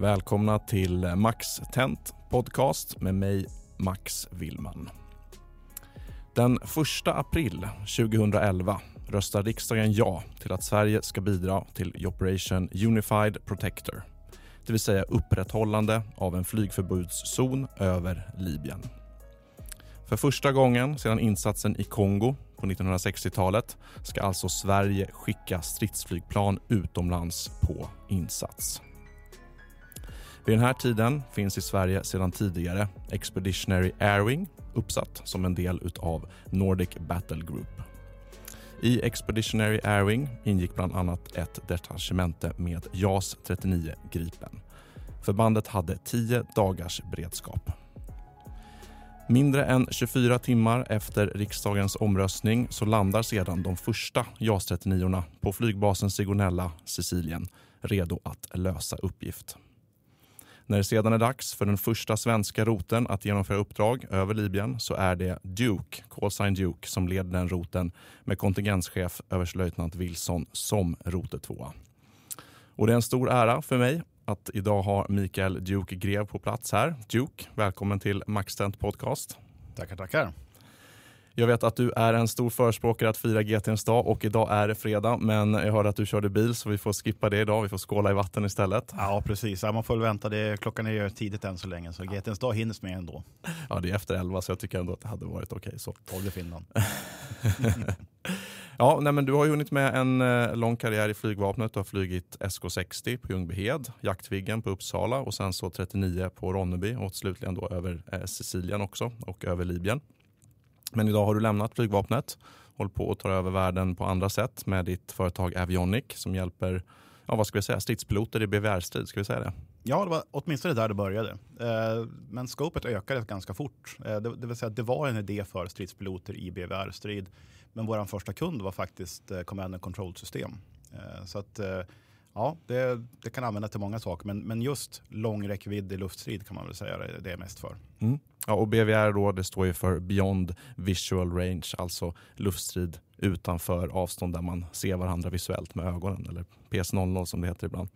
Välkomna till Max Tent Podcast med mig, Max Willman. Den 1 april 2011 röstar riksdagen ja till att Sverige ska bidra till Operation Unified Protector, det vill säga upprätthållande av en flygförbudszon över Libyen. För första gången sedan insatsen i Kongo på 1960-talet ska alltså Sverige skicka stridsflygplan utomlands på insats. Vid den här tiden finns i Sverige sedan tidigare Expeditionary Airwing uppsatt som en del av Nordic Battle Group. I Expeditionary Airwing ingick bland annat ett detachemente med JAS 39 Gripen. Förbandet hade 10 dagars beredskap. Mindre än 24 timmar efter riksdagens omröstning så landar sedan de första JAS 39 på flygbasen Sigonella, Sicilien, redo att lösa uppgift. När det sedan är dags för den första svenska roten att genomföra uppdrag över Libyen så är det Duke, callsign Duke, som leder den roten med kontingenschef överstelöjtnant Wilson som rotetvåa. Och det är en stor ära för mig att idag ha Mikael Duke Grev på plats här. Duke, välkommen till Maxtent Podcast. Tackar, tackar. Jag vet att du är en stor förespråkare att fira GTns dag och idag är det fredag. Men jag hörde att du körde bil så vi får skippa det idag. Vi får skåla i vatten istället. Ja, precis. Ja, man får väl vänta. Det, klockan är ju tidigt än så länge så GTns dag hinns med ändå. Ja, det är efter elva så jag tycker ändå att det hade varit okej. Okay, så. Tolv i Finland. ja, nej, men du har ju hunnit med en eh, lång karriär i flygvapnet. Du har flugit SK60 på Ljungbyhed, Jaktviggen på Uppsala och sen så 39 på Ronneby och slutligen då över eh, Sicilien också och över Libyen. Men idag har du lämnat flygvapnet, håller på att ta över världen på andra sätt med ditt företag Avionic som hjälper ja, vad ska vi säga, stridspiloter i BVR-strid. Ska vi säga det? Ja, det var åtminstone där det började. Eh, men scopet ökade ganska fort. Eh, det vill säga det var en idé för stridspiloter i BVR-strid. Men vår första kund var faktiskt eh, Command and Control-system. Så att ja, det, det, kan användas till många saker. Men, men just lång räckvidd i luftstrid kan man väl säga det, det är mest för. Mm. Ja, och BVR då, det står ju för Beyond Visual Range, alltså luftstrid utanför avstånd där man ser varandra visuellt med ögonen, eller PS00 som det heter ibland.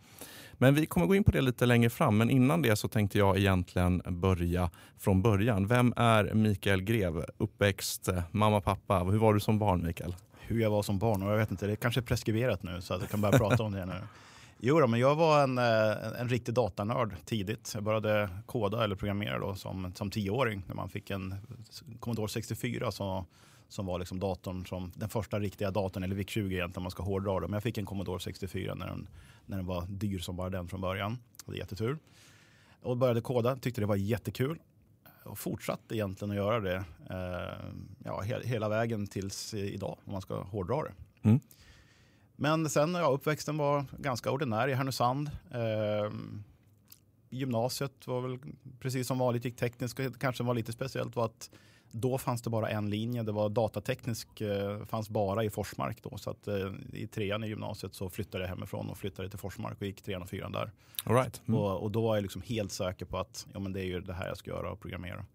Men vi kommer gå in på det lite längre fram, men innan det så tänkte jag egentligen börja från början. Vem är Mikael Grev? Uppväxt, mamma, pappa. Hur var du som barn Mikael? Hur jag var som barn? Jag vet inte, det är kanske preskriberat nu så att jag kan börja prata om det nu. Jo, då, men jag var en, en, en riktig datanörd tidigt. Jag började koda eller programmera då som, som tioåring när man fick en Commodore 64 så, som var liksom datorn som den första riktiga datorn, eller VIC-20 egentligen om man ska hårdra det. Men jag fick en Commodore 64 när den, när den var dyr som bara den från början. Jag hade jättetur. Och började koda, tyckte det var jättekul. Och fortsatte egentligen att göra det eh, ja, he hela vägen tills idag om man ska hårdra det. Mm. Men sen, ja, uppväxten var ganska ordinär i Härnösand. Eh, gymnasiet var väl precis som vanligt, gick tekniskt. Det kanske var lite speciellt var att då fanns det bara en linje. Det var datateknisk, eh, fanns bara i Forsmark då. Så att eh, i trean i gymnasiet så flyttade jag hemifrån och flyttade till Forsmark och gick trean och fyran där. All right. Mm. Och, och, då var jag liksom helt säker på att ja, men det är ju det här jag ska göra och programmera.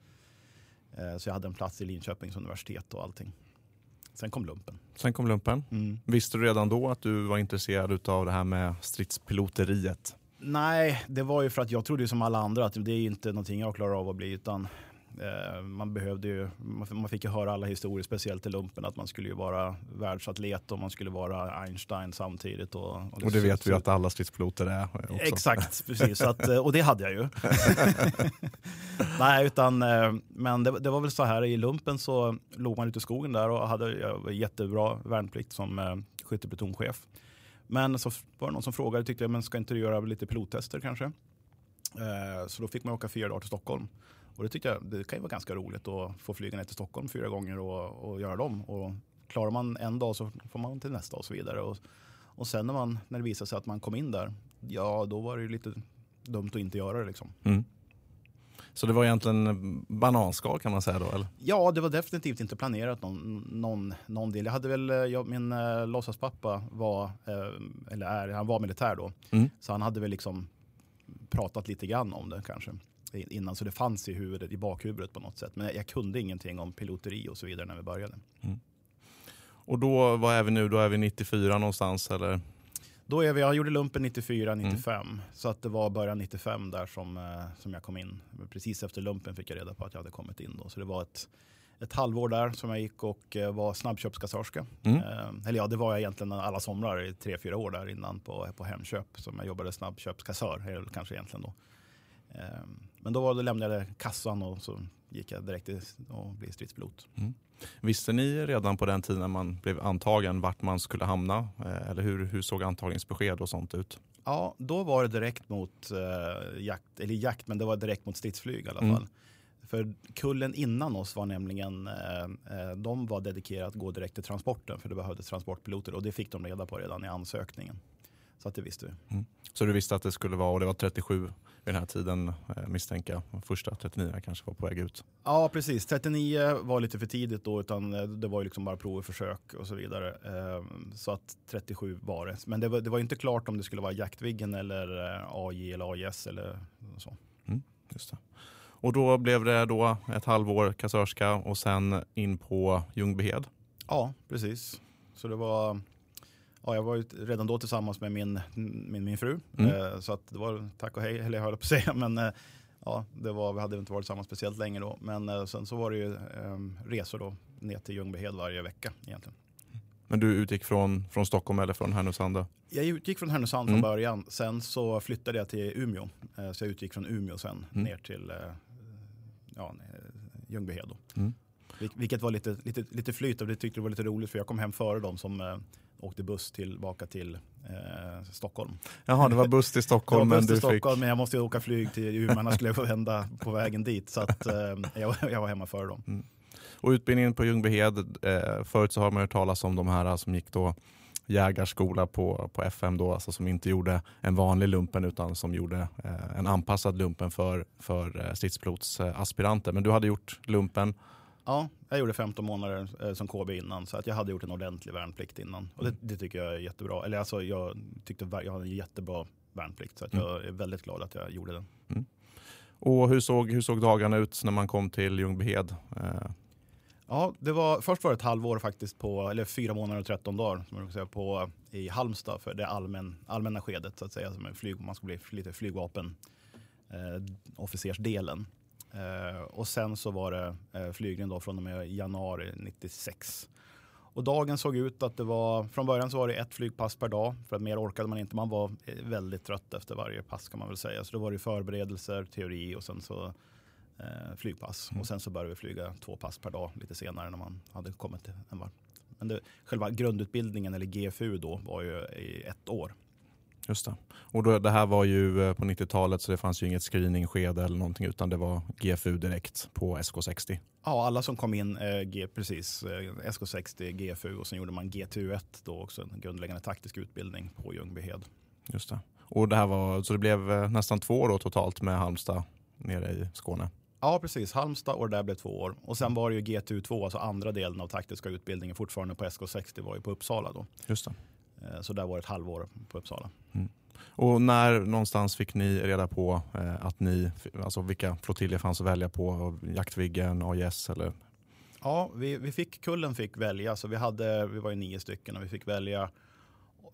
Eh, så jag hade en plats i Linköpings universitet och allting. Sen kom lumpen. Sen kom lumpen. Mm. Visste du redan då att du var intresserad av det här med stridspiloteriet? Nej, det var ju för att jag trodde som alla andra att det är inte någonting jag klarar av att bli. Utan man behövde ju, man fick ju höra alla historier, speciellt i lumpen, att man skulle ju vara världsatlet och man skulle vara Einstein samtidigt. Och, och, det, och det vet så, vi att alla stridspiloter är. Också. Exakt, precis. Att, eh, och det hade jag ju. Nej, utan, eh, men det, det, var väl så här, i lumpen så låg man ute i skogen där och hade jag jättebra värnplikt som skytteplutonchef. Men så var det någon som frågade, tyckte jag, men ska inte du göra lite pilottester kanske? Så då fick man åka fyra dagar till Stockholm Och det tyckte jag det kan ju vara ganska roligt att få flyga ner till Stockholm fyra gånger och, och göra dem. Och klarar man en dag så får man till nästa och så vidare. Och, och sen när, man, när det visade sig att man kom in där, ja då var det ju lite dumt att inte göra det. Liksom. Mm. Så det var egentligen bananskal kan man säga då? Eller? Ja, det var definitivt inte planerat någon, någon, någon del. Jag hade väl, jag, min äh, låtsaspappa var, äh, eller är, han var militär då. Mm. Så han hade väl liksom pratat lite grann om det kanske innan. Så det fanns i, huvudet, i bakhuvudet på något sätt. Men jag, kunde ingenting om piloteri och så vidare när vi började. Mm. Och då, vad är vi nu? Då är vi 94 någonstans eller? Då är vi, jag gjorde lumpen 94, 95. Mm. Så att det var början 95 där som, eh, som jag kom in. Precis efter lumpen fick jag reda på att jag hade kommit in. Då. Så det var ett, ett halvår där som jag gick och eh, var snabbköpskassörska. Mm. Eh, eller ja, det var jag egentligen alla somrar i tre, fyra år där innan på, på Hemköp som jag jobbade snabbköpskassör, kanske egentligen då. Eh, men då, var lämnade jag kassan och så gick jag direkt att bli stridspilot. Mm. Visste ni redan på den tiden när man blev antagen vart man skulle hamna? Eh, eller hur, hur såg antagningsbesked och sånt ut? Ja, då var det direkt mot eh, jakt, eller jakt, men det var direkt mot stridsflyg i alla mm. fall. För kullen innan oss var nämligen, eh, eh, de var dedikerade att gå direkt till transporten för det behövdes transportpiloter och det fick de reda på redan i ansökningen. Så att det visste vi. Mm. Så du visste att det skulle vara, och det var 37 vid den här tiden eh, misstänker jag. Första 39 kanske var på väg ut. Ja precis, 39 var lite för tidigt då utan eh, det var ju liksom bara prov och försök och så vidare. Ehm, så att 37 var det. Men det var, det var inte klart om det skulle vara Jaktviggen eller eh, AJ eller AIS eller så. Mm, just det. Och då blev det då ett halvår kassörska och sen in på Ljungbyhed? Ja, precis. Så det var ja, jag var ju redan då tillsammans med min, min, min fru. Mm. Eh, så att det var tack och hej, eller jag höll på att säga. Men eh, ja, det var, vi hade inte varit tillsammans speciellt länge då. Men eh, sen så var det ju ehm, resor då ner till Ljungbyhed varje vecka egentligen. Men du utgick från, från Stockholm eller från Härnösand? Jag utgick från Härnösand mm. från början. Sen så flyttade jag till Umeå. Så jag utgick från Umeå sen mm. ner till ja, Ljungbyhed. Mm. Vilket var lite, lite, lite flyt och det tyckte det var lite roligt för jag kom hem före dem som åkte buss tillbaka till eh, Stockholm. Jaha, det var buss till Stockholm. buss till Stockholm, fick... men jag måste åka flyg till Umeå, annars skulle jag få vända på vägen dit. Så att, eh, jag, jag, var hemma före dem. Mm. Och utbildningen på Ljungbyhed, eh, förut så har man hört talas om de här som gick då jägarskola på, på FM då, alltså som inte gjorde en vanlig lumpen utan som gjorde eh, en anpassad lumpen för, för eh, stridspilotsaspiranter. Men du hade gjort lumpen Ja, jag gjorde 15 månader eh, som KB innan så att jag hade gjort en ordentlig värnplikt innan. Och det, mm. det tycker jag är jättebra. Eller alltså jag tyckte jag hade en jättebra värnplikt så att mm. jag är väldigt glad att jag gjorde den. Mm. Och hur såg, hur såg dagarna ut när man kom till Ljungbyhed? Eh. Ja, det var, först var det ett halvår faktiskt på, eller fyra månader och 13 dagar som man säga, på, i Halmstad för det allmän, allmänna skedet så att säga. Som flyg, man ska bli lite flygvapen eh, officersdelen. Eh, och sen så var det eh, flygning då från och med januari 96. Och dagen såg ut att det var, från början så var det ett flygpass per dag för att mer orkade man inte. Man var eh, väldigt trött efter varje pass kan man väl säga. Så då var det förberedelser, teori och sen så eh, flygpass. Mm. Och sen så började vi flyga två pass per dag lite senare när man hade kommit en var. Men det, själva grundutbildningen eller GFU då var ju i ett år. Just det. Och då, det här var ju eh, på 90-talet så det fanns ju inget screeningskede eller någonting utan det var GFU direkt på SK60. Ja, alla som kom in, eh, G, precis, eh, SK60, GFU och sen gjorde man GTU1 då också, en grundläggande taktisk utbildning på Ljungbyhed. Just det. Och det här var, så det blev eh, nästan två år totalt med Halmstad nere i Skåne? Ja, precis. Halmstad och det där blev två år. Och sen var det ju GTU2, alltså andra delen av taktiska utbildningen fortfarande på SK60 var ju på Uppsala då. Just det. Eh, så där var det ett halvår på Uppsala. Mm. Och när någonstans fick ni reda på eh, att ni, alltså vilka flottiljer fanns att välja på? Jaktviggen, AIS eller? Ja, vi, vi fick, kullen fick välja, så vi, hade, vi var ju nio stycken och vi fick välja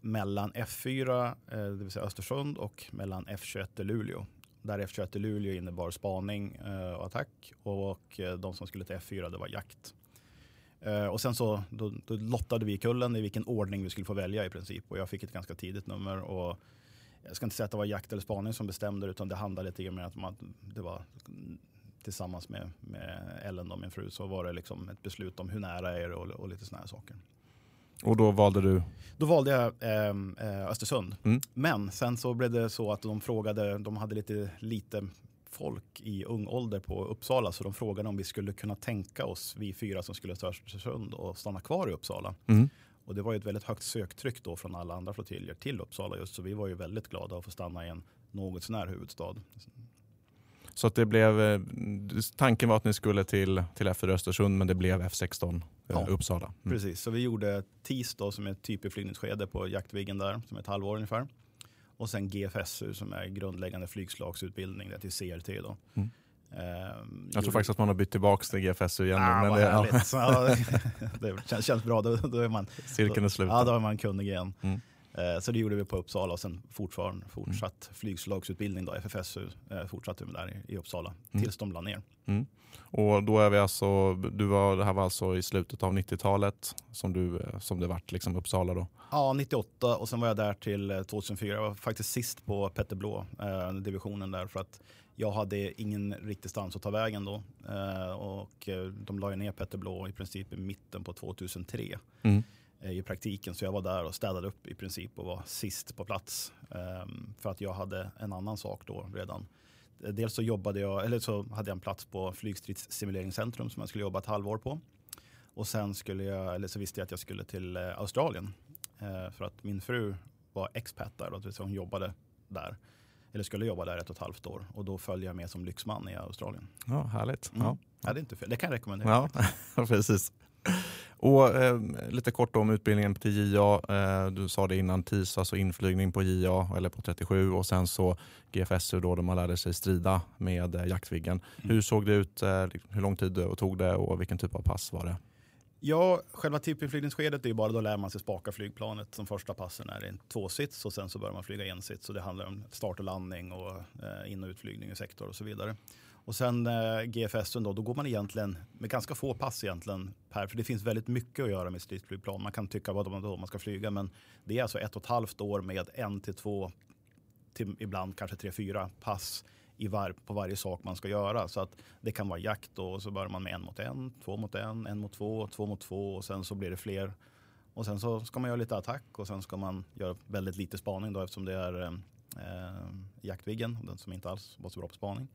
mellan F4, eh, det vill säga Östersund, och mellan F21 i Luleå. Där F21 i Luleå innebar spaning och attack och de som skulle till F4 det var jakt. Uh, och sen så då, då, lottade vi kullen i vilken ordning vi skulle få välja i princip. Och jag fick ett ganska tidigt nummer. Och jag ska inte säga att det var jakt eller spaning som bestämde utan det handlade lite om att man, det var tillsammans med, med Ellen, då, min fru, så var det liksom ett beslut om hur nära är det och, och lite sådana här saker. Och då valde du? Då valde jag eh, Östersund. Mm. Men sen så blev det så att de frågade, de hade lite, lite folk i ung ålder på Uppsala så de frågade om vi skulle kunna tänka oss, vi fyra som skulle till Östersund och stanna kvar i Uppsala. Mm. Och det var ju ett väldigt högt söktryck då från alla andra flottiljer till Uppsala just så vi var ju väldigt glada att få stanna i en något sånär huvudstad. Så att det blev, eh, tanken var att ni skulle till, till F4 Östersund men det blev F16 eh, Ja. Uppsala. Mm. Precis, så vi gjorde TIS då som är ett typbeflygningsskede på Jaktviggen där som är ett halvår ungefär. Och sen GFSU som är grundläggande flygslagsutbildning, det är till CRT då. Mm. Ehm, Jag tror gjorde- faktiskt att man har bytt tillbaka till GFSU igen. Ah, men det, ja, det känns, känns bra, då, då är man cirkeln är sluten. Ja, då är man kunnig igen. Mm. Eh, Så det gjorde vi på Uppsala och sen fortfarande fortsatt flygslagsutbildning då, FFSU, eh, fortsatte vi där i- Uppsala Mm. tills de la ner. Och då är vi alltså, du var, det här var alltså i slutet av 90-talet som, du, eh, som det vart liksom Uppsala då? Ja, 98 och sen var jag där till eh, 2004. Jag var faktiskt sist på Petter Blå, eh, divisionen där för att jag hade ingen riktig stans att ta vägen då. Eh, och de la ju ner Petter Blå i princip i mitten på 2003 Mm. Eh, i praktiken. Så jag var där och städade upp i princip och var sist på plats. Ehm, för att jag hade en annan sak då redan. Eh, Dels så jobbade jag, eller så hade jag en plats på flygstridssimuleringscentrum som jag skulle jobba ett halvår på. Och sen skulle jag, eller så visste jag att jag skulle till eh, Australien. För att min fru var expat där, säga hon jobbade där. Eller skulle jobba där ett och ett halvt år. Och då följde jag med som lyxman i Australien. Ja, härligt. Mm. Ja. Ja, det är inte fel. Det kan jag rekommendera. Ja, precis. Och eh, lite kort om utbildningen till JA. Eh, du sa det innan TIS, alltså inflygning på JA eller på 37 och sen så GFSU då, där man lärde sig strida med eh, Jaktviggen. Mm. Hur såg det ut? Eh, hur lång tid och tog det och vilken typ av pass var det? Ja, själva typinflygningsskedet är ju bara då lär man sig spaka flygplanet. Som första passen är det en tvåsits och sen så börjar man flyga ensits. Så det handlar om start och landning och eh, in och utflygning i sektor och så vidare. Och sen eh, GFS då, då går man egentligen med ganska få pass egentligen per, för det finns väldigt mycket att göra med stridsflygplan. Man kan tycka vad man, då man ska flyga, men det är alltså ett och ett halvt år med en till två, till ibland kanske tre, fyra pass i var, på varje sak man ska göra. Så att det kan vara jakt då, och så börjar man med en mot en, två mot en, en mot två, två mot två och sen så blir det fler. Och sen så ska man göra lite attack och sen ska man göra väldigt lite spaning då eftersom det är eh, eh jaktviggen, den som inte alls var så bra på spaning.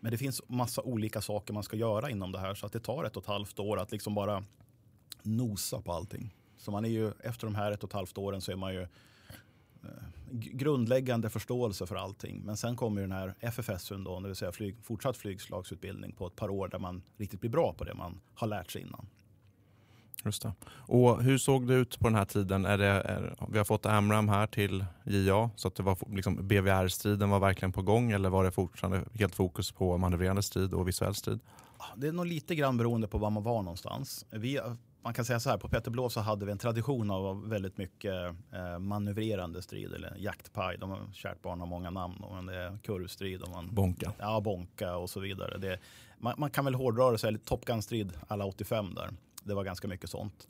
Men det finns massa olika saker man ska göra inom det här så att det tar ett och ett halvt år att liksom bara nosa på allting. Så man är ju, efter de här ett och ett halvt åren så är man ju eh, grundläggande förståelse för allting. Men sen kommer ju den här FFS, då, det vill säga flyg, fortsatt flygslagsutbildning på ett par år där man riktigt blir bra på det man har lärt sig innan. Just det. Och hur såg det ut på den här tiden? Är det, är, vi har fått Amram här till JA, så att det var liksom, BVR-striden var verkligen på gång eller var det fortfarande helt fokus på manövrerande strid och visuell strid? Det är nog lite grann beroende på var man var någonstans. Vi, man kan säga så här, på Peterblå så hade vi en tradition av väldigt mycket eh, manövrerande strid eller jaktpaj. De har kärt barn har många namn. Men det är kurvstrid och man, Bonka. ja, bonka och så vidare. Det, man, man kan väl hårdra det så här, Top Gun-strid alla 85 där. Det var ganska mycket sånt.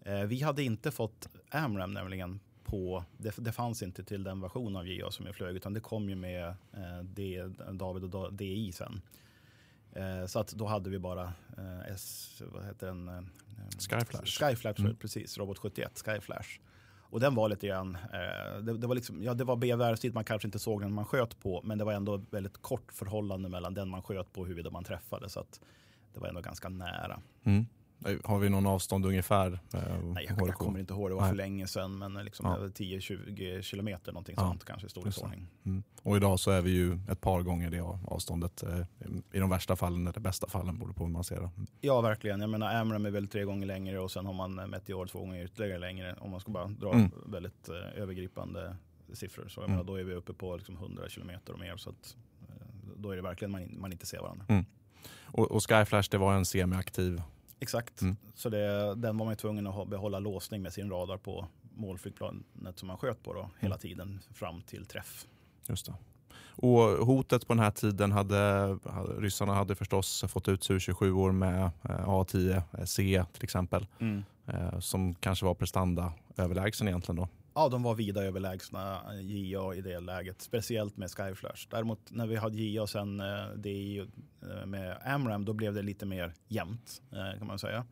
Eh, vi hade inte fått AMRAM nämligen på, det, det fanns inte till den version av JA som jag flög utan det kom ju med eh, D, David och DI sen. Eh, så att då hade vi bara eh, S, vad heter den? Eh, Skyflash. Skyflash, Mm. precis. Robot 71, Skyflash. Och den var lite grann, eh, det, det var liksom, ja det var BVR-strid man kanske inte såg den man sköt på, men det var ändå väldigt kort förhållande mellan den man sköt på och huruvida man träffade. Så att det var ändå ganska nära. Mm. Har vi någon avstånd ungefär? Eh, Nej, jag, jag kommer inte ihåg, det var Nej. för länge sedan, men liksom Ja. det var 10-20 kilometer någonting Ja, sånt kanske i storleksordning. Mm. Och idag så är vi ju ett par gånger det avståndet. eh, I de värsta fallen eller bästa fallen borde på hur man ser det. Mm. Ja, verkligen. Jag menar, Amram är väl tre gånger längre och sen har man Meteor två gånger ytterligare längre om man ska bara dra Mm. väldigt eh, övergripande siffror. Så jag Mm. menar, då är vi uppe på liksom 100 kilometer och mer. Så att, eh, då är det verkligen man, man inte ser varandra. Mm. Och, och Skyflash det var en semiaktiv. Exakt. Mm. Så det, den var man tvungen att behålla låsning med sin radar på målflygplanet som man sköt på då, Mm. hela tiden fram till träff. Just det. Och hotet på den här tiden hade, ryssarna hade förstås fått ut Su-27 med eh, A10C till exempel. eh, Som kanske var prestanda överlägsen egentligen då. Ja, de var vida överlägsna JA i det läget, speciellt med Skyflash. Däremot när vi hade JA och sen eh, DI eh, med Amram, då blev det lite mer jämnt eh, kan man säga.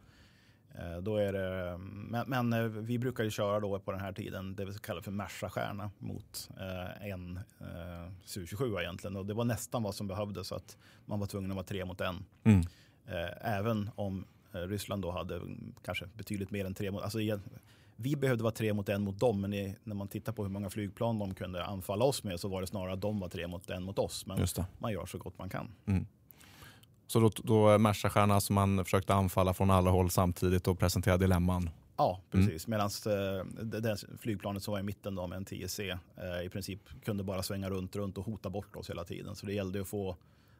Eh, då är det, men, men eh, vi brukar ju köra då på den här tiden det vi kallar för Merca-stjärna mot eh, en eh, Su-27 egentligen. Och det var nästan vad som behövdes så att man var tvungen att vara tre mot en. Mm. Eh, även om eh, Ryssland då hade kanske betydligt mer än tre mot alltså, Vi behövde vara tre mot en mot dem, men i, när man tittar på hur många flygplan de kunde anfalla oss med så var det snarare att de var tre mot en mot oss. Men man gör så gott man kan. Så då, då Merca-stjärna som man försökte anfalla från alla håll samtidigt och presentera dilemman. Ja, precis. Medan eh, det, det flygplanet som var i mitten då med en TSC eh, i princip kunde bara svänga runt, runt och hota bort oss hela tiden. Så det gällde att få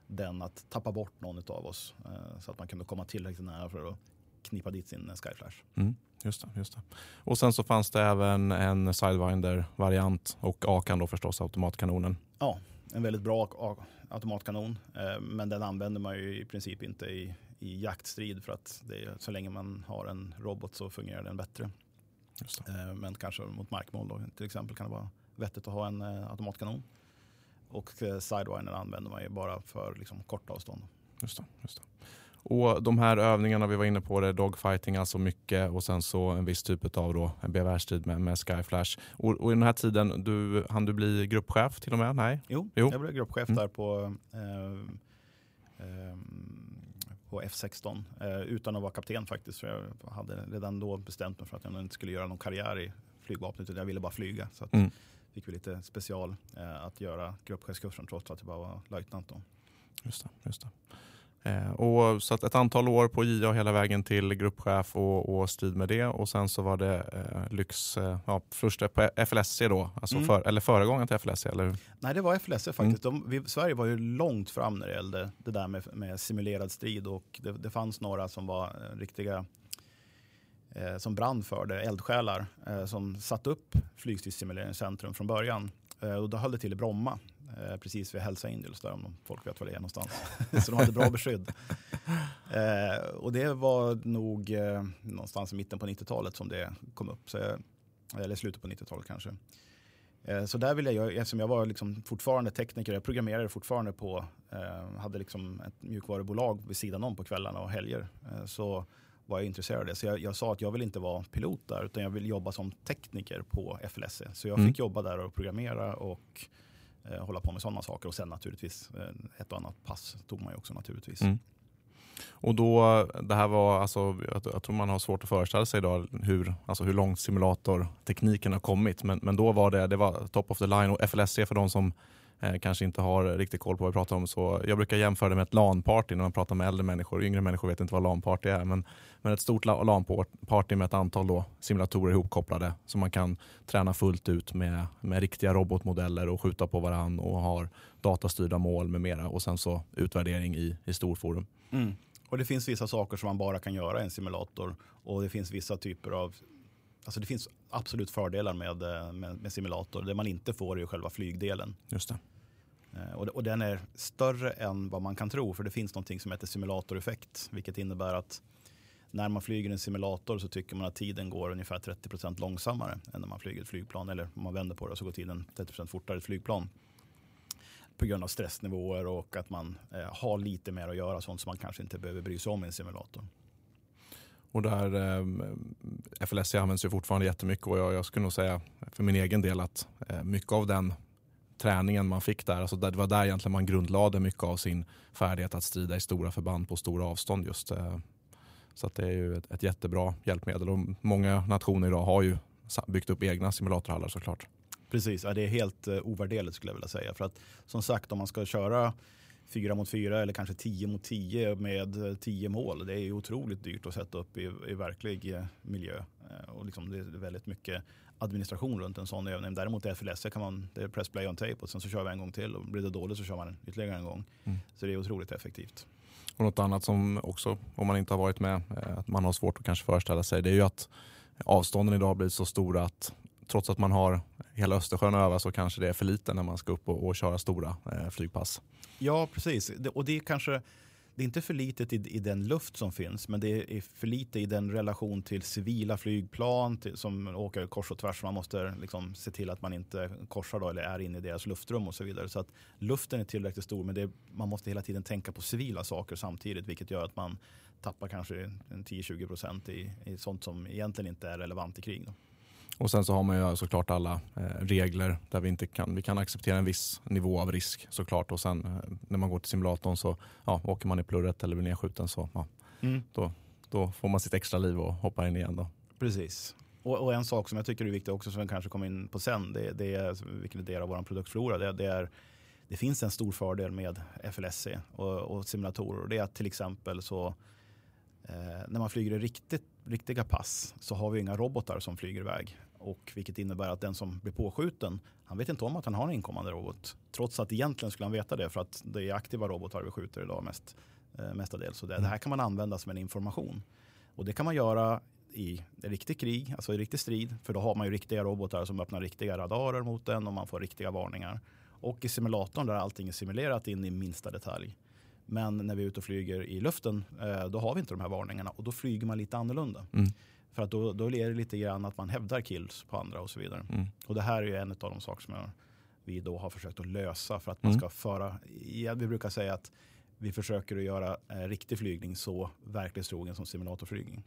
den att tappa bort någon av oss eh, så att man kunde komma tillräckligt nära för att knipa dit sin Skyflash. Mm, just det, just det. Och sen så fanns det även en Sidewinder-variant och Akan då förstås, automatkanonen. Ja, en väldigt bra automatkanon. Eh, men den använder man ju i princip inte i, i jaktstrid för att det är, så länge man har en robot så fungerar den bättre. Eh, men kanske mot markmål då, till exempel kan det vara vettigt att ha en eh, automatkanon. Och eh, Sidewinder använder man ju bara för liksom, korta avstånd. Just det, just det. Och de här övningarna vi var inne på, det dogfighting alltså mycket och sen så en viss typ av då, en BVR-strid med, med Skyflash. Och, och i den här tiden, du, hann du bli gruppchef till och med? Nej? Jo, Jo. jag blev gruppchef Mm. där på, eh, ehm, på F16 eh, utan att vara kapten faktiskt. För jag hade redan då bestämt mig för att jag inte skulle göra någon karriär i flygvapnet utan jag ville bara flyga. Så att Mm. fick vi lite special eh, att göra gruppchefskursen trots att jag bara var löjtnant då. Just det. Just det. Eh, och så att ett antal år på JA hela vägen till gruppchef och, och strid med det och sen så var det eh, lyx, eh, ja, först på FLSC då, alltså Mm. för, eller föregångaren till FLSC eller? Nej, det var FLSE faktiskt. De, vi, Sverige var ju långt fram när det gällde det där med, med simulerad strid och det, det fanns några som var eh, riktiga eh, som brann för det, eldsjälar som satte upp flygstridssimuleringscentrum från början. Och då höll det till i Bromma, eh, precis vid Hells Angels där om folk vet var det är någonstans. Så de hade bra beskydd. Eh, och det var nog eh, någonstans i mitten på 90-talet som det kom upp. Så jag, eller slutet på 90-talet kanske. Eh, Så där ville jag, eftersom jag var liksom fortfarande tekniker, jag programmerade fortfarande på, eh, hade liksom ett mjukvarubolag vid sidan om på kvällarna och helger. Eh, så var jag intresserad av det. Så jag, jag sa att jag vill inte vara pilot där utan jag vill jobba som tekniker på FLSE. Så jag Mm. fick jobba där och programmera och eh, hålla på med sådana saker. Och sen naturligtvis eh, ett och annat pass tog man ju också naturligtvis. Mm. Och då, det här var, alltså, jag, jag tror man har svårt att föreställa sig idag hur, alltså hur långt simulatortekniken har kommit. Men, men då var det, det var top of the line och FLSC för de som eh, kanske inte har riktigt koll på vad vi pratar om. Så jag brukar jämföra det med ett LAN-party när man pratar med äldre människor. Yngre människor vet inte vad LAN-party är. Men, men ett stort LAN-party med ett antal då simulatorer ihopkopplade som man kan träna fullt ut med, med riktiga robotmodeller och skjuta på varandra och har datastyrda mål med mera. Och sen så utvärdering i, i storforum. Mm. Och det finns vissa saker som man bara kan göra i en simulator. Och det finns vissa typer av Alltså det finns absolut fördelar med, eh, med, med simulator. Det man inte får är själva flygdelen. Just det. Eh, Och, och den är större än vad man kan tro. För det finns något som heter simulatoreffekt. Vilket innebär att när man flyger en simulator så tycker man att tiden går ungefär 30% långsammare än när man flyger ett flygplan. Eller om man vänder på det så går tiden 30% fortare i ett flygplan. På grund av stressnivåer och att man eh, har lite mer att göra. Sånt som man kanske inte behöver bry sig om i en simulator. Och där, eh, FLSC används ju fortfarande jättemycket och jag, jag skulle nog säga för min egen del att eh, mycket av den träningen man fick där, alltså det var där egentligen man grundlade mycket av sin färdighet att strida i stora förband på stora avstånd. just. Eh, så att det är ju ett, ett jättebra hjälpmedel och många nationer idag har ju byggt upp egna simulatorhallar såklart. Precis, ja, det är helt eh, ovärderligt skulle jag vilja säga. För att som sagt om man ska köra fyra mot fyra eller kanske tio mot tio med eh, tio mål. Det är ju otroligt dyrt att sätta upp i, i verklig eh, miljö. Eh, och liksom det är väldigt mycket administration runt en sån övning. Däremot i FLS kan man, det är press play on tape och sen så kör vi en gång till. Och blir det dåligt så kör man ytterligare en gång. Mm. Så det är otroligt effektivt. Och något annat som också, om man inte har varit med, att man har svårt att kanske föreställa sig, det är ju att avstånden idag blir så stora att trots att man har hela Östersjön att öva så kanske det är för lite när man ska upp och, och köra stora eh, flygpass. Ja, precis. Det, och det är kanske det är inte för litet i, i den luft som finns, men det är för lite i den relation till civila flygplan till, som åker kors och tvärs. Man måste liksom se till att man inte korsar då, eller är inne i deras luftrum och så vidare. Så att luften är tillräckligt stor, men det, man måste hela tiden tänka på civila saker samtidigt, vilket gör att man tappar kanske 10-20 procent i, i sånt som egentligen inte är relevant i krig. Då. Och sen så har man ju såklart alla eh, regler där vi inte kan, vi kan acceptera en viss nivå av risk såklart. Och sen eh, när man går till simulatorn så ja, åker man i plurret eller blir nedskjuten så ja, mm. då, då får man sitt extra liv och hoppar in igen. Då. Precis. Och, och, en sak som jag tycker är viktig också som vi kanske kommer in på sen, det, det är, vilken är del av vår produktflora, det, det, är det finns en stor fördel med FLSC och, och simulatorer. Det är att till exempel så eh, när man flyger i riktigt, riktiga pass så har vi inga robotar som flyger iväg. Och vilket innebär att den som blir påskjuten, han vet inte om att han har en inkommande robot. Trots att egentligen skulle han veta det för att det är aktiva robotar vi skjuter idag mest, eh, mestadels. Så det, det här kan man använda som en information. Och det kan man göra i riktigt krig, alltså i riktig strid. För då har man ju riktiga robotar som öppnar riktiga radarer mot den och man får riktiga varningar. Och i simulatorn där allting är simulerat in i minsta detalj. Men när vi är ute och flyger i luften, eh, då har vi inte de här varningarna och då flyger man lite annorlunda. Mm. För att då, då är det lite grann att man hävdar kills på andra och så vidare. Mm. Och det här är ju en av de saker som jag, vi då har försökt att lösa för att man mm. ska föra, ja, vi brukar säga att vi försöker att göra eh, riktig flygning så verklighetstrogen som simulatorflygning.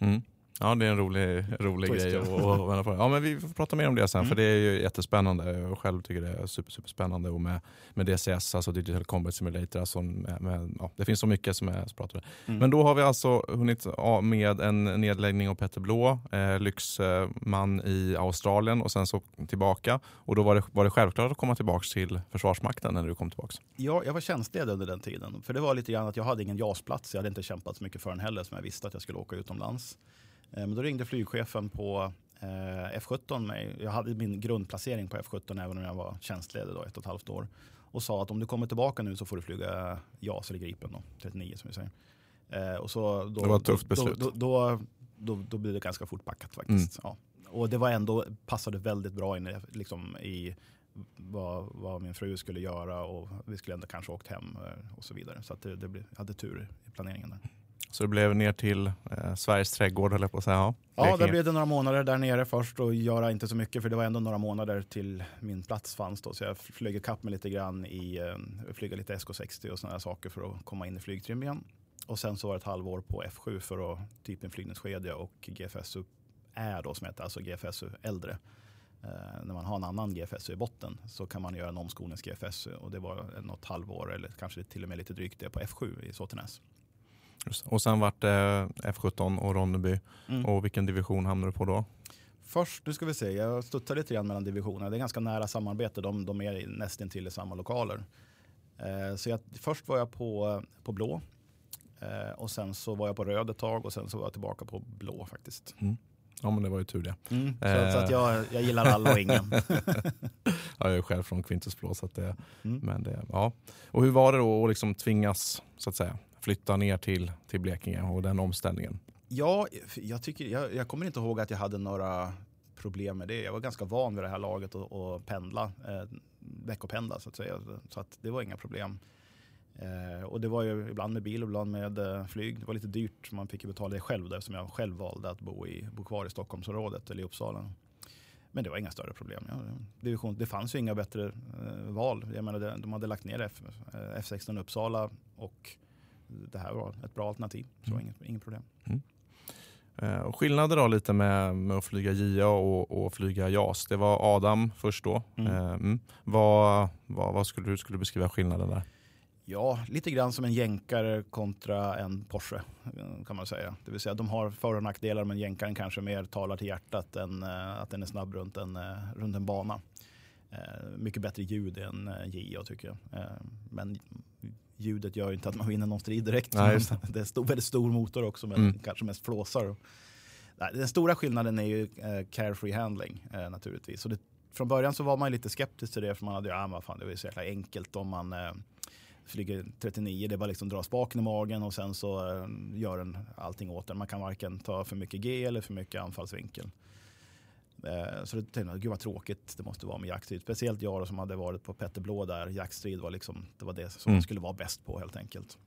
Ja, det är en rolig, rolig grej att vända på. Ja, men vi får prata mer om det sen, mm. för det är ju jättespännande. Jag själv tycker det är super, superspännande. Och med, med DCS, alltså Digital Combat Simulator, alltså med, med, ja, det finns så mycket som är så mm. Men då har vi alltså hunnit med en nedläggning av Petter Blå, eh, lyxman i Australien och sen så tillbaka. Och då var det, var det självklart att komma tillbaka till Försvarsmakten när du kom tillbaka? Ja, jag var tjänstledig under den tiden. För det var lite grann att jag hade ingen JAS-plats. Jag hade inte kämpat så mycket för den heller som jag visste att jag skulle åka utomlands. Eh, men då ringde flygchefen på eh, F17 mig. Jag hade min grundplacering på F17 även om jag var tjänstledig då, ett och ett halvt år. Och sa att om du kommer tillbaka nu så får du flyga JAS eller Gripen då, 39 som vi säger. Eh, och så då, det var ett tufft beslut. Då, då, då, då blir det ganska fort packat faktiskt. Mm. Ja. Och det var ändå, passade väldigt bra in liksom, i vad, vad, min fru skulle göra och vi skulle ändå kanske åkt hem och så vidare. Så att det, det blev, jag hade tur i planeringen där. Så det blev ner till eh, Sveriges trädgård, höll jag på att säga. Ja, ja där blev det några månader där nere först och göra inte så mycket för det var ändå några månader till min plats fanns då. Så jag flög ikapp mig lite grann i, eh, flyga lite SK60 och sådana saker för att komma in i flygtrim igen. Och sen så var det ett halvår på F7 för att typ en flygningskedja och GFSU är då som heter alltså GFSU äldre. Eh, när man har en annan GFSU i botten så kan man göra en omskolnings GFSU och det var något halvår eller kanske till och med lite drygt det på F7 i Såtenäs. Och sen vart det F17 och Ronneby. Mm. Och vilken division hamnade du på då? Först, nu ska vi se, jag studsar lite grann mellan divisionerna. Det är ganska nära samarbete, de, de är nästan till i samma lokaler. Eh, så jag, först var jag på, på blå eh, och sen så var jag på röd ett tag och sen så var jag tillbaka på blå faktiskt. Mm. Ja men det var ju tur det. Mm, så, eh. så, att jag, jag gillar alla och ingen. ja, jag är själv från Quintus Blå. Så att det, mm. men det, ja. Och hur var det då att liksom tvingas så att säga, flytta ner till, till Blekinge och den omställningen? Ja, jag, tycker, jag, jag kommer inte ihåg att jag hade några problem med det. Jag var ganska van vid det här laget att pendla, eh, veckopendla så att säga. Så att det var inga problem. Eh, och det var ju ibland med bil och ibland med eh, flyg. Det var lite dyrt, man fick ju betala det själv då, eftersom jag själv valde att bo, i, bo kvar i Stockholmsområdet eller i Uppsala. Men det var inga större problem. Ja, division, det fanns ju inga bättre eh, val. Jag menar, de hade lagt ner F, eh, F16 Uppsala och det här var ett bra alternativ. Så mm. inget, inget problem. Mm. Eh, och skillnader då lite med, med att flyga JA och, och, flyga JAS. Det var Adam först då. Mm. Eh, mm. vad, vad, vad, skulle du skulle beskriva skillnaden där? Ja, lite grann som en jänkare kontra en Porsche kan man säga. Det vill säga de har för och nackdelar men jänkaren kanske mer talar till hjärtat än att den är snabb runt en, runt en bana. Mycket bättre ljud än JA tycker jag. men ljudet gör inte att man vinner någon strid direkt. Nej, det. är en väldigt stor motor också men mm. kanske mest flåsar. Den stora skillnaden är ju eh, carefree handling eh, naturligtvis. Så det, från början så var man lite skeptisk till det för man hade ja, vad fan, det var så jäkla enkelt om man eh, flyger 39. Det är bara liksom dra spaken i magen och sen så gör den allting åt den. Man kan varken ta för mycket G eller för mycket anfallsvinkel. Eh, så det tänkte jag, gud vad tråkigt det måste vara med jaktstrid. Speciellt jag som hade varit på Petter Blå där. Jaktstrid var, liksom, det, var det som mm. man skulle vara bäst på helt enkelt.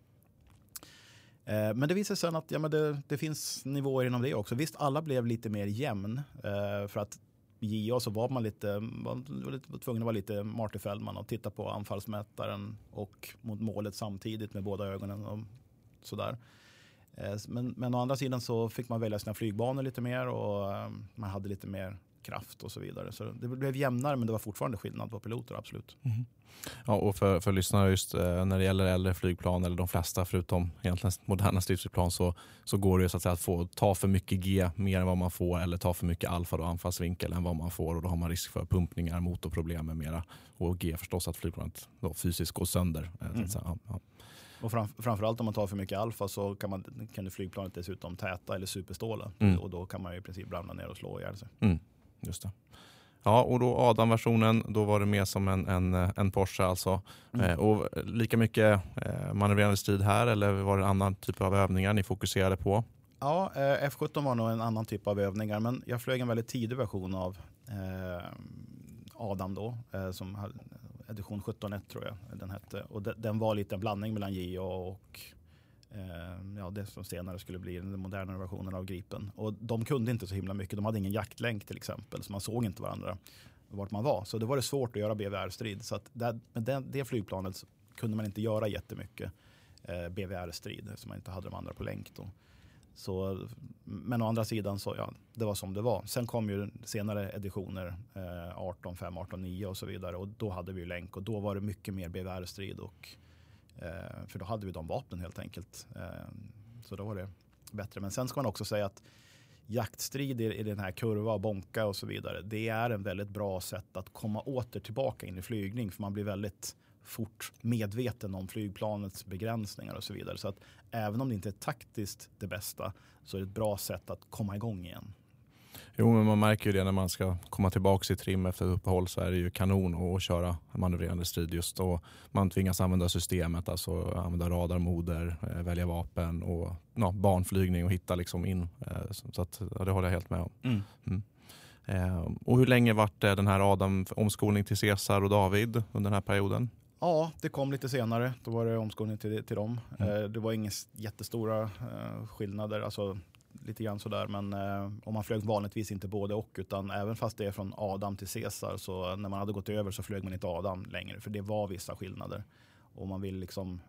Eh, men det visade sig att ja, men det, det, finns nivåer inom det också. Visst, alla blev lite mer jämn. Eh, för att i JA så var man lite, var lite tvungen att vara lite Marty Feldman och titta på anfallsmätaren och mot målet samtidigt med båda ögonen och sådär. Eh, men, men å andra sidan så fick man välja sina flygbanor lite mer och eh, man hade lite mer kraft och så vidare. Så det blev jämnare men det var fortfarande skillnad på piloter, absolut. Mm. Ja, och för, för lyssnare, just eh, när det gäller äldre flygplan, eller de flesta förutom egentligen moderna stridsflygplan, så, så går det så att, säga, att få ta för mycket G mer än vad man får eller ta för mycket alfa, då, anfallsvinkel, än vad man får och då har man risk för pumpningar, motorproblem med mera. Och G förstås att flygplanet då fysiskt går sönder. Mm. Ja, ja. Och fram, framförallt om man tar för mycket alfa så kan, man, kan flygplanet dessutom täta eller superståla. Mm. Och då kan man i princip ramla ner och slå ihjäl sig. Mm. Just det. Ja, och då Adam-versionen, då var det mer som en, en, en Porsche alltså. Mm. Eh, och lika mycket eh, manövrerande strid här eller var det en annan typ av övningar ni fokuserade på? Ja, eh, F17 var nog en annan typ av övningar men jag flög en väldigt tidig version av eh, Adam då, eh, som hade, edition 17.1 tror jag den hette. Och de, den var lite en blandning mellan JA och eh, ja, det som senare skulle bli den moderna versionen av Gripen. Och de kunde inte så himla mycket. De hade ingen jaktlänk till exempel, så man såg inte varandra vart man var. Så det var det svårt att göra BVR-strid. Så att där, med det, det flygplanet kunde man inte göra jättemycket eh, BVR-strid, som man inte hade de andra på länk. Då. Så, men å andra sidan så ja, det var som det var. Sen kom ju senare editioner, eh, 18.5, 18.9 och så vidare. Och då hade vi ju länk och då var det mycket mer BVR-strid. Och, eh, för då hade vi de vapnen helt enkelt. Eh, så då var det bättre. Men sen ska man också säga att jaktstrid i, i den här kurva, bonka och så vidare. Det är en väldigt bra sätt att komma åter tillbaka in i flygning. För man blir väldigt fort medveten om flygplanets begränsningar och så vidare. Så att även om det inte är taktiskt det bästa så är det ett bra sätt att komma igång igen. Jo, men man märker ju det när man ska komma tillbaka i trim efter uppehåll så är det ju kanon att köra manövrerande strid just då. Man tvingas använda systemet, alltså använda radarmoder, eh, välja vapen och ja, banflygning och hitta liksom in. Eh, så att, ja, det håller jag helt med om. Mm. Mm. Eh, och hur länge vart den här Adam omskolning till Cesar och David under den här perioden? Ja, det kom lite senare. Då var det omskolning till, till dem. Mm. Eh, det var inga jättestora eh, skillnader, alltså lite grann sådär. Men eh, om man flög vanligtvis inte både och, utan även fast det är från Adam till Caesar, så när man hade gått över så flög man inte Adam längre, för det var vissa skillnader. Och man vill liksom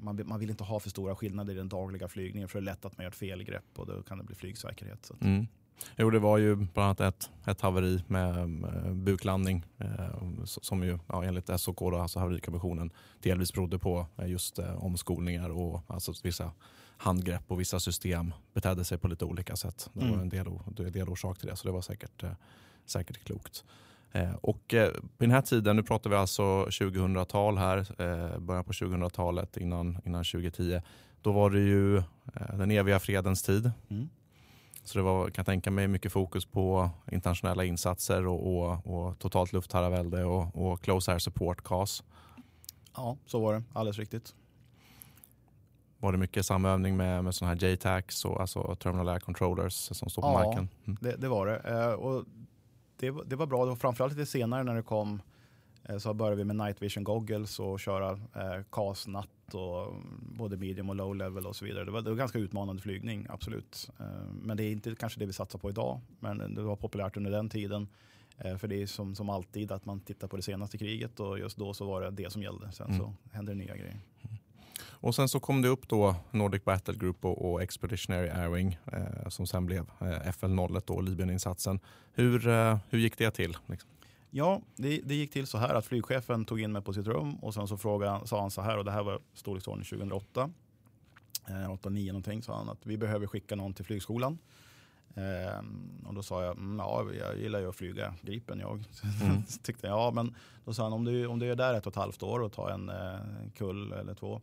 man vill, man vill, inte ha för stora skillnader i den dagliga flygningen för det är lätt att man gör ett felgrepp och då kan det bli flygsäkerhet. Så. Mm. Jo, det var ju bland annat ett, ett haveri med, med buklandning eh, som ju ja, enligt SOK, då, alltså haverikommissionen, delvis berodde på eh, just eh, omskolningar och alltså vissa handgrepp och vissa system betedde sig på lite olika sätt. Det var mm. en del, en del orsak till det, så det var säkert, eh, säkert klokt. Eh, och eh, på den här tiden, nu pratar vi alltså 2000-tal här, början på 2000-talet innan, innan 2010. Då var det ju den eviga fredens tid. Mm. Så det var, kan jag tänka mig, mycket fokus på internationella insatser och, och, och totalt luftherravälde och, och close air support CAS. Ja, så var det. Alldeles riktigt. Var det mycket samövning med, med sådana här JTACs och alltså terminal air controllers som står på ja, marken? Ja, mm. det, det, var det. Eh, och det, det var bra. Det var framförallt lite senare när det kom så började vi med night vision goggles och köra eh, CAS natt och både medium och low level och så vidare. Det var, det var ganska utmanande flygning, absolut. Eh, men det är inte kanske det vi satsar på idag, men det var populärt under den tiden. Eh, för det är som, som alltid att man tittar på det senaste kriget och just då så var det det som gällde. Sen mm. så hände det nya grejer. Mm. Och sen så kom det upp då Nordic Battle Group och, och Expeditionary Airwing eh, som sen blev eh, FL01 då, Libyeninsatsen. Hur, eh, hur gick det till? Liksom? Ja, det, det, gick till så här att flygchefen tog in mig på sitt rum och sen så frågade, sa han så här och det här var storleksordning 2008. Eh, 8 9 någonting sa han att vi behöver skicka någon till flygskolan. Eh, och då sa jag, mm, ja jag gillar ju att flyga Gripen jag. Mm. tyckte jag, ja men då sa han om du, om du är där ett och ett halvt år och tar en eh, kull eller två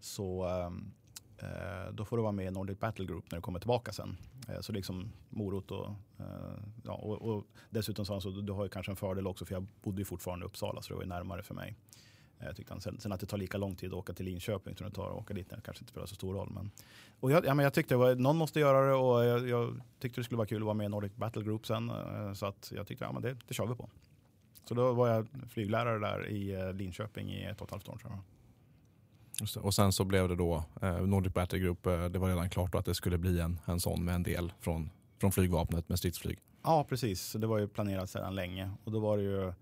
så ehm, Eh, Eh, då får du vara med i Nordic Battle Group när du kommer tillbaka sen. Eh, så liksom morot och, eh, ja, och, och dessutom sa han så du har ju kanske en fördel också för jag bodde ju fortfarande i Uppsala så det var ju närmare för mig. Eh, tyckte han. Sen, sen, att det tar lika lång tid att åka till Linköping som det tar att åka dit, det kanske inte spelar så stor roll. Men, och jag, ja, men jag tyckte var, någon måste göra det och jag, jag, tyckte det skulle vara kul att vara med i Nordic Battle Group sen. Eh, så att jag tyckte ja, men det, det kör vi på. Så då var jag flyglärare där i eh, Linköping i ett och ett halvt år. Tror jag. Och sen så blev det då eh, Nordic Battle Group. Eh, det var redan klart att det skulle bli en, en sån med en del från, från flygvapnet med stridsflyg. Ja, precis. Det var ju planerat sedan länge och då var det ju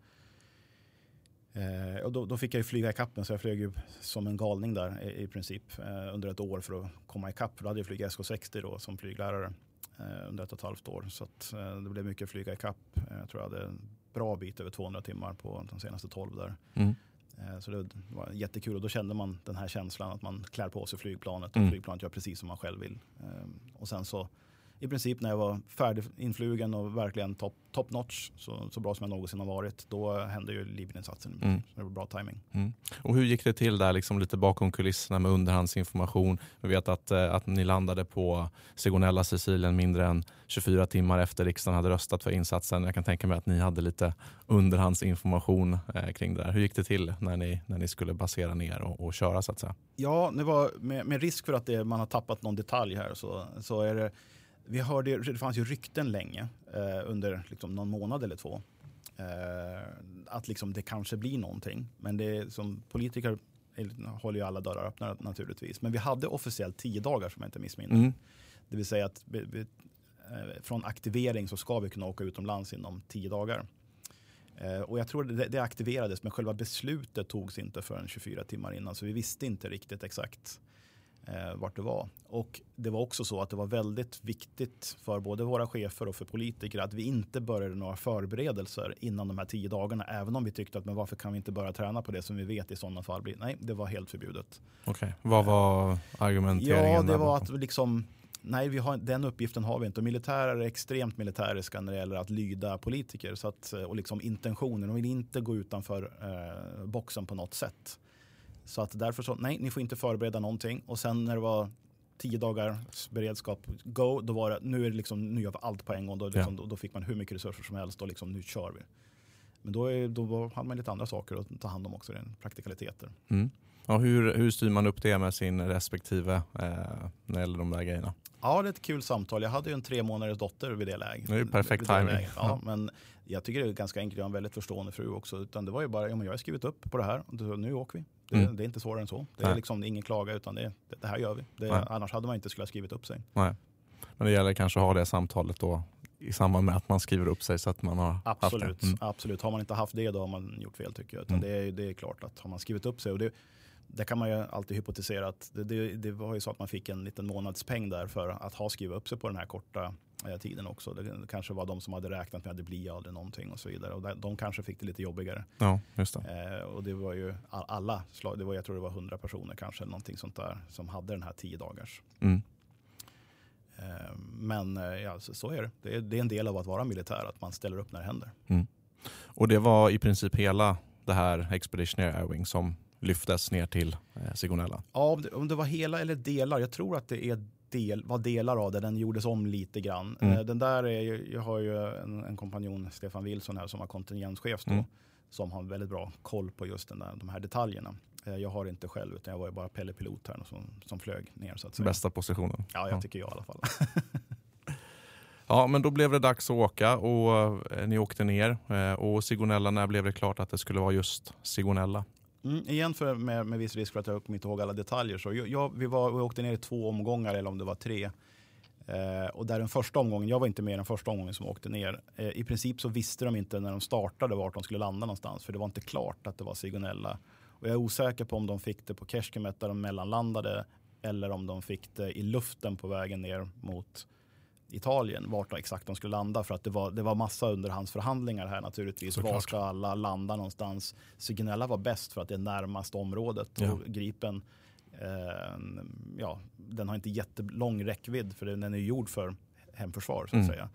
Eh, och då, då, fick jag ju flyga ikapp så jag flög ju som en galning där i, i princip eh, under ett år för att komma ikapp. Då hade jag flugit SK60 då som flyglärare eh, under ett och ett halvt år. Så att, eh, det blev mycket flyga ikapp. Jag tror jag hade en bra bit över 200 timmar på de senaste 12 där. Mm. Eh, så det var jättekul och då kände man den här känslan att man klär på sig flygplanet och mm. flygplanet gör precis som man själv vill. Och sen så i princip när jag var färdig influgen och verkligen top, top notch, så, så bra som jag någonsin har varit, då hände ju Libyen-insatsen. Mm. Det var bra timing. Mm. Och hur gick det till där, liksom lite bakom kulisserna med underhandsinformation? Vi vet att, eh, att ni landade på Sigonella, Sicilien mindre än 24 timmar efter riksdagen hade röstat för insatsen. Jag kan tänka mig att ni hade lite underhandsinformation eh, kring det där. Hur gick det till när ni, när ni skulle basera ner och, och köra så att säga? Ja, det var med, med risk för att det, man har tappat någon detalj här så, så är det vi hörde, det fanns ju rykten länge eh, under liksom, någon månad eller två. Eh, att liksom, det kanske blir någonting. Men det, som politiker håller ju alla dörrar öppna naturligtvis. Men vi hade officiellt tio dagar som jag inte missminner. Mm. Det vill säga att vi, vi, eh, från aktivering så ska vi kunna åka utomlands inom tio dagar. Eh, och jag tror det, det aktiverades men själva beslutet togs inte förrän 24 timmar innan så vi visste inte riktigt exakt eh, vart det var. Och det var också så att det var väldigt viktigt för både våra chefer och för politiker att vi inte började några förberedelser innan de här tio dagarna. Även om vi tyckte att men varför kan vi inte börja träna på det som vi vet i sådana fall blir. Nej, det var helt förbjudet. Okej, okay. vad var argumenteringen? Ja, det var att liksom Nej, vi har, den uppgiften har vi inte. Och militärer är extremt militäriska när det gäller att lyda politiker. Så att, och liksom intentionen. De vill inte gå utanför eh, boxen på något sätt. Så att därför så, nej, ni får inte förbereda någonting. Och sen när det var tio dagars beredskap, go, då var det, nu är det liksom, nu gör vi allt på en gång. Då, liksom, ja. då, då, fick man hur mycket resurser som helst och liksom, nu kör vi. Men då, är, då hade man lite andra saker att ta hand om också, praktikaliteter. Mm. Ja, hur, hur styr man upp det med sin respektive eh, när det gäller de där grejerna? Ja, det är ett kul samtal. Jag hade ju en tre månaders dotter vid det läget. Det är ju perfekt timing. Ja, men jag tycker det är ganska enkelt. Jag har en väldigt förstående fru också. Utan det var ju bara, ja, men jag har skrivit upp på det här nu åker vi. Det, mm. det, är inte svårare än så. Det är liksom ingen klaga utan det, det, det här gör vi. Det, annars hade man inte skulle ha skrivit upp sig. Nej. Men det gäller kanske att ha det samtalet då i samband med att man skriver upp sig så att man har absolut, haft det. Mm. Absolut, har man inte haft det då har man gjort fel tycker jag. Utan mm. det, är, det är klart att har man skrivit upp sig och det, det kan man ju alltid hypotisera att det, det, det, var ju så att man fick en liten månadspeng där för att ha skrivit upp sig på den här korta tiden också. Det kanske var de som hade räknat med att det blir aldrig någonting och så vidare. Och de kanske fick det lite jobbigare. Ja, just det. Eh, och det var ju alla slag, det var, jag tror det var hundra personer kanske, någonting sånt där, som hade den här tio dagars. Mm. Eh, men eh, ja, så, så, är det. det är. det. är. en del av att vara militär, att man ställer upp när det händer. Mm. Och det var i princip hela det här Expeditionary Airwing som lyftes ner till eh, Sigonella? Ja, om det, om det var hela eller delar. Jag tror att det är del, var delar av det. Den gjordes om lite grann. Mm. Eh, den där är, jag har ju en, en kompanjon, Stefan Wilson här, som var kontingenschef då. Mm. Som har väldigt bra koll på just den där, de här detaljerna. Eh, jag har inte själv, utan jag var ju bara Pelle Pilot här som, som flög ner. Så att säga. Bästa positionen? Ja, jag tycker jag i alla fall. Ja, men då blev det dags att åka och eh, ni åkte ner. Och Sigonella, när blev det klart att det skulle vara just Sigonella? Mm, igen för, med, med viss risk för att jag kommer inte ihåg alla detaljer. Så jag, vi, var, vi åkte ner i två omgångar eller om det var tre. Eh, och där den första omgången, jag var inte med i den första omgången som åkte ner. Eh, I princip så visste de inte när de startade vart de skulle landa någonstans. För det var inte klart att det var Sigonella. Och jag är osäker på om de fick det på Keshkemet där de mellanlandade. Eller om de fick det i luften på vägen ner mot Italien, vart exakt de skulle landa. För att det var, det var massa underhandsförhandlingar här naturligtvis. Såklart. Var ska alla landa någonstans? Sigonella var bäst för att det är närmast området. Ja. Och Gripen, eh, ja, den har inte jättelång räckvidd för den är gjord för hemförsvar så att mm. säga.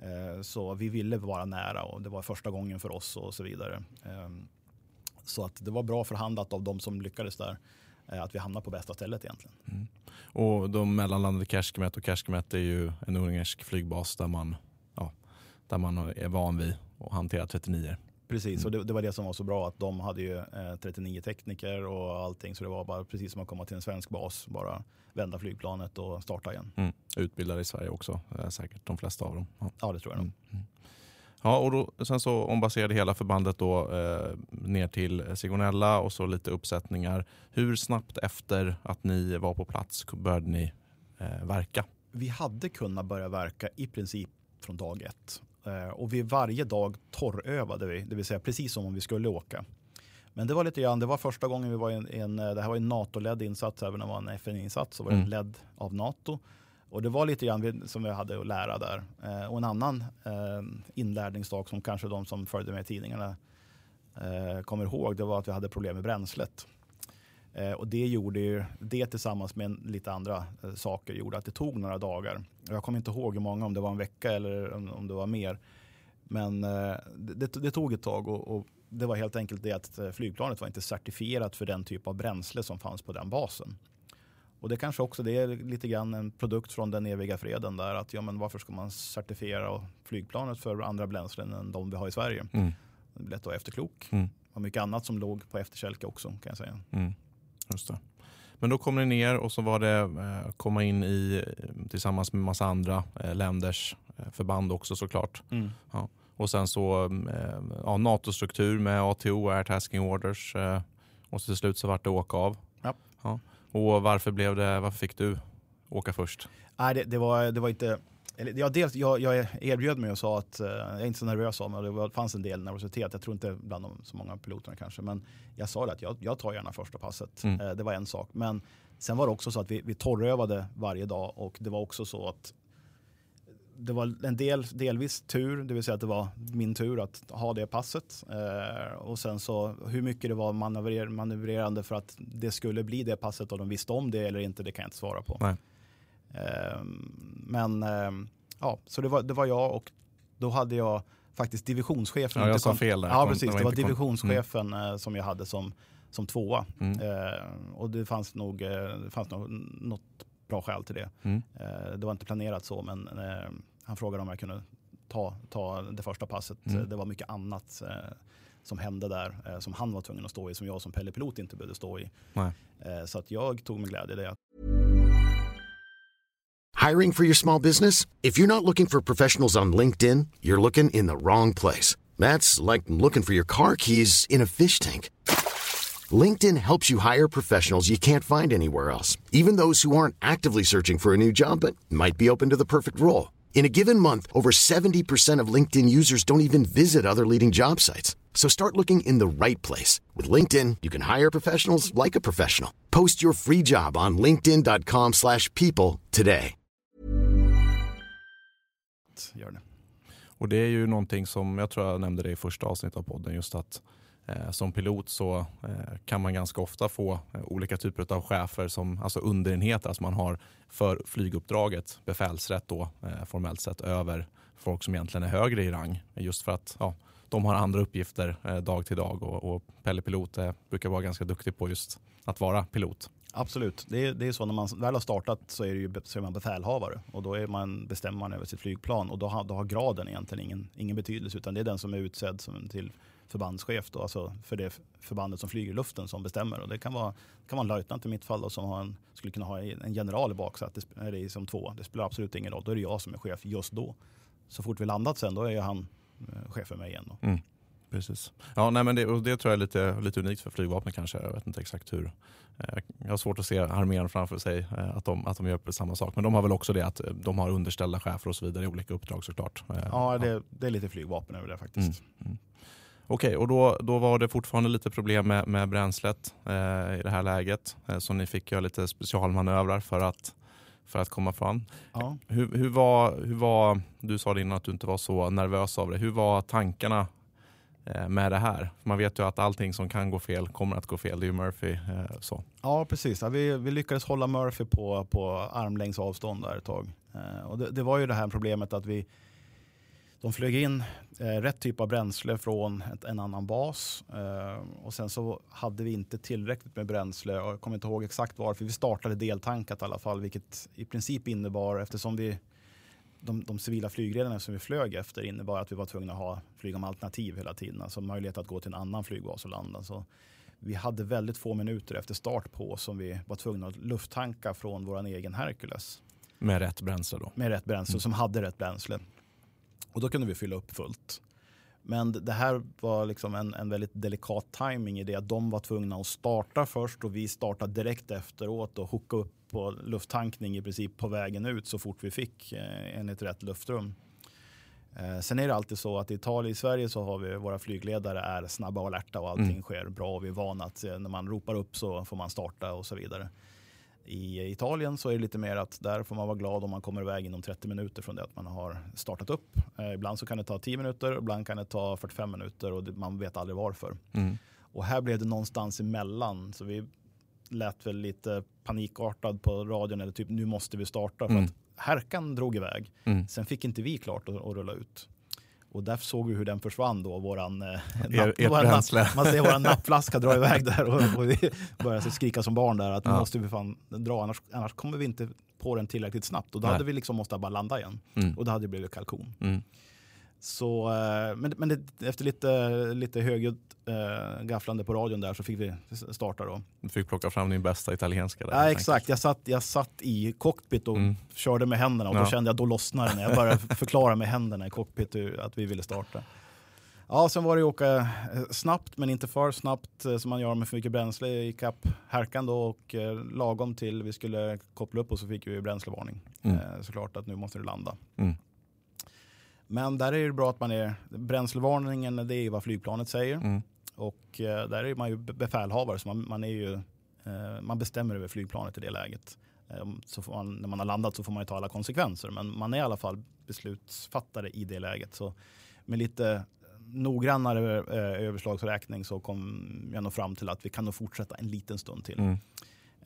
Eh, så vi ville vara nära och det var första gången för oss och så vidare. Eh, så att det var bra förhandlat av de som lyckades där. Eh, att vi hamnar på bästa stället egentligen. Mm. Och de mellanlandade Keshkemet och Keshkemet är ju en ungersk flygbas där man, ja, där man är van vid att hantera 39 Precis, mm. och det, det, var det som var så bra att de hade ju eh, 39 tekniker och allting så det var bara precis som att komma till en svensk bas, bara vända flygplanet och starta igen. Mm. Utbildade i Sverige också, eh, säkert de flesta av dem. Ja, ja det tror jag nog. Mm. Ja, och då, sen så ombaserade hela förbandet då, eh, ner till Sigonella och så lite uppsättningar. Hur snabbt efter att ni var på plats började ni eh, verka? Vi hade kunnat börja verka i princip från dag ett. Eh, och vi varje dag torrövade vi, det vill säga precis som om vi skulle åka. Men det var lite grann, det var första gången vi var i en, en det här var en NATO-ledd insats, även om det var en FN-insats så var det Mm. ledd av NATO. Och det var lite grann vi- som vi hade att lära där. Eh, och en annan eh, inlärningsdag som kanske de som följde med i tidningarna eh, kommer ihåg, det var att vi hade problem med bränslet. Eh, och det gjorde ju, det tillsammans med en, lite andra eh, saker gjorde att det tog några dagar. Jag kommer inte ihåg hur många, om det var en vecka eller om, om det var mer. Men eh, det, det tog ett tag och, och det var helt enkelt det att eh, flygplanet var inte certifierat för den typ av bränsle som fanns på den basen. Och det kanske också det är lite grann en produkt från den eviga freden där att ja men varför ska man certifiera flygplanet för andra bränslen än de vi har i Sverige? Mm. Det är lätt att vara efterklok. Mm. Och mycket annat som låg på efterkälke också kan jag säga. Mm. Just det. Men då kom ni ner och så var det eh, komma in i tillsammans med massa andra eh, länders eh, förband också såklart. Och sen så ja, NATO-struktur med ATO, Air Tasking Orders. Och så till slut så vart det åka av. Ja. Och varför, blev det, varför fick du åka först? Nej, det, det, var, det var inte... Eller, ja, dels, jag, jag erbjöd mig och sa att eh, jag är inte så nervös av mig. Det var, fanns en del nervositet. Jag tror inte bland de, så många piloterna kanske. Men jag sa det att jag, jag tar gärna första passet. Mm. Eh, det var en sak. Men sen var det också så att vi, vi torrövade varje dag. Och det var också så att det var en del, delvis tur, det vill säga att det var min tur att ha det passet. Eh, och sen så hur mycket det var manövrer, manövrerande för att det skulle bli det passet och de visste om det eller inte, det kan jag inte svara på. Eh, men eh, ja, så det var, det var jag och då hade jag faktiskt divisionschefen. Ja, jag sa fel där. Ja, precis. det var Det divisionschefen eh, som jag hade som, som tvåa. Mm. Eh, och det fanns nog, eh, det fanns nog något bra skäl till det. Mm. Eh, det var inte planerat så, men eh, han frågade om jag kunde ta, ta det första passet. Mm. Det var mycket annat eh, som hände där, som han var tvungen att stå i, som jag som Pelle Pilot inte behövde stå i. Nej. Så att jag tog med glädje det. Hiring for your small business? If you're not looking for professionals on LinkedIn, you're looking in the wrong place. That's like looking for your car keys in a fish tank. LinkedIn helps you hire professionals you can't find anywhere else, even those who aren't actively searching for a new job but might be open to the perfect role. In a given month, over 70% of LinkedIn users don't even visit other leading job sites. So start looking in the right place. With LinkedIn, you can hire professionals like a professional. Post your free job on linkedin.com/people slash people today. Gör det. Och det är ju någonting som jag tror jag nämnde det i första avsnittet av podden. Just att Eh, som pilot så eh, kan man ganska ofta få eh, olika typer av chefer som alltså underenheter. Alltså man har för flyguppdraget befälsrätt då formellt sett över folk som egentligen är högre i rang. Just för att ja, de har andra uppgifter dag till dag och, och Pelle Pilot brukar vara ganska duktig på just att vara pilot. Absolut. Det är, det är så när man väl har startat så är, det ju, så är man befälhavare och då är man, bestämmer man över sitt flygplan och då har, då har graden egentligen ingen, ingen betydelse utan det är den som är utsedd som, till förbandschef, då, alltså för det förbandet som flyger i luften som bestämmer. Och det kan vara, det kan vara en löjtnant i mitt fall då, som har en, skulle kunna ha en general i baksätet eller som två. Det spelar absolut ingen roll. Då är det jag som är chef just då. Så fort vi landat sen då är han eh, chef för mig igen. Då. Mm. Precis. Ja, nej, men det, och det tror jag är lite, lite unikt för flygvapnet kanske. Jag vet inte exakt hur. Eh, Jag har svårt att se armén framför sig eh, att de, att de gör på samma sak. Men de har väl också det att de har underställda chefer och så vidare i olika uppdrag såklart. Ja, det, det är lite flygvapen över det faktiskt. Okej, och då, då var det fortfarande lite problem med, med bränslet eh, i det här läget. Eh, så ni fick göra lite specialmanövrar för att, för att komma fram. Ja. Hur, hur, var, hur var, du sa det innan att du inte var så nervös av det. Hur var tankarna eh, med det här? Man vet ju att allting som kan gå fel kommer att gå fel. Det är ju Murphy. Eh, så. Ja, precis. Ja, vi, vi lyckades hålla Murphy på, på armlängds avstånd där ett tag. Eh, och det, det var ju det här problemet att vi de flög in eh, rätt typ av bränsle från ett, en annan bas eh, och sen så hade vi inte tillräckligt med bränsle jag kommer inte ihåg exakt varför. Vi startade deltankat i alla fall, vilket i princip innebar eftersom vi de, de civila flygledarna som vi flög efter innebar att vi var tvungna att ha, flyga med alternativ hela tiden, alltså möjlighet att gå till en annan flygbas och landa. Så vi hade väldigt få minuter efter start på som vi var tvungna att lufttanka från vår egen Hercules Med rätt bränsle då. med rätt bränsle, som hade rätt bränsle. Och då kunde vi fylla upp fullt. Men det här var liksom en, en väldigt delikat timing i det att de var tvungna att starta först och vi startade direkt efteråt och hooka upp på lufttankning i princip på vägen ut så fort vi fick eh, enligt rätt luftrum. Eh, sen är det alltid så att i Italien, i Sverige så har vi våra flygledare är snabba och alerta och allting mm. sker bra och vi är vana att när man ropar upp så får man starta och så vidare. I Italien så är det lite mer att där får man vara glad om man kommer iväg inom 30 minuter från det att man har startat upp. Eh, ibland så kan det ta 10 minuter, ibland kan det ta 45 minuter och man vet aldrig varför. Mm. Och här blev det någonstans emellan. Så vi lät väl lite panikartad på radion eller typ nu måste vi starta. För mm. att härkan drog iväg. Mm. Sen fick inte vi klart att, att rulla ut. Och därför såg vi hur den försvann då, våran, eh, napp, er, våran napp, man ser våran nappflaska dra iväg där och, och vi började skrika som barn där att nu måste vi fan dra annars, annars kommer vi inte på den tillräckligt snabbt. Och då Nej. hade vi liksom måste bara landa igen. Mm. Och då hade det blivit kalkon. Mm. Så, eh, men men det, efter lite, lite högljutt äh, gafflande på radion där så fick vi starta då. Du fick plocka fram din bästa italienska? Där, ja, exakt, jag satt, jag satt i cockpit och mm. körde med händerna och då kände jag då lossnade när jag började förklara med händerna i cockpit att vi ville starta. Ja, sen var det att åka eh, snabbt men inte för snabbt som man gör med för mycket bränsle i kapp härkan då och lagom till vi skulle koppla upp och så fick vi bränslevarning. Mm. Såklart att nu måste det landa. Mm. Men där är det bra att man är, bränslevarningen det är vad flygplanet säger. Mm. Och eh, där är man ju befälhavare så man, man, är ju, eh, man bestämmer över flygplanet i det läget. Eh, så man, när man har landat så får man ju ta alla konsekvenser men man är i alla fall beslutsfattare i det läget. Så med lite noggrannare eh, överslagsräkning så kom jag nog fram till att vi kan nog fortsätta en liten stund till. Mm.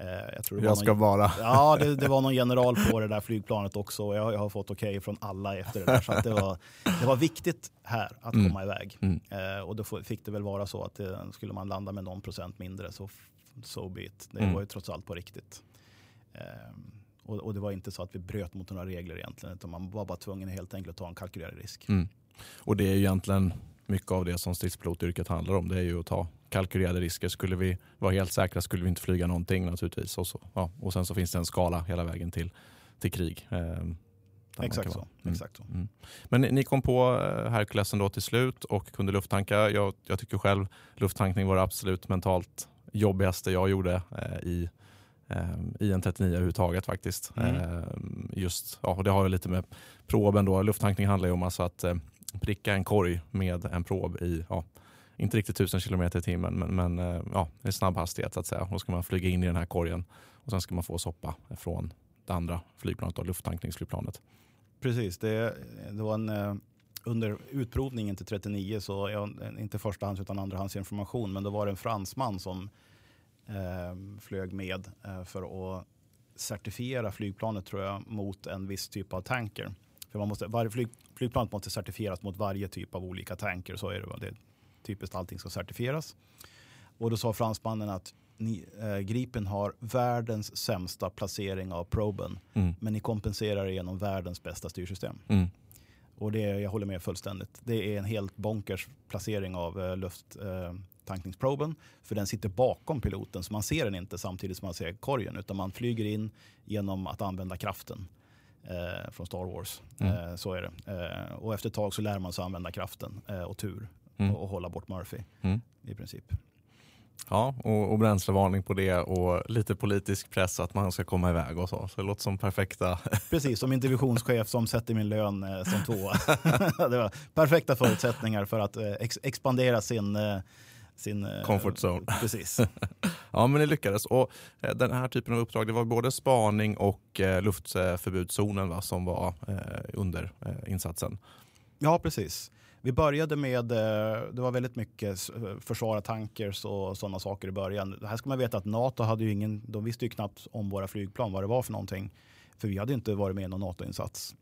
Eh, jag, tror jag ska någon, vara. Ja, det, det, var någon general på det där flygplanet också. Och jag, jag har fått okej okay från alla efter det där. Så det, var, det var viktigt här att mm. komma iväg. Mm. Eh, och då fick det väl vara så att det, eh, skulle man landa med någon procent mindre så so be it. Det mm. var ju trots allt på riktigt. Eh, och, och, det var inte så att vi bröt mot några regler egentligen. Utan man var bara tvungen helt enkelt att ta en kalkylerad risk. Mm. Och det är egentligen mycket av det som stridspilotyrket handlar om. Det är ju att ta kalkylerade risker. Skulle vi vara helt säkra skulle vi inte flyga någonting naturligtvis. Och, så, ja. och sen så finns det en skala hela vägen till, till krig. Eh, exakt, så, mm. exakt så. Mm. Men ni kom på eh, Herkulesen då till slut och kunde lufttanka. Jag, jag tycker själv lufttankning var det absolut mentalt jobbigaste jag gjorde eh, i eh, i en 39 överhuvudtaget faktiskt. Mm. Eh, just, ja, och det har ju lite med proben då. Lufttankning handlar ju om alltså att eh, pricka en korg med en prob i ja, inte riktigt 1000 km i timmen, men, men eh, ja, det är snabb hastighet så att säga. Då ska man flyga in i den här korgen och sen ska man få soppa från det andra flygplanet, då, lufttankningsflygplanet. Precis, det, det var en, eh, under utprovningen till 39, så jag, inte förstahands utan andrahandsinformation, men då var det en fransman som eh, flög med eh, för att certifiera flygplanet tror jag mot en viss typ av tanker. För man måste, varje flyg, flygplan måste certifieras mot varje typ av olika tanker. Så är det. det typiskt allting ska certifieras. Och då sa fransmannen att ni, eh, Gripen har världens sämsta placering av proben. Mm. Men ni kompenserar genom världens bästa styrsystem. Mm. Och det, jag håller med fullständigt. Det är en helt bonkers placering av eh, lufttankningsproben. Eh, för den sitter bakom piloten så man ser den inte samtidigt som man ser korgen. Utan man flyger in genom att använda kraften eh, från Star Wars. Mm. Eh, så är det. Eh, och efter ett tag så lär man sig använda kraften eh, och tur mm. och, och, hålla bort Murphy mm. i princip. Ja, och, och bränslevarning på det och lite politisk press att man ska komma iväg och så. Så det låter som perfekta... Precis, som en divisionschef som sätter min lön eh, som tvåa. det var perfekta förutsättningar för att eh, ex expandera sin eh, sin eh, comfort zone. Precis. ja, men det lyckades. Och eh, den här typen av uppdrag, det var både spaning och eh, luftförbudszonen va, som var under insatsen. Ja, precis. Vi började med, eh, det var väldigt mycket eh, försvara tankers och sådana saker i början. Här ska man veta att NATO hade ju ingen, de visste ju knappt om våra flygplan, vad det var för någonting. För vi hade inte varit med i någon NATO-insats.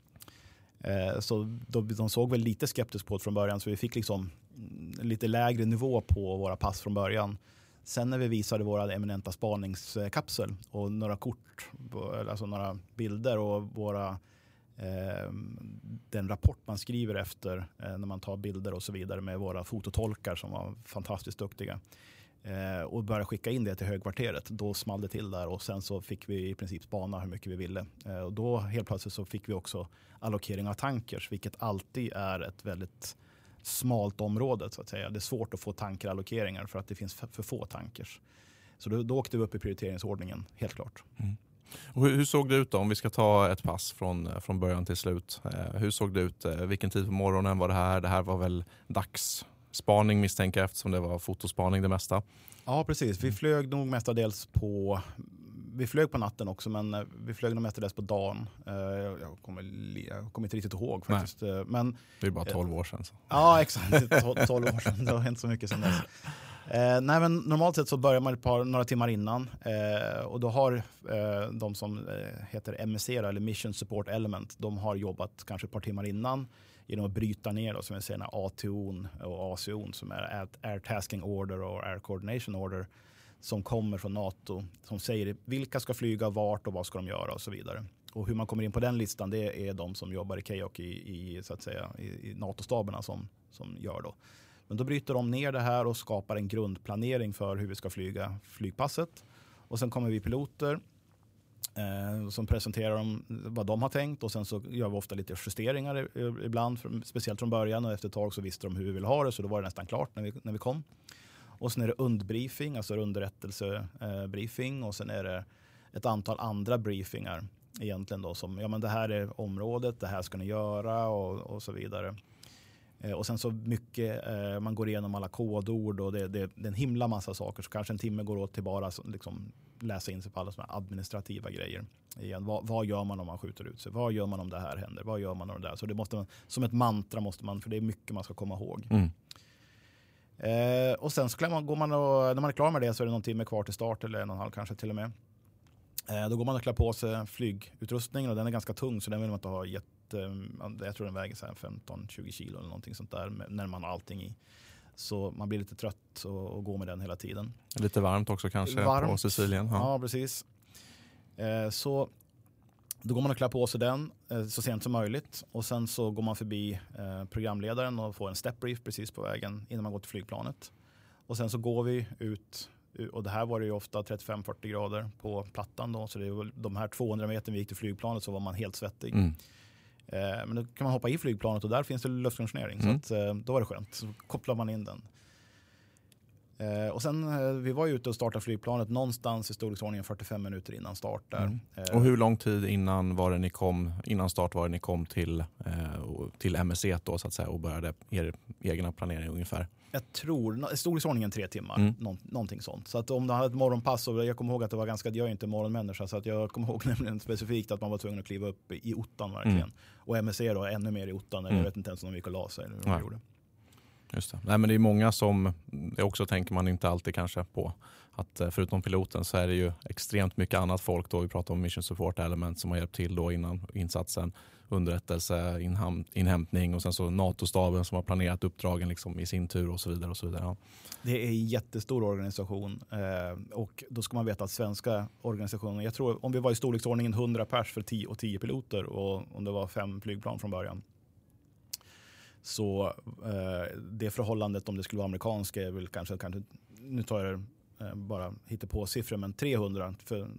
Eh, så de såg väl lite skeptiskt på det från början så vi fick liksom mm, lite lägre nivå på våra pass från början. Sen när vi visade våra eminenta spaningskapsel och några kort, alltså några bilder och våra, Ehm, den rapport man skriver efter eh, när man tar bilder och så vidare med våra fototolkar som var fantastiskt duktiga eh, och började skicka in det till högkvarteret. Då small det till där och sen så fick vi i princip spana hur mycket vi ville. Eh, och då helt plötsligt så fick vi också allokering av tankers, vilket alltid är ett väldigt smalt område. Så att säga. Det är svårt att få tankerallokeringar för att det finns för få tankers. Så då, då åkte vi upp i prioriteringsordningen, helt klart. Mm. Och hur, hur, såg det ut då? Om vi ska ta ett pass från, från början till slut. Eh, hur såg det ut? Eh, vilken tid på morgonen var det här? Det här var väl dagsspaning misstänker jag eftersom det var fotospaning det mesta. Ja precis, vi flög nog mestadels på vi flög på natten också men eh, vi flög nog mestadels på dagen. Eh, jag kommer, jag kommer inte riktigt ihåg faktiskt. Nej. Men, det är bara 12 år sedan. Så. Ja exakt, 12 år sedan. Det har hänt så mycket sedan dess. Eh, nej, men normalt sett så börjar man ett par, några timmar innan eh, och då har eh, de som eh, heter MSC eller Mission Support Element, de har jobbat kanske ett par timmar innan genom att bryta ner då, som vi säger, ATO och ACO som är Air Tasking Order och Air Coordination Order som kommer från NATO som säger vilka ska flyga vart och vad ska de göra och så vidare. Och hur man kommer in på den listan det är de som jobbar i KEOC i, i, så att säga, i, i NATO-staberna som, som gör då. Men då bryter de ner det här och skapar en grundplanering för hur vi ska flyga flygpasset. Och sen kommer vi piloter eh, som presenterar dem vad de har tänkt och sen så gör vi ofta lite justeringar ibland, speciellt från början och efter ett tag så visste de hur vi vill ha det så då var det nästan klart när vi, när vi kom. Och sen är det undbriefing, alltså underrättelsebriefing och sen är det ett antal andra briefingar egentligen då som ja men det här är området, det här ska ni göra och, och så vidare. Eh, och sen så mycket, eh, man går igenom alla kodord och det, det, det, är en himla massa saker. Så kanske en timme går åt till bara liksom, läsa in sig på alla såna administrativa grejer. Igen, vad, vad, gör man om man skjuter ut sig? Vad gör man om det här händer? Vad gör man om det där? Så det måste man, som ett mantra måste man, för det är mycket man ska komma ihåg. Mm. Eh, och sen så man, går man och, när man är klar med det så är det någon timme kvar till start eller en och en halv kanske till och med. Eh, då går man och klär på sig flygutrustningen och den är ganska tung så den vill man inte ha jätte, jag tror den väger 15-20 kilo eller någonting sånt där när man har allting i. Så man blir lite trött och, och går med den hela tiden. Lite varmt också kanske varmt. på Sicilien. Ja, ja precis. Eh, så då går man och klär på sig den eh, så sent som möjligt och sen så går man förbi eh, programledaren och får en step brief precis på vägen innan man går till flygplanet. Och sen så går vi ut och det här var det ju ofta 35-40 grader på plattan då så det var de här 200 meter vi gick till flygplanet så var man helt svettig. Mm. Eh, men då kan man hoppa i flygplanet och där finns det luftkonditionering mm. så att, då var det skönt. Så kopplar man in den. Eh, och sen, eh, vi var ju ute och startade flygplanet någonstans i storleksordningen 45 minuter innan start. Där. Mm. Eh, och hur lång tid innan, var det ni kom, innan start var det ni kom till, eh, till MSC då, så att säga, och började er egna planering ungefär? Jag tror i storleksordningen tre timmar, mm. Nå någonting sånt. Så att om du hade ett morgonpass, och jag kommer ihåg att det var ganska, jag är inte morgonmänniska, så att jag kommer ihåg nämligen specifikt att man var tvungen att kliva upp i ottan verkligen. Mm. Och MSC då ännu mer i ottan, mm. jag vet inte ens om de gick och la sig. Eller vad de gjorde. Just det. Nej, men det är många som, det också tänker man inte alltid kanske på, att eh, förutom piloten så är det ju extremt mycket annat folk då. Vi pratar om mission support element som har hjälpt till då innan insatsen, underrättelse, inhämtning och sen så NATO-staben som har planerat uppdragen liksom i sin tur och så vidare. Och så vidare. Ja. Det är en jättestor organisation eh, och då ska man veta att svenska organisationer, jag tror om vi var i storleksordningen 100 pers för 10 och 10 piloter och om det var fem flygplan från början så eh, det förhållandet om det skulle vara amerikanska är väl kanske, kanske nu tar jag eh, bara på siffror men 300 för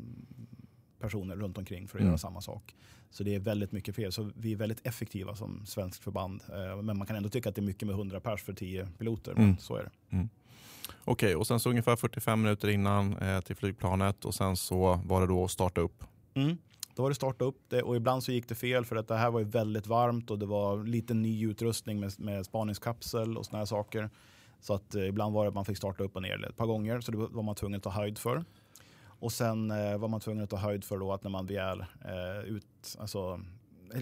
personer runt omkring för att mm. göra samma sak. Så det är väldigt mycket fel. Så vi är väldigt effektiva som svenskt förband. Eh, men man kan ändå tycka att det är mycket med 100 pers för 10 piloter. Mm. så är det. Mm. Okej, okay, och sen så ungefär 45 minuter innan eh, till flygplanet och sen så var det då att starta upp. Mm. Då var det starta upp det och ibland så gick det fel för att det här var ju väldigt varmt och det var lite ny utrustning med, med spaningskapsel och såna här saker. Så att eh, ibland var det att man fick starta upp och ner ett par gånger så det var man tvungen att ta höjd för. Och sen eh, var man tvungen att ta höjd för då att när man begär eh, ut, alltså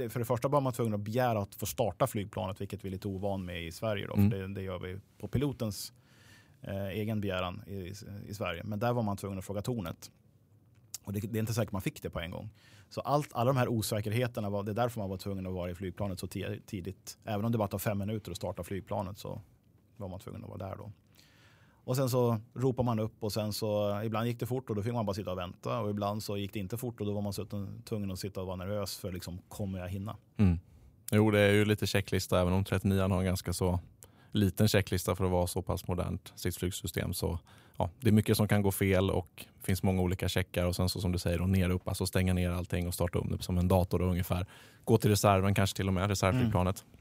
för det första var man tvungen att begära att få starta flygplanet, vilket vi är lite ovan med i Sverige. Då, mm. för det, det, gör vi på pilotens eh, egen begäran i, i, i, Sverige. Men där var man tvungen att fråga tornet. Och det, det, är inte säkert man fick det på en gång. Så allt, alla de här osäkerheterna, var, det är därför man var tvungen att vara i flygplanet så tidigt. Även om det bara tar fem minuter att starta flygplanet så var man tvungen att vara där då. Och sen så ropar man upp och sen så ibland gick det fort och då fick man bara sitta och vänta och ibland så gick det inte fort och då var man tvungen att sitta och vara nervös för liksom kommer jag hinna? Mm. Jo det är ju lite checklista även om 39 har en ganska så liten checklista för att vara så pass modernt stridsflygsystem så ja, det är mycket som kan gå fel och det finns många olika checkar och sen så som du säger, och ner upp, alltså stänga ner allting och starta om det som en dator då, ungefär. Gå till reserven kanske till och med, reservflygplanet. Mm.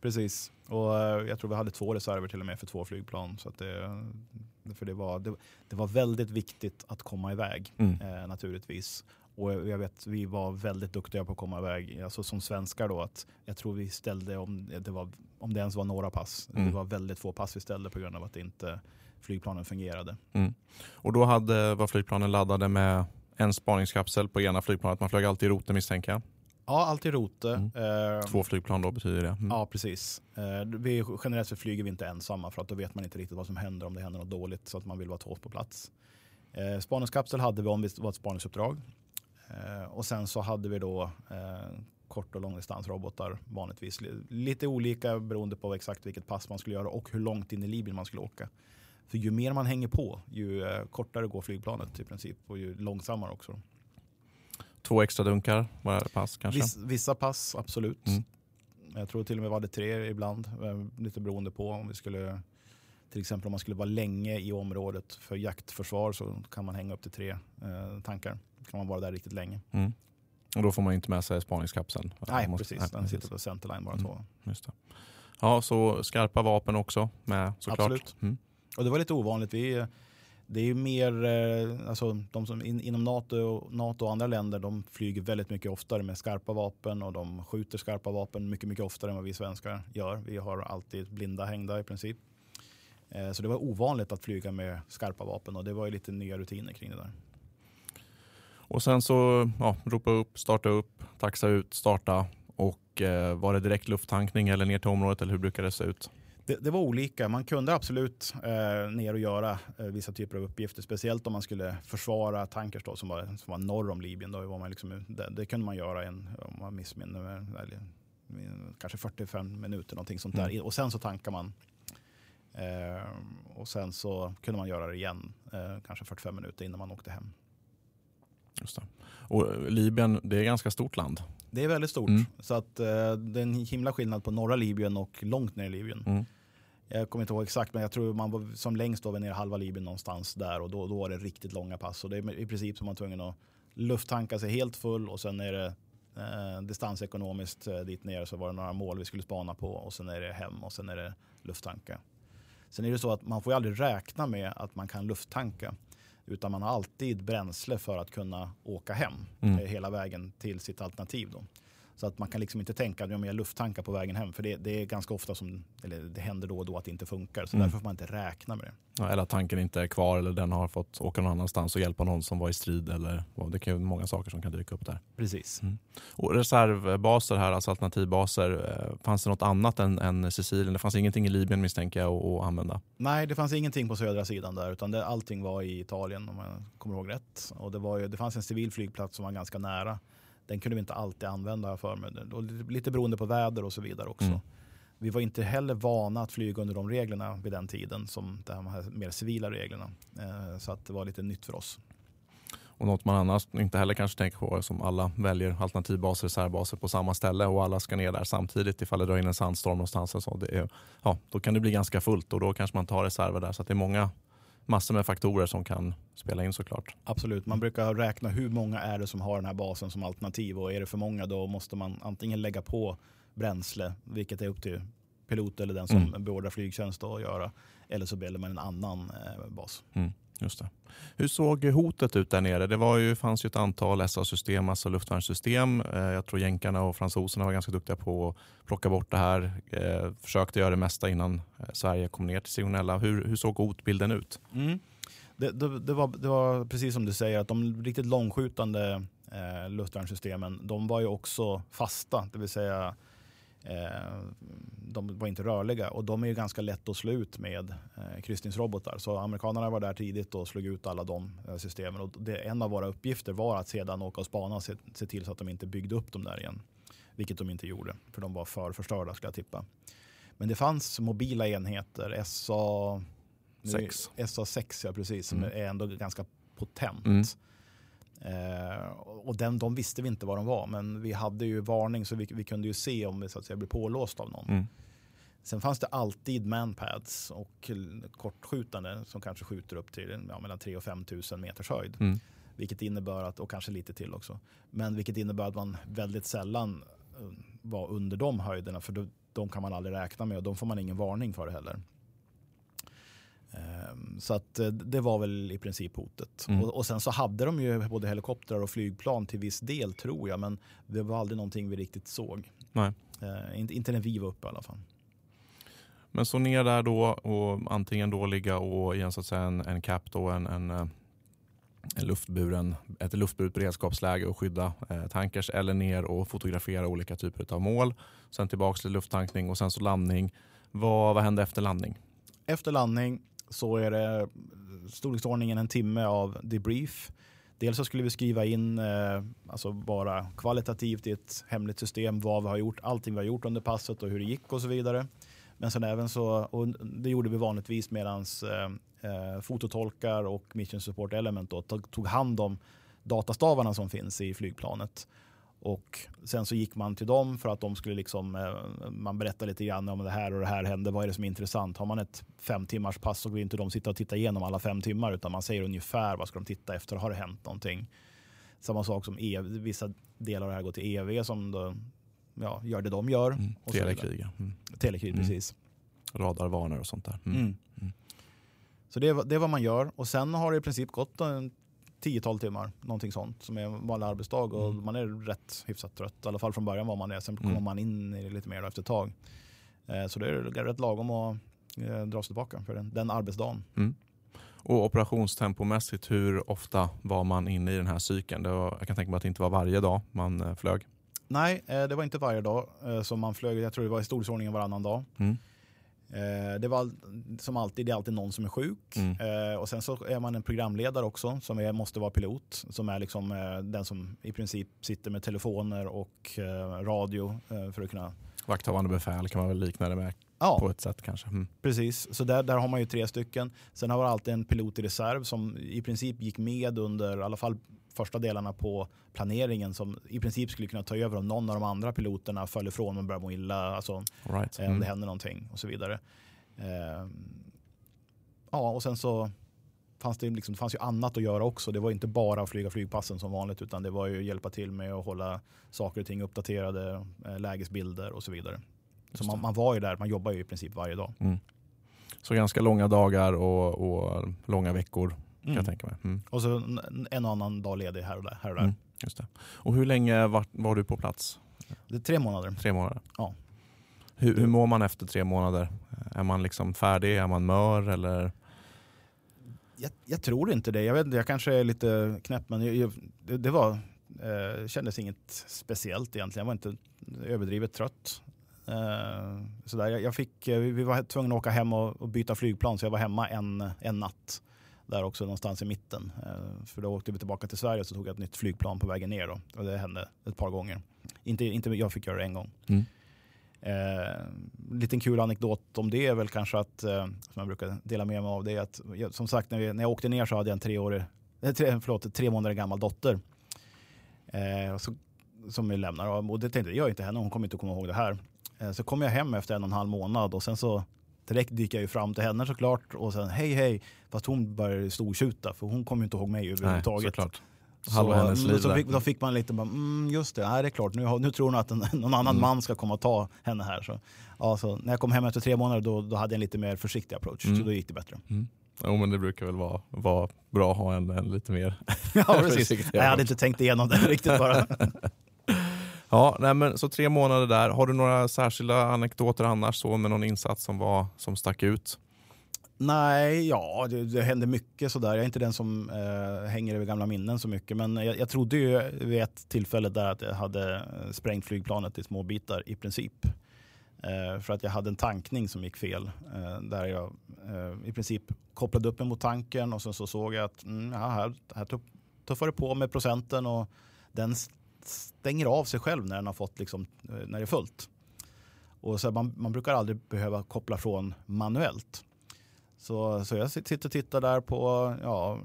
Precis, och eh, jag tror vi hade två reserver till och med för två flygplan. Så det, för det, var, det, det, var väldigt viktigt att komma iväg mm. eh, naturligtvis. Och jag vet, vi var väldigt duktiga på att komma iväg, alltså som svenskar då, att jag tror vi ställde, om det, var, om det ens var några pass, mm. det var väldigt få pass vi ställde på grund av att inte flygplanen fungerade. Mm. Och då hade, var flygplanen laddade med en spaningskapsel på ena flygplanet. Man flög alltid i rote misstänker jag. Ja, alltid rote. Mm. Eh, Två flygplan då betyder det. Mm. Ja, precis. Eh, vi, generellt så flyger vi inte ensamma för att då vet man inte riktigt vad som händer om det händer något dåligt så att man vill vara två på plats. Eh, spaningskapsel hade vi om det var ett spaningsuppdrag. Eh, och sen så hade vi då kort och långdistansrobotar vanligtvis. Lite olika beroende på exakt vilket pass man skulle göra och hur långt in i Libyen man skulle åka. För ju mer man hänger på, ju eh, kortare går flygplanet i princip och ju långsammare också. Två extra dunkar varje pass kanske? Viss, vissa pass, absolut. Mm. Jag tror till och med var det tre ibland, eh, lite beroende på om vi skulle till exempel om man skulle vara länge i området för jaktförsvar så kan man hänga upp till tre eh, tankar. Då kan man vara där riktigt länge. Mm. Och då får man inte med sig spaningskapseln? Nej, måste, precis. Den sitter på centerline bara mm. två. Just det. Ja, så skarpa vapen också med såklart? Absolut. Mm. Och det var lite ovanligt. Vi, det är mer, eh, alltså de som in, inom NATO, NATO och andra länder de flyger väldigt mycket oftare med skarpa vapen och de skjuter skarpa vapen mycket, mycket oftare än vad vi svenskar gör. Vi har alltid blinda hängda i princip. Eh, så det var ovanligt att flyga med skarpa vapen och det var ju lite nya rutiner kring det där. Och sen så ja, ropa upp, starta upp, taxa ut, starta och eh, var det direkt lufttankning eller ner till området eller hur brukar det se ut? Det, det, var olika. Man kunde absolut eh, ner och göra eh, vissa typer av uppgifter. Speciellt om man skulle försvara tankers då, som, var, som var norr om Libyen. Då var man liksom, det, det kunde man göra en, om man missminner kanske 45 minuter. Någonting sånt där. Mm. Och sen så tankar man. Eh, och sen så kunde man göra det igen. Eh, kanske 45 minuter innan man åkte hem. Just det. Och Libyen, det är ganska stort land. Det är väldigt stort. Mm. Så att, eh, det är en himla skillnad på norra Libyen och långt ner i Libyen. Mm. Jag kommer inte ihåg exakt, men jag tror man var som längst var vi ner halva Libyen någonstans där och då, då var det riktigt långa pass. Och det är i princip som man tvungen att lufttanka sig helt full och sen är det eh, distansekonomiskt eh, dit ner så var det några mål vi skulle spana på och sen är det hem och sen är det lufttanka. Sen är det så att man får ju aldrig räkna med att man kan lufttanka. Utan man har alltid bränsle för att kunna åka hem mm. Eh, hela vägen till sitt alternativ. Då. Så att man kan liksom inte tänka att jag lufttankar på vägen hem. För det, det, är ganska ofta som, eller det händer då och då att det inte funkar. Så mm. därför får man inte räkna med det. Ja, eller att tanken inte är kvar eller den har fått åka någon annanstans och hjälpa någon som var i strid. Eller, det kan ju många saker som kan dyka upp där. Precis. Mm. Och reservbaser här, alltså alternativbaser. Eh, fanns det något annat än, än Sicilien? Det fanns ingenting i Libyen misstänker jag att använda? Nej, det fanns ingenting på södra sidan där. Utan det, allting var i Italien om jag kommer ihåg rätt. Och det, var ju, det fanns en civil flygplats som var ganska nära den kunde vi inte alltid använda för mig. Lite beroende på väder och så vidare också. Mm. Vi var inte heller vana att flyga under de reglerna vid den tiden som de här mer civila reglerna. Eh, så att det var lite nytt för oss. Och något man annars inte heller kanske tänker på som alla väljer alternativbaser, reservbaser på samma ställe och alla ska ner där samtidigt ifall det drar in en sandstorm någonstans. så. Det är, ja, då kan det bli ganska fullt och då kanske man tar reserver där. Så det är många massor med faktorer som kan spela in såklart. Absolut, man brukar räkna hur många är det som har den här basen som alternativ och är det för många då måste man antingen lägga på bränsle, vilket är upp till pilot eller den som mm. beordrar flygtjänst att göra, eller så väljer man en annan eh, bas. Mm. Just det. Hur såg hotet ut där nere? Det var ju, fanns ju ett antal SA-system, alltså luftvärnssystem. Eh, jag tror jänkarna och fransoserna var ganska duktiga på att plocka bort det här. Eh, försökte göra det mesta innan eh, Sverige kom ner till Sigonella. Hur, hur såg hotbilden ut? Mm. Det, det, det, var, det var precis som du säger, att de riktigt långskjutande eh, luftvärnssystemen, de var ju också fasta. Det vill säga de var inte rörliga och de är ju ganska lätt att slå ut med eh, kryssningsrobotar. Så amerikanerna var där tidigt och slog ut alla de eh, systemen. Och det, en av våra uppgifter var att sedan åka och spana och se, se till så att de inte byggde upp dem där igen. Vilket de inte gjorde, för de var för förstörda skulle jag tippa. Men det fanns mobila enheter, SA 6, SA 6 ja, precis, som mm. är ändå ganska potent. Mm. Eh, och den, de visste vi inte vad de var, men vi hade ju varning så vi, vi kunde ju se om vi så att säga, blev pålåsta av någon. Mm. Sen fanns det alltid manpads och kortskjutande som kanske skjuter upp till ja, mellan 3 och 5 000 meters höjd. Mm. Vilket innebär att, och kanske lite till också, men vilket innebär att man väldigt sällan eh, var under de höjderna för då, de kan man aldrig räkna med och de får man ingen varning för heller. Eh, Ehm, så att eh, det var väl i princip hotet. Mm. Och, och sen så hade de ju både helikoptrar och flygplan till viss del tror jag. Men det var aldrig någonting vi riktigt såg. Nej. Eh, inte, inte när vi var uppe i alla fall. Men så ner där då och antingen då ligga och i en, så att säga, en, en cap, då, en, en, eh, en luftburen, ett luftburet beredskapsläge och skydda eh, tankers eller ner och fotografera olika typer av mål. Sen tillbaka till lufttankning och sen så landning. Vad, vad hände efter landning? Efter landning så är det storleksordningen en timme av debrief. Dels så skulle vi skriva in, eh, alltså bara kvalitativt i ett hemligt system vad vi har gjort, allting vi har gjort under passet och hur det gick och så vidare. Men sen även så, och det gjorde vi vanligtvis medan eh, eh, fototolkar och Mission Support Element då, tog hand om datastavarna som finns i flygplanet. Och sen så gick man till dem för att de skulle liksom, eh, man berättar lite grann om det här och det här hände. Vad är det som är intressant? Har man ett fem timmars pass så vill inte de sitta och titta igenom alla fem timmar utan man säger ungefär vad ska de titta efter. Har det hänt någonting? Samma sak som EV, vissa delar av det här går till EV som då, ja, gör det de gör. Mm, telekrig. Mm. Telekrig, mm. precis. Radarvarnare och sånt där. Mm. Mm. mm. Så det det är vad man gör och sen har det i princip gått en tiotal timmar, någonting sånt, som är en vanlig arbetsdag och mm. man är rätt hyfsat trött. I alla fall från början var man det, sen kommer mm. man in i det lite mer efter ett tag. Eh, så det är rätt lagom att eh, dra sig tillbaka för den, den arbetsdagen. Mm. Och operationstempomässigt, hur ofta var man inne i den här cykeln? Var, jag kan tänka mig att det inte var varje dag man eh, flög. Nej, det var inte varje dag som man flög. Jag tror det var i storleksordningen varannan dag. Mm. Eh, det var som alltid, det är alltid någon som är sjuk. Mm. Eh, och sen så är man en programledare också som är, måste vara pilot. Som är liksom eh, den som i princip sitter med telefoner och radio för att kunna... Vakthavande befäl kan man väl likna det med ja. på ett sätt kanske. Mm. Precis, så där, där har man ju tre stycken. Sen har man alltid en pilot i reserv som i princip gick med under i alla fall första delarna på planeringen som i princip skulle kunna ta över om någon av de andra piloterna föll ifrån och började må illa. Alltså, right. mm. Om det händer någonting och så vidare. Eh, ja, och sen så fanns det, liksom, det fanns ju annat att göra också. Det var inte bara att flyga flygpassen som vanligt utan det var ju att hjälpa till med att hålla saker och ting uppdaterade, eh, lägesbilder och så vidare. Så man, man, var ju där, man jobbar ju i princip varje dag. Mm. Så ganska långa dagar och, och långa veckor kan jag mm. tänka mig. Mm. Och så en och annan dag ledig här och där. Här och, där. Mm, just det. och hur länge var, var, du på plats? Det är tre månader. Tre månader? Ja. Hur, hur mår man efter tre månader? Är man liksom färdig? Är man mör? Eller? Jag, jag tror inte det. Jag, vet, jag kanske är lite knäpp men jag, det, det, var, eh, kändes inget speciellt egentligen. Jag var inte överdrivet trött. Eh, sådär. Jag, jag fick, eh, vi var tvungna att åka hem och, och, byta flygplan så jag var hemma en, en natt där också någonstans i mitten. Eh, för då åkte vi tillbaka till Sverige så tog jag ett nytt flygplan på vägen ner. Då. Och det hände ett par gånger. Inte, inte jag fick göra det en gång. Mm. Eh, liten kul anekdot om det är väl kanske att, eh, som jag brukar dela med mig av, det är att jag, som sagt när, vi, när jag åkte ner så hade jag en treårig, eh, tre, förlåt, tre månader gammal dotter. Eh, så, som vi lämnar och det tänkte jag inte henne, hon kommer inte att komma ihåg det här. Eh, så kom jag hem efter en och en halv månad och sen så direkt dyker jag ju fram till henne såklart och sen hej hej. Fast hon börjar stortjuta för hon kommer ju inte ihåg mig överhuvudtaget. Nej, Halva hennes mm, liv. Så fick, då fick man lite bara, mm, just det, nej, det är klart, nu, nu tror hon att en, någon annan mm. man ska komma och ta henne här. Så, ja, så när jag kom hem efter tre månader då, då hade jag en lite mer försiktig approach, mm. så då gick det bättre. Mm. Jo men det brukar väl vara, vara bra att ha en, en lite mer ja, precis. Jag hade inte tänkt igenom det riktigt bara. Ja, nej, men, så tre månader där. Har du några särskilda anekdoter annars så med någon insats som, var, som stack ut? Nej, ja det, det hände mycket sådär. Jag är inte den som eh, hänger över gamla minnen så mycket. Men jag, jag trodde ju vid ett tillfälle där att jag hade eh, sprängt flygplanet i små bitar i princip. Eh, för att jag hade en tankning som gick fel. Eh, där jag eh, i princip kopplade upp mig mot tanken och sen så såg jag att mm, ja, här, här tuffar det på med procenten och den stänger av sig själv när den har fått liksom, eh, när det är fullt. Och så man, man brukar aldrig behöva koppla från manuellt. Så, så jag sitter och tittar där på, ja,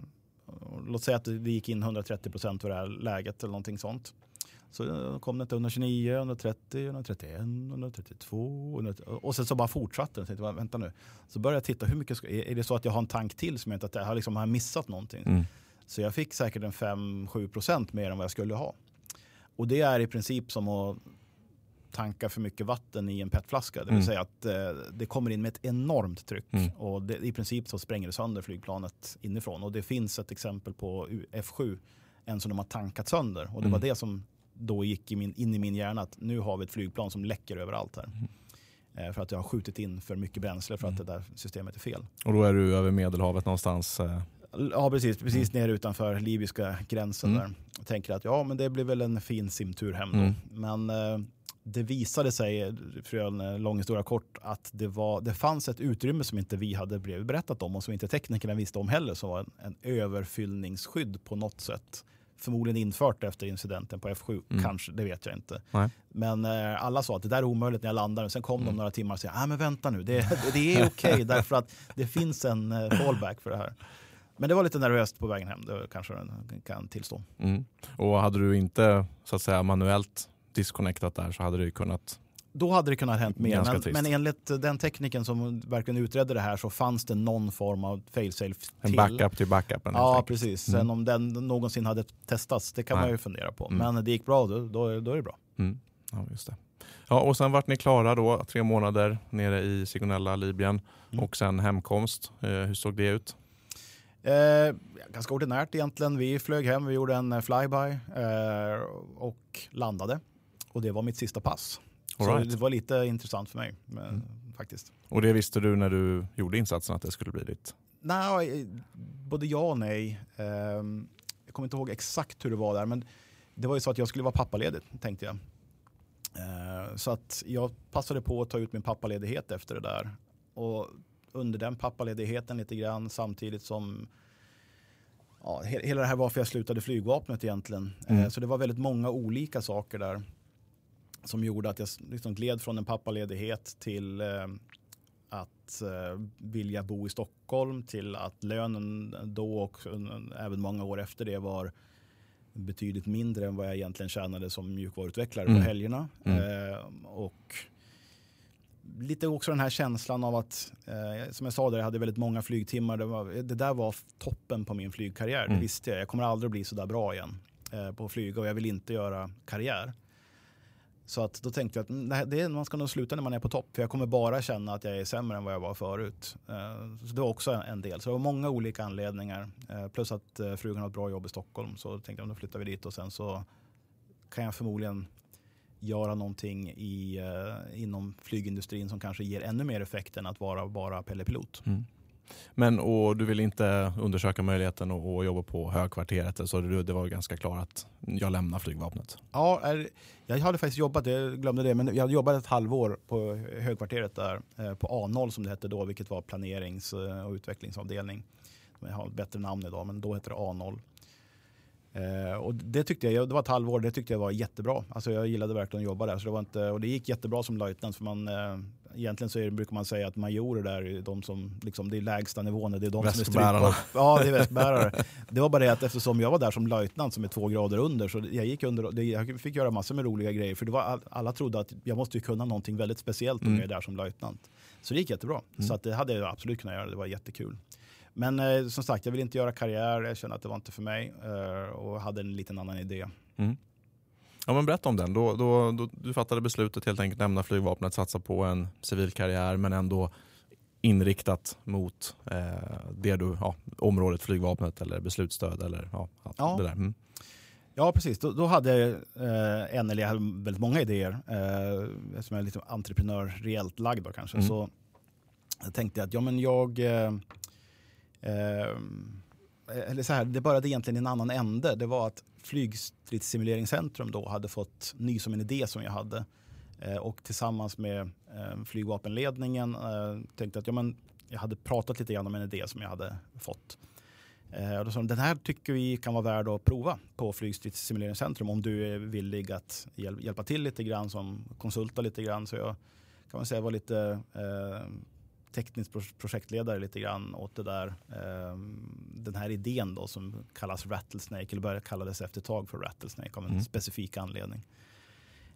låt säga att det gick in 130 procent för det här läget eller någonting sånt. Så kom det till 129, 130, 131, 132 130, och sen så bara fortsatte det. Vänta nu. Så började jag titta, hur mycket ska, är det så att jag har en tank till som jag inte har, liksom, har missat någonting? Mm. Så jag fick säkert en 5-7 procent mer än vad jag skulle ha. Och det är i princip som att tanka för mycket vatten i en petflaska. Det vill Mm. säga att eh, det kommer in med ett enormt tryck Mm. och det, i princip så spränger det sönder flygplanet inifrån. Och det finns ett exempel på U- F7, en som de har tankat sönder. Och det Mm. var det som då gick i min, in i min hjärna att nu har vi ett flygplan som läcker överallt här. Mm. Eh, för att jag har skjutit in för mycket bränsle för att det där systemet är fel. Och då är du över Medelhavet någonstans. Eh, Ja precis, precis nere utanför libyska gränsen Mm. där. Jag tänker att ja men det blir väl en fin simtur hem då. Mm. Men eh, det visade sig, för en lång historia kort, att det, var, det fanns ett utrymme som inte vi hade blivit berättat om och som inte teknikerna visste om heller som var en, en överfyllningsskydd på något sätt. Förmodligen infört efter incidenten på F7, Mm. kanske, det vet jag inte. Nej. Men eh, alla sa att det där är omöjligt när jag landar. Sen kom Mm. de några timmar och sa, ah, men vänta nu, det, det, det är okej därför att det finns en eh, fallback för det här. Men det var lite nervöst på vägen hem, det kanske jag kan tillstå. mm. Och hade du inte så att säga manuellt disconnectat där så hade du ju kunnat... Då hade det kunnat hänt mer. Men, men enligt den tekniken som verkligen utredde det här så fanns det någon form av failsafe En till. backup till backupen. Ja, precis. Sen Mm. om den någonsin hade testats, det kan Nej. man ju fundera på. Mm. Men det gick bra, då, då, då är det bra. Mm. Ja, just det. Ja, och sen vart ni klara då, tre månader nere i Sigonella, Libyen Mm. och sen hemkomst. Eh, hur såg det ut? Eh, ganska ordinärt egentligen. Vi flög hem, vi gjorde en flyby eh, och landade. Och det var mitt sista pass. All så right. det var lite intressant för mig eh, Mm. faktiskt. Och det visste du när du gjorde insatsen att det skulle bli ditt? Nej, eh, både ja och nej. Eh, jag kommer inte ihåg exakt hur det var där, men det var ju så att jag skulle vara pappaledig, tänkte jag. Eh, så att jag passade på att ta ut min pappaledighet efter det där. Och under den pappaledigheten lite grann samtidigt som ja, he- hela det här varför jag slutade flygvapnet egentligen. Mm. Eh, så det var väldigt många olika saker där som gjorde att jag liksom gled från en pappaledighet till eh, att eh, vilja bo i Stockholm till att lönen då och även många år efter det var betydligt mindre än vad jag egentligen tjänade som mjukvaruutvecklare Mm. på helgerna. Mm. Eh, och lite också den här känslan av att, eh, som jag sa, där jag hade väldigt många flygtimmar. Det, var, det där var toppen på min flygkarriär, Mm. det visste jag. Jag kommer aldrig bli så där bra igen eh, på att flyga och jag vill inte göra karriär. Så att då tänkte jag att nej, det är, man ska nog sluta när man är på topp. För jag kommer bara känna att jag är sämre än vad jag var förut. Eh, så det var också en del. Så det var många olika anledningar. Eh, plus att eh, frugan har ett bra jobb i Stockholm. Så då tänkte jag då flyttar vi dit och sen så kan jag förmodligen göra någonting i, inom flygindustrin som kanske ger ännu mer effekt än att vara bara pellepilot. Mm. Men och du vill inte undersöka möjligheten att, jobba på högkvarteret så det, det var ganska klart att jag lämnar flygvapnet. Ja, är, jag hade faktiskt jobbat, jag glömde det, men jag jobbade ett halvår på högkvarteret där eh, på A0 som det hette då, vilket var planerings eh, och utvecklingsavdelning. Jag har ett bättre namn idag, men då hette det A0. Eh, och det tyckte jag, det var ett halvår, det tyckte jag var jättebra. Alltså jag gillade verkligen att jobba där. Så det var inte, och det gick jättebra som löjtnant. För man, eh, egentligen så är, brukar man säga att majorer där är de som, liksom, det är lägsta nivån. Det är de som är strykkort. Ja, det är väskbärare. det var bara det att eftersom jag var där som löjtnant som är två grader under så jag gick under, jag fick göra massor med roliga grejer. För det var, all- alla trodde att jag måste kunna någonting väldigt speciellt om Mm. jag är där som löjtnant. Så det gick jättebra. Mm. Så att det hade jag absolut kunnat göra, det var jättekul. Men eh, som sagt, jag vill inte göra karriär, jag kände att det var inte för mig eh, och hade en liten annan idé. Mm. Ja, men berätta om den. Då, då, då, du fattade beslutet helt enkelt lämna flygvapnet, satsa på en civil karriär men ändå inriktat mot eh, det du, ja, området flygvapnet eller beslutsstöd eller ja, Ja. det där. Mm. Ja, precis. Då, då hade eh, en, eller jag hade väldigt många idéer, eh, eftersom jag är lite entreprenöriellt lagd då kanske. Mm. Så jag tänkte att ja, men jag, eh, eh, eller så här, det började egentligen i en annan ände. Det var att Flygstridssimuleringscentrum då hade fått ny som en idé som jag hade. Eh, och tillsammans med eh, flygvapenledningen eh, tänkte att ja, men jag hade pratat lite grann om en idé som jag hade fått. Och då sa de, den här tycker vi kan vara värd att prova på Flygstridssimuleringscentrum om du är villig att hjälpa till lite grann som konsulta lite grann. Så jag kan man säga var lite eh, teknisk pro- projektledare lite grann åt det där. Eh, den här idén då som kallas Rattlesnake, eller började kallades efter ett tag för Rattlesnake av en Mm. specifik anledning.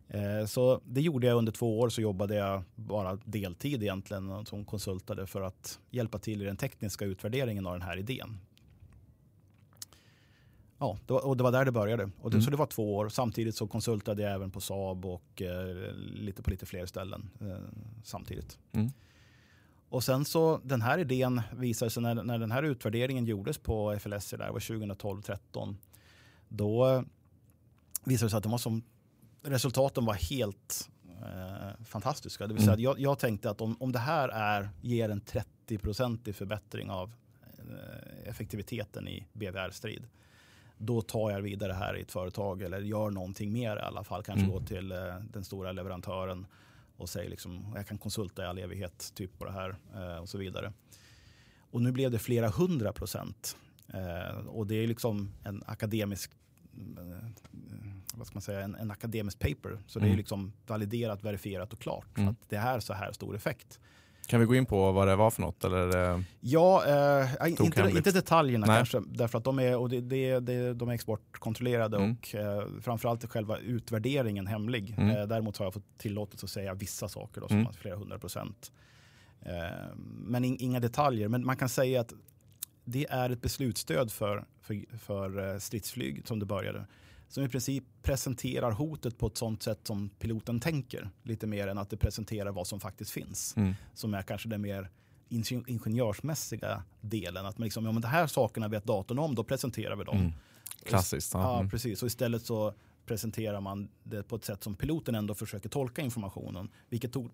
Eh, Så det gjorde jag under två år så jobbade jag bara deltid egentligen som konsultade för att hjälpa till i den tekniska utvärderingen av den här idén. ja, det var, och det var där det började. Och det, Mm. Så det var två år. Samtidigt så konsultade jag även på Saab och eh, lite på lite fler ställen eh, samtidigt. Mm. Och sen så den här idén visade sig när, när den här utvärderingen gjordes på FLS där, det var 2012-13. Då eh, visade det sig att de var som, resultaten var helt eh, fantastiska. Det vill säga Mm. att jag, jag tänkte att om, om det här är, ger en 30-procentig förbättring av eh, effektiviteten i BVR-strid då tar jag vidare här i ett företag eller gör någonting mer i alla fall. Kanske Mm. gå till eh, den stora leverantören och säger liksom, jag kan konsulta i all evighet typ på det här eh, och så vidare. Och nu blev det flera hundra procent. Eh, och det är liksom en akademisk eh, vad ska man säga, en, en akademisk paper. Så det är Mm. liksom validerat, verifierat och klart. Mm. Att det är så här stor effekt. Kan vi gå in på vad det var för något? Eller, Ja, eh, inte, inte detaljerna Nej. kanske. Därför att de är, och det, det, det, de är exportkontrollerade Mm. och eh, framförallt är själva utvärderingen hemlig. Mm. Eh, däremot har jag fått tillåtelse att säga vissa saker, då, som Mm. flera hundra procent. Eh, men in, inga detaljer. Men man kan säga att det är ett beslutsstöd för, för, för eh, stridsflyg som det började. Som i princip presenterar hotet på ett sånt sätt som piloten tänker. Lite mer än att det presenterar vad som faktiskt finns mm. som är kanske den mer ingen- ingenjörsmässiga delen. Att man liksom, ja men de här sakerna vet datorn om, då presenterar vi dem. Mm. Klassiskt. Ja, Ja. Mm. precis. Och istället så presenterar man det på ett sätt som piloten ändå försöker tolka informationen. Vilket tog,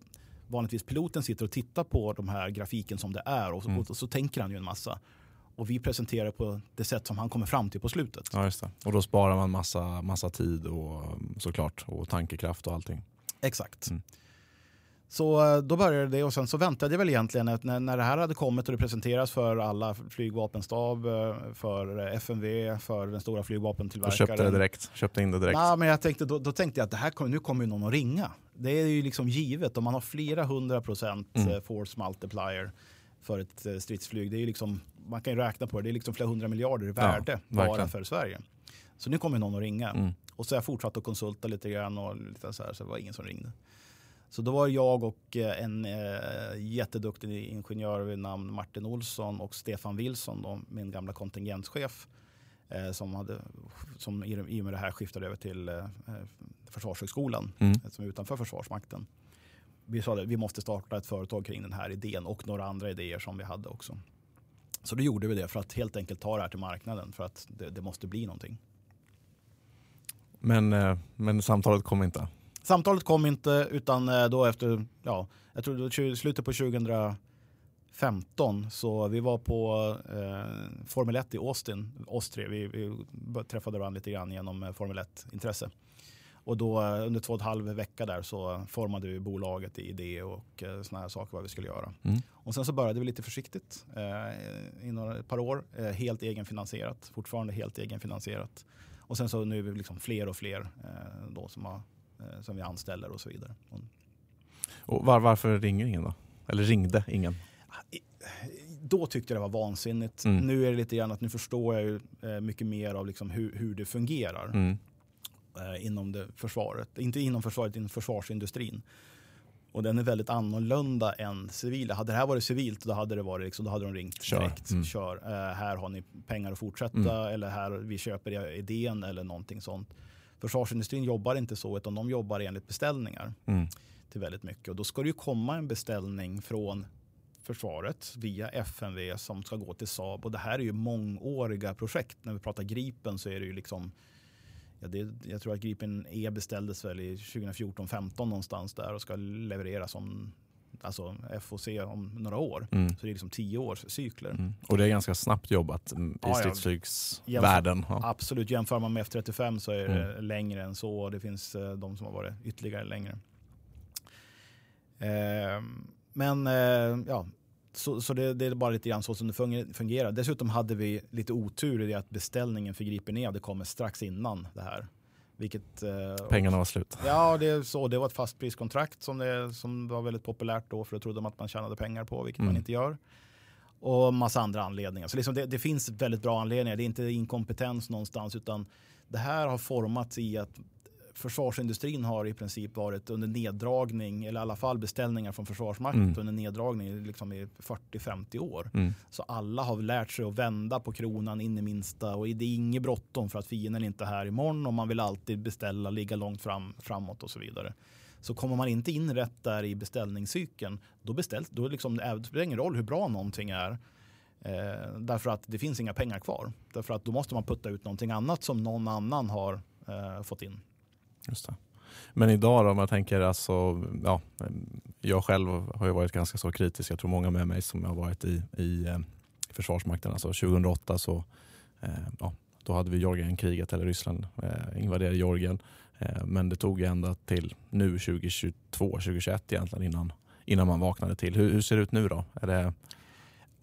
vanligtvis piloten sitter och tittar på de här grafiken som det är och så, Mm. och så tänker han ju en massa. Och vi presenterar på det sätt som han kommer fram till på slutet. Ja, just det. Och då sparar man massa, massa tid och såklart och tankekraft och allting. Exakt. Mm. Så eh, då började det och sen så väntade jag väl egentligen att när, när det här hade kommit och det presenteras för alla flygvapenstab, eh, för FMV, för den stora flygvapentillverkaren. köpte det direkt. Köpte in det direkt. Nej, men jag tänkte, då, då tänkte jag att det här kommer, nu kommer ju någon att ringa. Det är ju liksom givet. Om man har flera hundra procent Mm. eh, force multiplier för ett eh, stridsflyg. Det är liksom, man kan ju räkna på det. Det är liksom flera hundra miljarder i värde bara verkligen. för Sverige. Så nu kommer någon att ringa. Mm. Och så har jag fortsatt att konsulta lite grann och lite så här, så det var ingen som ringde. Så då var jag och eh, en eh, jätteduktig ingenjör vid namn Martin Olsson och Stefan Wilson, då, min gamla kontingentchef, eh, som, hade, som i, och med det här skiftade över till eh, Försvarshögskolan, Mm. eh, som är utanför Försvarsmakten. Vi sa att vi måste starta ett företag kring den här idén och några andra idéer som vi hade också. Så då gjorde vi det för att helt enkelt ta det här till marknaden för att det, det måste bli någonting. Men, eh, men samtalet kom inte. Samtalet kom inte utan eh, då efter, ja, jag tror det slutet på 2015 så vi var på eh, Formel 1 i Austin, oss tre. Vi, vi träffade varandra lite grann genom eh, Formel 1-intresse. Och då under två och en halv vecka där så formade vi bolaget i idé och eh, såna här saker vad vi skulle göra. Mm. Och sen så började vi lite försiktigt eh, i några, ett par år, eh, helt egenfinansierat, fortfarande helt egenfinansierat. Och sen så nu är vi liksom fler och fler eh, då som, har, eh, som vi anställer och så vidare. Och, Och var, varför ringer ingen då? Eller ringde ingen? då tyckte jag det var vansinnigt. Mm. Nu är det lite grann att nu förstår jag ju eh, mycket mer av liksom hur, hur det fungerar Mm. Eh, inom det försvaret. Inte inom försvaret, inom försvarsindustrin. Och den är väldigt annorlunda än civila. Hade det här varit civilt då hade, det varit liksom, då hade de ringt Kör. direkt. Mm. Kör. Eh, här har ni pengar att fortsätta Mm. eller här vi köper idén eller någonting sånt. Försvarsindustrin jobbar inte så utan de jobbar enligt beställningar Mm. till väldigt mycket. Och då ska det ju komma en beställning från försvaret via FMV som ska gå till Saab. Och det här är ju mångåriga projekt. När vi pratar Gripen så är det ju liksom Ja, det, jag tror att Gripen E beställdes väl i 2014-15 någonstans där och ska levereras om alltså FOC om några år. Mm. Så det är liksom tio års cykler. Mm. Och det är ganska snabbt jobbat mm, i Ja, ja. stridsflygsvärlden. Ja. Absolut, jämför man med F35 så är det Mm. längre än så. Det finns eh, de som har varit ytterligare längre. Eh, men eh, ja, så, så det, det är bara lite grann så som det funger- fungerar. Dessutom hade vi lite otur i det att beställningen för Gripen E hade kommit strax innan det här. Vilket, eh, Pengarna var slut. Ja, det, så, det var ett fastpriskontrakt som, det, som var väldigt populärt då för då trodde man att man tjänade pengar på, vilket Mm. man inte gör. Och massa andra anledningar. Så liksom det, det finns väldigt bra anledningar. Det är inte inkompetens någonstans utan det här har formats i att försvarsindustrin har i princip varit under neddragning, eller i alla fall beställningar från Försvarsmakten mm. under neddragning liksom i 40-50 år. Mm. Så alla har lärt sig att vända på kronan in i minsta och det är inget bråttom för att fienden är inte är här imorgon och man vill alltid beställa, ligga långt fram, framåt och så vidare. Så kommer man inte in rätt där i beställningscykeln, då, beställs, då liksom, det spelar ingen roll hur bra någonting är. Eh, därför att det finns inga pengar kvar. Därför att då måste man putta ut någonting annat som någon annan har eh, fått in. Just det. Men idag då, om jag tänker alltså, ja, jag själv har ju varit ganska så kritisk. Jag tror många med mig som har varit i, i eh, Försvarsmakten. Alltså 2008 så eh, ja, då hade vi Georgienkriget, eller Ryssland eh, invaderade Georgien. Eh, men det tog ända till nu 2022, 2021 egentligen innan, innan man vaknade till. Hur, hur ser det ut nu då? Är det,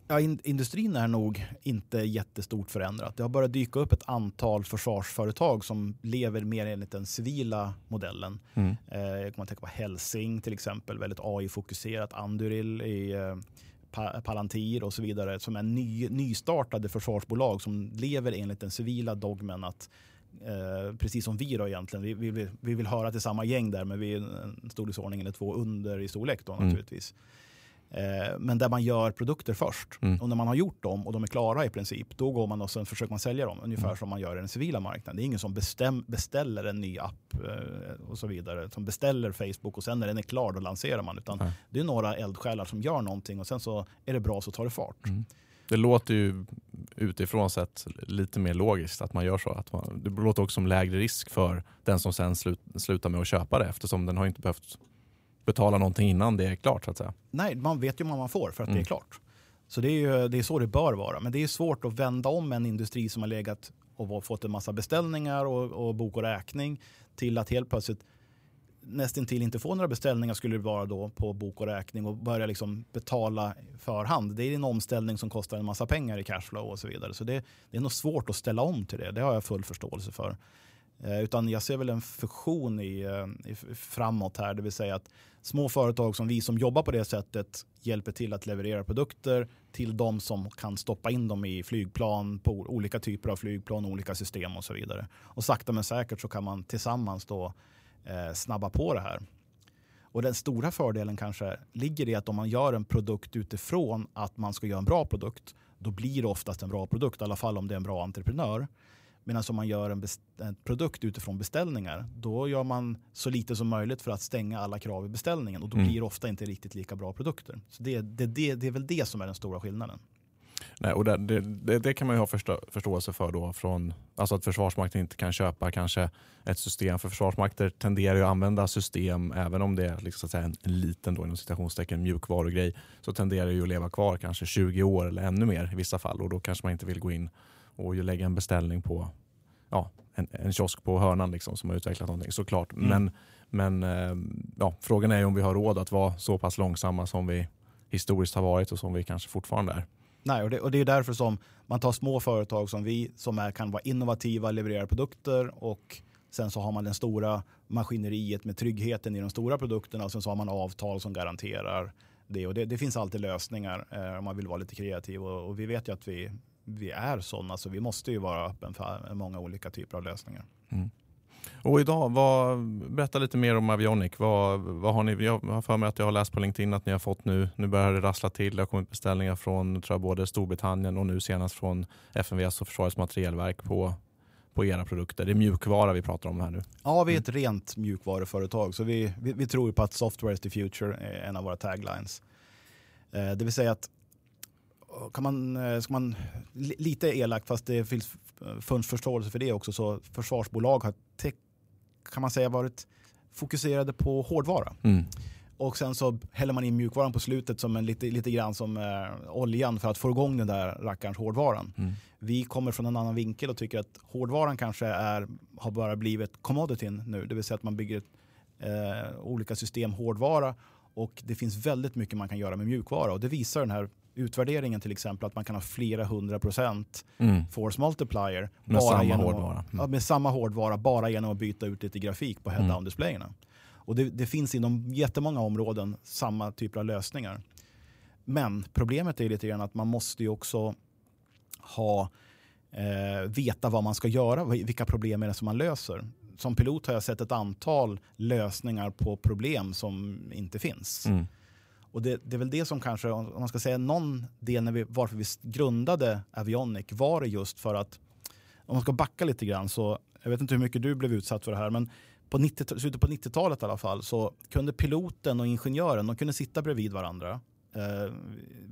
Ja, in, industrin är nog inte jättestort förändrat. Det har börjat dyka upp ett antal försvarsföretag som lever mer enligt den civila modellen. Mm. Eh, jag kommer att tänka på Helsing till exempel, väldigt AI-fokuserat. Anduril i eh, Palantir och så vidare som är ny, nystartade försvarsbolag som lever enligt den civila dogmen att eh, precis som vi då egentligen, vi, vi, vi, vill höra till samma gäng där men vi är en storleksordning eller två under i storlek då mm. naturligtvis. Eh, men där man gör produkter först. Mm. Och när man har gjort dem och de är klara i princip, då går man och sen försöker man sälja dem. Ungefär mm. som man gör i den civila marknaden. Det är ingen som bestäm, beställer en ny app eh, och så vidare. Som beställer Facebook och sen när den är klar då lanserar man. Utan mm. det är några eldsjälar som gör någonting och sen så är det bra så tar det fart. Mm. Det låter ju utifrån sett lite mer logiskt att man gör så. Att man, det låter också som lägre risk för den som sen slut, slutar med att köpa det eftersom den har inte behövt betala någonting innan det är klart så att säga. Nej, man vet ju vad man får för att mm. det är klart. Så det är, ju, det är så det bör vara. Men det är svårt att vända om en industri som har legat och fått en massa beställningar och, och bok och räkning till att helt plötsligt nästintill inte få några beställningar skulle det vara då på bok och räkning och börja liksom betala förhand. Det är en omställning som kostar en massa pengar i cashflow och så vidare. Så det, det är nog svårt att ställa om till det. Det har jag full förståelse för. Eh, utan jag ser väl en fusion i, eh, i, framåt här, det vill säga att små företag som vi som jobbar på det sättet hjälper till att leverera produkter till de som kan stoppa in dem i flygplan, på olika typer av flygplan, olika system och så vidare. Och sakta men säkert så kan man tillsammans då eh, snabba på det här. Och den stora fördelen kanske ligger i att om man gör en produkt utifrån att man ska göra en bra produkt, då blir det oftast en bra produkt, i alla fall om det är en bra entreprenör. Medan om man gör en, en, produkt utifrån beställningar, då gör man så lite som möjligt för att stänga alla krav i beställningen och då mm. blir det ofta inte riktigt lika bra produkter. Så det, det, det, det är väl det som är den stora skillnaden. Nej, och det, det, det, kan man ju ha förstå, förståelse för då från alltså att Försvarsmakten inte kan köpa kanske ett system. För Försvarsmakter tenderar ju att använda system, även om det är liksom, så en, en liten då, inom citationstecken, mjukvarugrej, så tenderar det ju att leva kvar kanske 20 år eller ännu mer i vissa fall och då kanske man inte vill gå in och lägga en beställning på ja, en, en kiosk på hörnan liksom, som har utvecklat någonting såklart. Mm. Men, men eh, ja, frågan är om vi har råd att vara så pass långsamma som vi historiskt har varit och som vi kanske fortfarande är. Nej, och det, och det är därför som man tar små företag som vi som är, kan vara innovativa, leverera produkter och sen så har man det stora maskineriet med tryggheten i de stora produkterna och sen så har man avtal som garanterar det. Och det, det finns alltid lösningar eh, om man vill vara lite kreativ och, och vi vet ju att vi vi är sådana så vi måste ju vara öppen för många olika typer av lösningar. Mm. Och idag, vad, berätta lite mer om Avionic. Vad, vad har ni, jag har för mig att jag har läst på LinkedIn att ni har fått nu, nu börjar det rassla till. Det har kommit beställningar från tror jag, både Storbritannien och nu senast från FMVs och Försvarets materielverk på, på era produkter. Det är mjukvara vi pratar om här nu. Ja, vi är ett mm. rent mjukvaruföretag så vi, vi, vi, tror på att software is the future är en av våra taglines. Eh, det vill säga att kan man, eh, ska man lite elakt, fast det finns funnits förståelse för det också, så försvarsbolag har kan man säga varit fokuserade på hårdvara. Mm. Och sen så häller man in mjukvaran på slutet som en, lite, lite grann som eh, oljan för att få igång den där rackarns hårdvaran. Mm. Vi kommer från en annan vinkel och tycker att hårdvaran kanske är, har bara blivit commodityn nu. Det vill säga att man bygger eh, olika system hårdvara och det finns väldigt mycket man kan göra med mjukvara. Och det visar den här utvärderingen till exempel att man kan ha flera hundra procent mm. force multiplier. Med samma genom, hårdvara. Mm. med samma hårdvara bara genom att byta ut lite grafik på head-down-displayerna. Mm. Och det, det, finns inom jättemånga områden samma typer av lösningar. Men problemet är lite grann att man måste ju också ha, eh, veta vad man ska göra, vilka problem är det som man löser. som pilot har jag sett ett antal lösningar på problem som inte finns. Mm. Och det, det, är väl det som kanske, om man ska säga någon del när vi, varför vi grundade Avionic var det just för att, om man ska backa lite grann så, jag vet inte hur mycket du blev utsatt för det här, men på 90, slutet på 90-talet i alla fall så kunde piloten och ingenjören de kunde sitta bredvid varandra eh,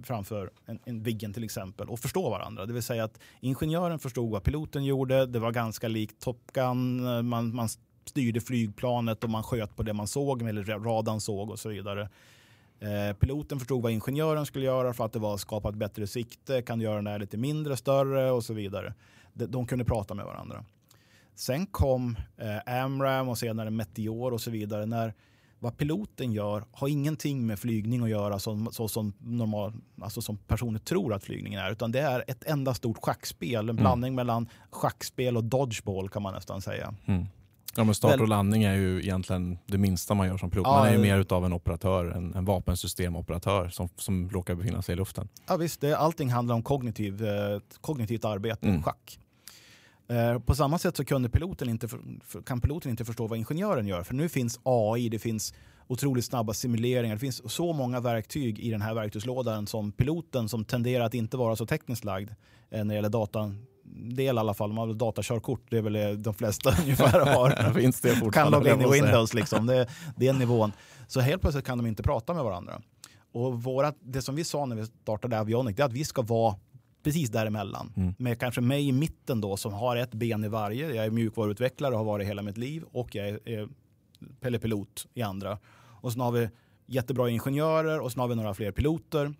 framför en, en Viggen till exempel och förstå varandra. Det vill säga att ingenjören förstod vad piloten gjorde, det var ganska likt Top Gun, man, man styrde flygplanet och man sköt på det man såg eller radarn såg och så vidare. Eh, piloten förstod vad ingenjören skulle göra för att det var skapat bättre sikte, kan göra den här lite mindre, större och så vidare. De, de kunde prata med varandra. Sen kom eh, Amram och senare Meteor och så vidare. När vad piloten gör har ingenting med flygning att göra som, så som, normal, alltså som personer tror att flygningen är. Utan det är ett enda stort schackspel. En mm. blandning mellan schackspel och dodgeball kan man nästan säga. Mm. Ja, men start och landning är ju egentligen det minsta man gör som pilot. Man är ju mer av en operatör, en, en vapensystemoperatör som, som råkar befinna sig i luften. Ja visst, det, allting handlar om kognitiv, eh, kognitivt arbete, mm. schack. Eh, på samma sätt så kunde piloten inte för, kan piloten inte förstå vad ingenjören gör. För nu finns AI, det finns otroligt snabba simuleringar. Det finns så många verktyg i den här verktygslådan som piloten som tenderar att inte vara så tekniskt lagd eh, när det gäller data del i alla fall, man har datakörkort, det är väl det de flesta ungefär har. Finns det kan logga in i Windows, liksom. det, det är nivån. Så helt plötsligt kan de inte prata med varandra. Och våra, det som vi sa när vi startade Avionic, det är att vi ska vara precis däremellan. Mm. Med kanske mig i mitten då som har ett ben i varje. Jag är mjukvaruutvecklare och har varit hela mitt liv och jag är, är pilot i andra. Och sen har vi jättebra ingenjörer och sen har vi några fler piloter.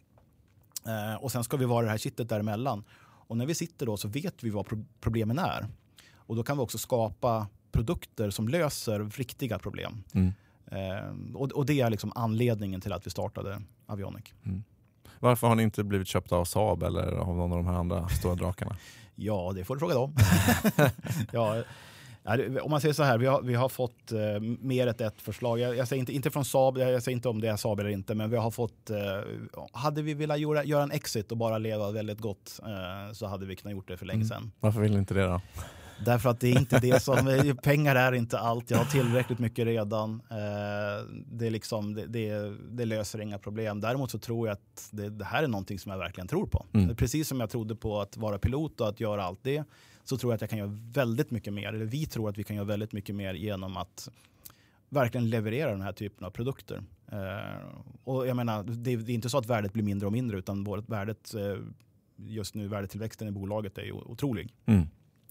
Eh, och sen ska vi vara det här kittet däremellan. Och när vi sitter då så vet vi vad pro problemen är. Och då kan vi också skapa produkter som löser riktiga problem. Mm. Eh, och, och, det är liksom anledningen till att vi startade Avionic. Mm. Varför har ni inte blivit köpta av Saab eller av någon av de här andra stora drakarna? ja, det får du fråga dem. ja, om man säger så här, vi har, vi har fått eh, mer än ett förslag. Jag, jag, säger inte, inte från Saab, jag säger inte om det är Saab eller inte, men vi har fått... Eh, hade vi velat göra, göra en exit och bara leva väldigt gott eh, så hade vi kunnat gjort det för länge mm. sedan. Mm. Varför vill ni inte det då? Därför att det är inte det som, pengar är inte allt, jag har tillräckligt mycket redan. Eh, det, är liksom, det, det, det, löser inga problem. Däremot så tror jag att det, det här är någonting som jag verkligen tror på. Mm. Precis som jag trodde på att vara pilot och att göra allt det, så tror jag att jag kan göra väldigt mycket mer, eller vi tror att vi kan göra väldigt mycket mer genom att verkligen leverera den här typen av produkter. Eh, och jag menar, det, det, är inte så att värdet blir mindre och mindre, utan värdet, eh, just nu värdetillväxten i bolaget är ju otrolig. Mm.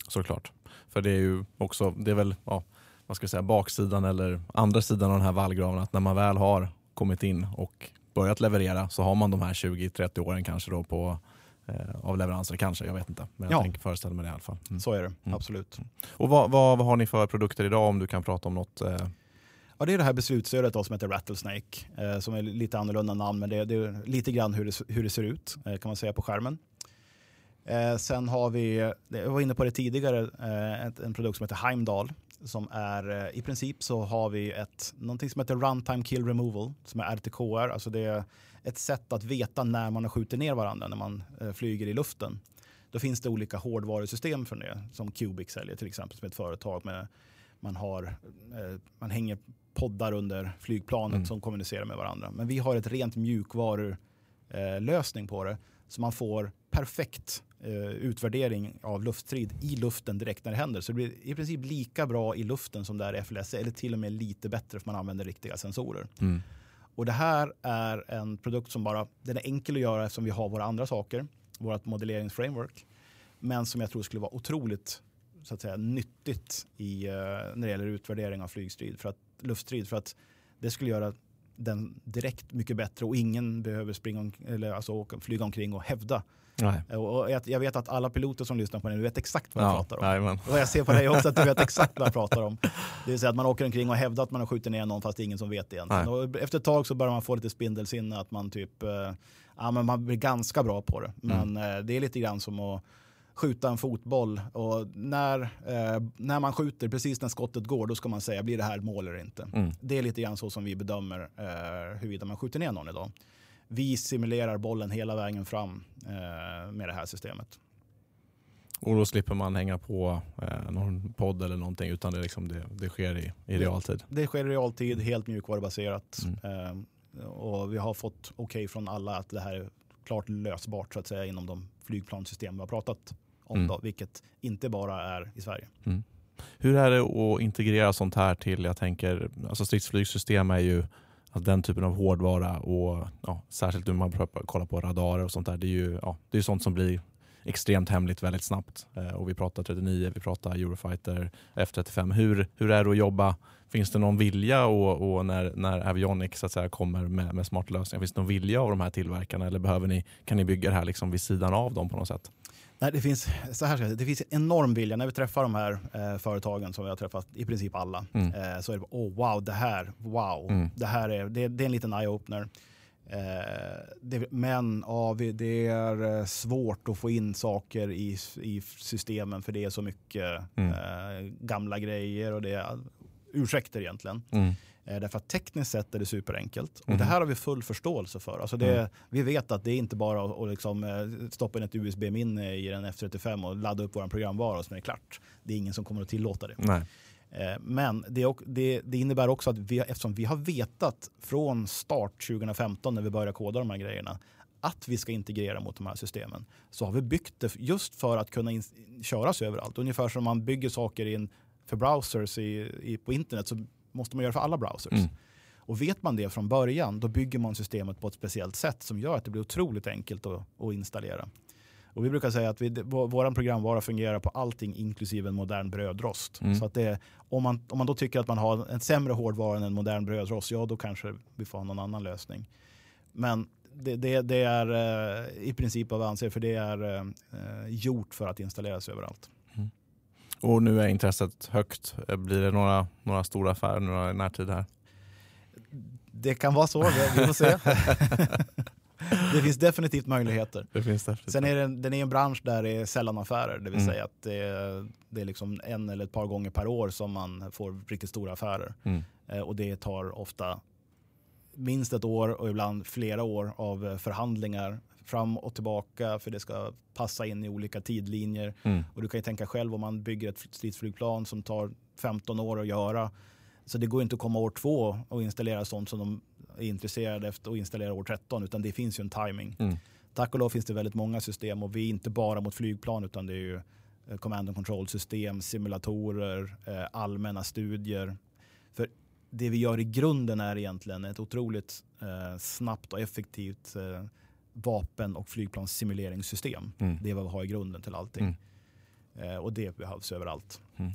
Såklart. För det är ju också, det är väl ja, vad ska jag säga, baksidan eller andra sidan av den här vallgraven att när man väl har kommit in och börjat leverera så har man de här 20-30 åren kanske då på av leveranser kanske, jag vet inte. Men jag ja. tänker föreställa mig det i alla fall. Mm. Så är det, mm. absolut. Mm. Och vad, vad, vad, har ni för produkter idag om du kan prata om något? Eh... Ja, det är det här beslutsstödet då, som heter Rattlesnake, eh, som är lite annorlunda namn, men det, det är lite grann hur det, hur det ser ut eh, kan man säga på skärmen. Eh, sen har vi, jag var inne på det tidigare, eh, ett, en produkt som heter Heimdall. Som är, eh, I princip så har vi ett, någonting som heter Runtime Kill Removal, som är RTKR. Alltså det är ett sätt att veta när man har skjutit ner varandra när man eh, flyger i luften. Då finns det olika hårdvarusystem för det, som Cubic säljer till exempel, som ett företag med man, har, eh, man hänger poddar under flygplanet mm. som kommunicerar med varandra. Men vi har ett rent mjukvarulösning eh, på det. Så man får perfekt utvärdering av luftstrid i luften direkt när det händer. Så det blir i princip lika bra i luften som det är i FLS eller till och med lite bättre för man använder riktiga sensorer. Mm. Och det här är en produkt som bara, den är enkel att göra eftersom vi har våra andra saker, vårt modelleringsframework. Men som jag tror skulle vara otroligt så att säga, nyttigt i, eh, när det gäller utvärdering av flygstrid, för att, luftstrid. För att det skulle göra den direkt mycket bättre och ingen behöver springa eller alltså, flyga omkring och hävda Nej. Och jag vet att alla piloter som lyssnar på den vet exakt vad jag ja, pratar om. Nej, och jag ser på dig också att du vet exakt vad jag pratar om. Det vill säga att man åker omkring och hävdar att man har skjutit ner någon fast det är ingen som vet det egentligen. Och efter ett tag så börjar man få lite spindelsinne att man typ, eh, ja men man blir ganska bra på det. Men mm. Eh, det är lite grann som att skjuta en fotboll och när, eh, när man skjuter, precis när skottet går, då ska man säga blir det här mål eller inte. Mm. Det är lite grann så som vi bedömer eh, huruvida man skjuter ner någon idag vi simulerar bollen hela vägen fram eh, med det här systemet. Och då slipper man hänga på eh, någon podd eller någonting utan det, liksom, det, det sker i, i realtid. Det sker i realtid, helt mjukvarubaserat. Mm. Eh, och vi har fått okej okay från alla att det här är klart lösbart så att säga inom de flygplanssystem vi har pratat om, mm. då, vilket inte bara är i Sverige. Mm. Hur är det att integrera sånt här till, jag tänker, alltså stridsflygsystem är ju Alltså den typen av hårdvara och ja, särskilt när man kollar på radarer och sånt där, det är ju ja, det är sånt som blir extremt hemligt väldigt snabbt. Eh, och vi pratar 39, vi pratar Eurofighter, F35. Hur, hur är det att jobba? Finns det någon vilja och, och när, när Avionic så att säga, kommer med, med smarta lösningar, finns det någon vilja av de här tillverkarna eller behöver ni, kan ni bygga det här liksom vid sidan av dem på något sätt? Nej, det finns, så här, det finns enorm vilja. När vi träffar de här eh, företagen som vi har träffat, i princip alla, mm. eh, så är det oh, wow, det här, wow, mm. det här är, det, det är en liten eye-opener. Eh, det, men ja, det är eh, svårt att få in saker i, i systemen för det är så mycket mm. eh, gamla grejer och det är ursäkter egentligen. Mm. Eh, därför att tekniskt sett är det superenkelt. Och det mm. här har vi full förståelse för. Alltså det, mm. Vi vet att det är inte bara att, att liksom, eh, stoppa in ett USB-minne i en F35 och ladda upp vår programvara och så är det klart. Det är ingen som kommer att tillåta det. Nej. Eh, men det, det, det, innebär också att vi, eftersom vi har vetat från start 2015 när vi började koda de här grejerna att vi ska integrera mot de här systemen så har vi byggt det just för att kunna in, köras överallt. Ungefär som man bygger saker in för browsers i, i, på internet så måste man göra för alla browsers. Mm. Och vet man det från början då bygger man systemet på ett speciellt sätt som gör att det blir otroligt enkelt att, att installera. Och vi brukar säga att vi, vår programvara fungerar på allting inklusive en modern brödrost. Mm. Så att det, om, man, om man då tycker att man har en sämre hårdvara än en modern brödrost, ja då kanske vi får ha någon annan lösning. Men det, det, det är eh, i princip vad vi anser, för det är eh, gjort för att installeras överallt. Och nu är intresset högt. Blir det några, några stora affärer några i närtid här? Det kan vara så, vi får se. det finns definitivt möjligheter. Det finns definitivt. Sen är det, den är en bransch där det är sällan affärer. Det vill mm. säga att det är, det är liksom en eller ett par gånger per år som man får riktigt stora affärer. Mm. Eh, och det tar ofta minst ett år och ibland flera år av förhandlingar fram och tillbaka för det ska passa in i olika tidlinjer. Mm. Och du kan ju tänka själv om man bygger ett stridsflygplan som tar 15 år att göra. Så det går inte att komma år två och installera sånt som de är intresserade efter att installera år 13 utan det finns ju en timing. Mm. Tack och lov finns det väldigt många system och vi är inte bara mot flygplan utan det är ju eh, command and control system, simulatorer, eh, allmänna studier. För det vi gör i grunden är egentligen ett otroligt eh, snabbt och effektivt vapen och flygplansssimuleringssystem. Mm. Det är vad vi har i grunden till allting. Mm. och det behövs överallt. Mm.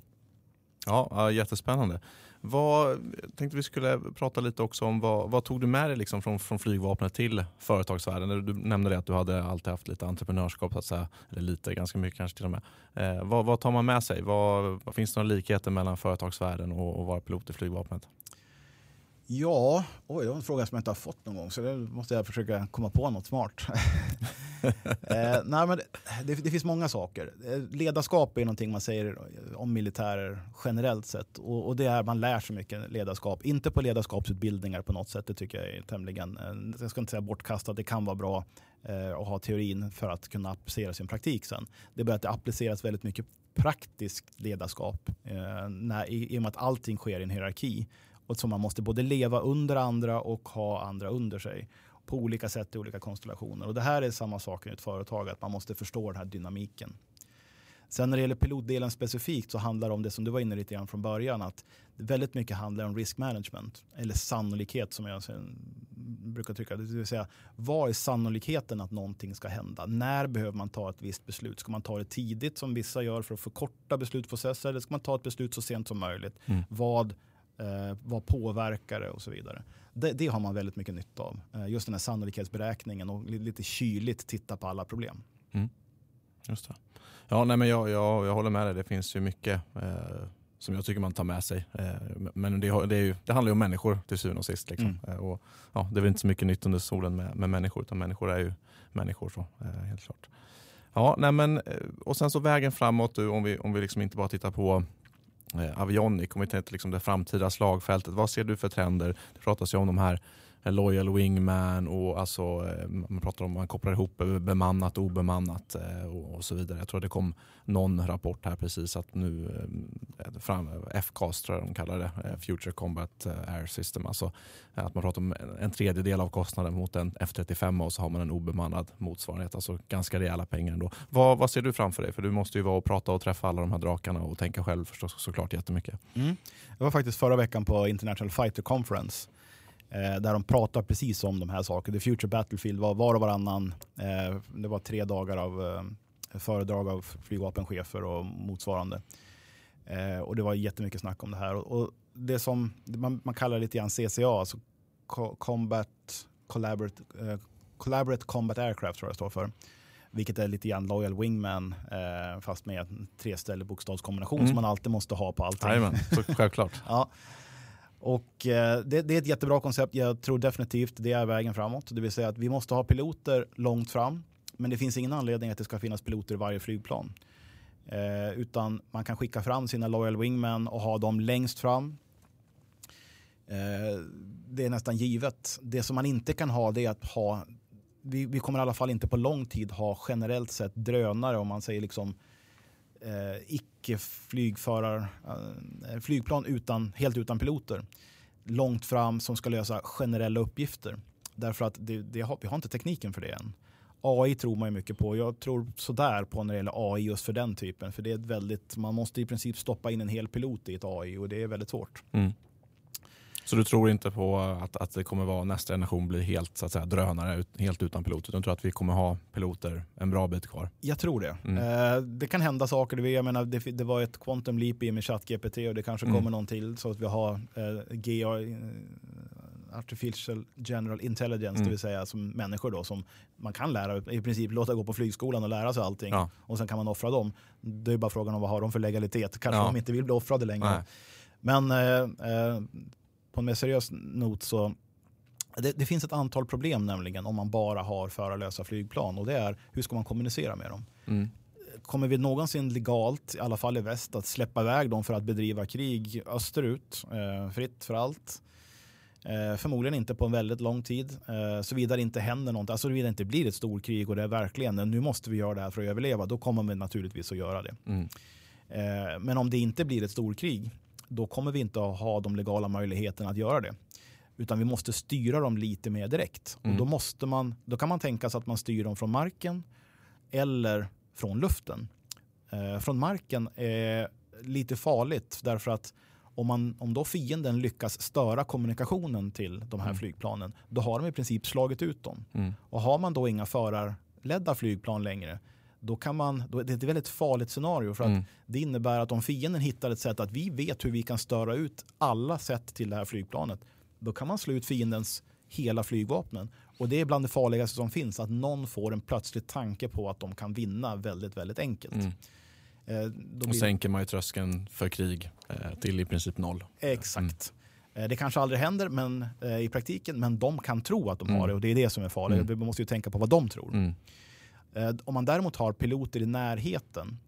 Ja, jättespännande. Vad, jag tänkte vi skulle prata lite också om vad, vad tog du med dig liksom från, från flygvapnet till företagsvärlden? Du nämnde det att du hade alltid haft lite entreprenörskap, så att säga, eller lite, ganska mycket kanske till och med. Eh, vad, vad tar man med sig? Vad, vad finns det några likheter mellan företagsvärlden och att vara pilot i flygvapnet? Ja, oj, det var en fråga som jag inte har fått någon gång så det måste jag försöka komma på något smart. eh, nej, men det, det, finns många saker. Eh, ledarskap är någonting man säger om militärer generellt sett och, och det är man lär sig mycket ledarskap. Inte på ledarskapsutbildningar på något sätt, det tycker jag är tämligen, eh, jag ska inte säga bortkastat, det kan vara bra eh, att ha teorin för att kunna applicera sin praktik sen. Det är bara att det appliceras väldigt mycket praktiskt ledarskap eh, när, i, i och med att allting sker i en hierarki och som man måste både leva under andra och ha andra under sig på olika sätt i olika konstellationer. Och det här är samma sak i ett företag, att man måste förstå den här dynamiken. Sen när det gäller pilotdelen specifikt så handlar det om det som du var inne lite grann från början, att väldigt mycket handlar om risk management, eller sannolikhet som jag brukar tycka. Det vill säga, vad är sannolikheten att någonting ska hända? När behöver man ta ett visst beslut? Ska man ta det tidigt som vissa gör för att förkorta beslutsprocesser eller ska man ta ett beslut så sent som möjligt? Mm. Vad Eh, vad påverkar det och så vidare. Det, det, har man väldigt mycket nytta av. Eh, just den här sannolikhetsberäkningen och lite kyligt titta på alla problem. Mm. Just det. Ja, nej, men jag, jag, jag håller med dig. Det finns ju mycket eh, som jag tycker man tar med sig. Eh, men det, det, ju, det, handlar ju om människor till syvende och sist. Liksom. Mm. Eh, och, ja, det är väl inte så mycket nytt under solen med, med människor, utan människor är ju människor. Så, eh, helt klart. Ja, nej, men, och sen så vägen framåt, om vi, om vi liksom inte bara tittar på eh, Avionic, om vi tänker liksom det framtida slagfältet. Vad ser du för trender? Det pratas ju om de här Loyal Wingman och alltså, eh, man pratar om man kopplar ihop bemannat eh, och obemannat och, så vidare. Jag tror det kom någon rapport här precis att nu, eh, fram, FCAS tror jag de kallar det, Future Combat Air System. Alltså att man pratar om en tredjedel av kostnaden mot en F35 och så har man en obemannad motsvarighet. Alltså ganska rejäla pengar ändå. Vad, vad ser du framför dig? För du måste ju vara och prata och träffa alla de här drakarna och tänka själv förstås såklart jättemycket. Mm. Jag var faktiskt förra veckan på International Fighter Conference där de pratar precis om de här sakerna. The Future Battlefield var var och varannan. Eh, det var tre dagar av eh, föredrag av flygvapenchefer och motsvarande. Eh, och det var jättemycket snack om det här. Och, det som man, man kallar lite grann CCA, alltså Combat Collaborate, eh, Collaborate Combat Aircraft tror jag det står för. Vilket är lite grann Loyal Wingman eh, fast med en treställig bokstavskombination mm. som man alltid måste ha på allting. Jajamän, självklart. ja. Och eh, det, det, är ett jättebra koncept. Jag tror definitivt det är vägen framåt. Det vill säga att vi måste ha piloter långt fram. Men det finns ingen anledning att det ska finnas piloter i varje flygplan. Eh, utan man kan skicka fram sina Loyal Wingmen och ha dem längst fram. Eh, det är nästan givet. Det som man inte kan ha det är att ha vi, vi, kommer i alla fall inte på lång tid ha generellt sett drönare om man säger liksom eh, icke-flygförar, eh, flygplan utan, helt utan piloter långt fram som ska lösa generella uppgifter. Därför att det, det har, vi har inte tekniken för det än. AI tror man ju mycket på. Jag tror sådär på när det gäller AI just för den typen. För det är väldigt, man måste i princip stoppa in en hel pilot i ett AI och det är väldigt svårt. Mm. Så du tror inte på att, att det kommer vara nästa generation blir helt så att säga, drönare, helt utan pilot, utan du tror att vi kommer ha piloter en bra bit kvar? Jag tror det. Mm. Eh, det kan hända saker. Jag menar, det, det var ett quantum leap i med ChatGPT och det kanske mm. kommer någon till så att vi har eh, GA, eh, Artificial General Intelligence, mm. det vill säga som människor då som man kan lära, i princip låta gå på flygskolan och lära sig allting ja. och sen kan man offra dem. Det är bara frågan om vad har de för legalitet. Kanske ja. de inte vill bli offrade längre. Nej. Men eh, eh på en mer seriös not så det, det, finns ett antal problem nämligen om man bara har förarlösa flygplan och det är hur ska man kommunicera med dem? Mm. Kommer vi någonsin legalt, i alla fall i väst, att släppa iväg dem för att bedriva krig österut, eh, fritt för allt? Eh, förmodligen inte på en väldigt lång tid, eh, såvida det inte händer något, alltså såvida det inte blir ett storkrig och det är verkligen nu måste vi göra det här för att överleva, då kommer vi naturligtvis att göra det. Mm. Eh, men om det inte blir ett storkrig, då kommer vi inte att ha de legala möjligheterna att göra det. Utan vi måste styra dem lite mer direkt. Mm. Och då, måste man, då kan man tänka sig att man styr dem från marken eller från luften. Eh, från marken är lite farligt därför att om, man, om då fienden lyckas störa kommunikationen till de här mm. flygplanen, då har de i princip slagit ut dem. Mm. Och har man då inga förarledda flygplan längre, då kan man, då, det är ett väldigt farligt scenario för att mm. det innebär att om fienden hittar ett sätt att vi vet hur vi kan störa ut alla sätt till det här flygplanet, då kan man slå ut fiendens hela flygvapnen. Och det är bland det farligaste som finns, att någon får en plötslig tanke på att de kan vinna väldigt, väldigt enkelt. Mm. Eh, då och sänker man ju tröskeln för krig eh, till i princip noll. Exakt. Mm. Eh, det kanske aldrig händer men, eh, i praktiken, men de kan tro att de har mm. det och det är det som är farligt. Mm. Vi måste ju tänka på vad de tror. Mm. Eh, om man däremot har piloter i närheten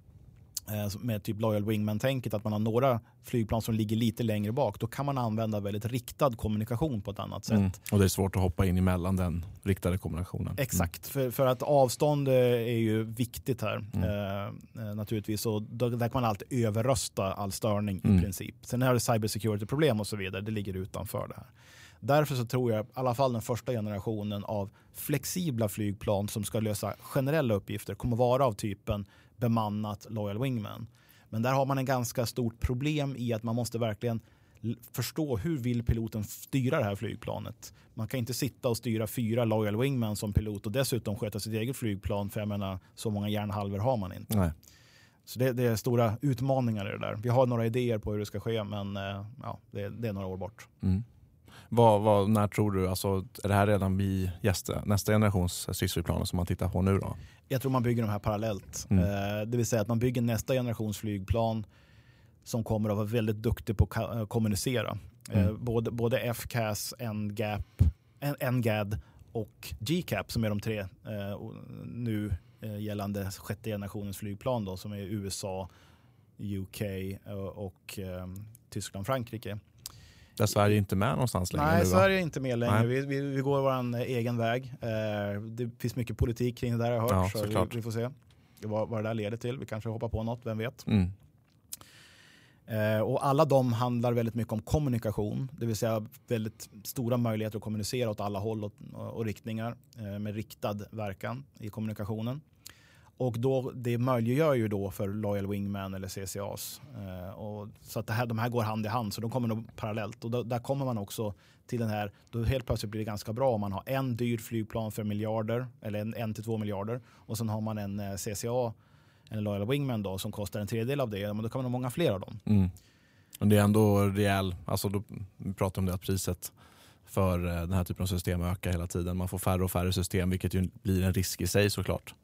eh, med typ Loyal Wingman-tänket, att man har några flygplan som ligger lite längre bak, då kan man använda väldigt riktad kommunikation på ett annat sätt. Mm. Och det är svårt att hoppa in emellan den riktade kommunikationen. Mm. Exakt, för, för att avstånd eh, är ju viktigt här mm. eh, naturligtvis. Och då, där kan man alltid överrösta all störning i mm. princip. Sen är det cybersecurity-problem och så vidare, det ligger utanför det här. Därför så tror jag i alla fall den första generationen av flexibla flygplan som ska lösa generella uppgifter kommer vara av typen bemannat Loyal Wingman. Men där har man en ganska stort problem i att man måste verkligen förstå hur vill piloten styra det här flygplanet. Man kan inte sitta och styra fyra Loyal Wingman som pilot och dessutom sköta sitt eget flygplan för jag menar så många järnhalvor har man inte. Nej. Så det, det, är stora utmaningar i det där. Vi har några idéer på hur det ska ske men eh, ja, det, det är några år bort. Mm. Vad, vad, när tror du, alltså, är det här redan vid gästa, nästa generations stridsflygplan som man tittar på nu då? Jag tror man bygger de här parallellt. Mm. Eh, det vill säga att man bygger nästa generations flygplan som kommer att vara väldigt duktig på att eh, kommunicera. Eh, mm. både, både FCAS, NGAP, NGAD och GCAP som är de tre eh, nu gällande sjätte generationens flygplan då, som är USA, UK och, och Tyskland, Frankrike. Där Sverige är inte med någonstans längre Nej, nu? Sverige är inte med längre. Vi, vi, vi går vår egen väg. Eh, det finns mycket politik kring det där har jag hört. Ja, så vi, vi får se vad, vad det där leder till. Vi kanske hoppar på något, vem vet. Mm. Eh, och alla de handlar väldigt mycket om kommunikation, det vill säga väldigt stora möjligheter att kommunicera åt alla håll och, och riktningar eh, med riktad verkan i kommunikationen. Och då, det möjliggör ju då för Loyal Wingman eller CCAs. Eh, och, så att här, de här går hand i hand, så de kommer nog parallellt. Och då, där kommer man också till den här, då helt plötsligt blir det ganska bra om man har en dyr flygplan för miljarder, eller en, en till två miljarder. Och sen har man en eh, CCA, en Loyal Wingman då, som kostar en tredjedel av det. Men då kan man ha många fler av dem. Mm. Men det är ändå rejäl, alltså då, vi pratar om det att priset för eh, den här typen av system ökar hela tiden. Man får färre och färre system vilket ju blir en risk i sig såklart.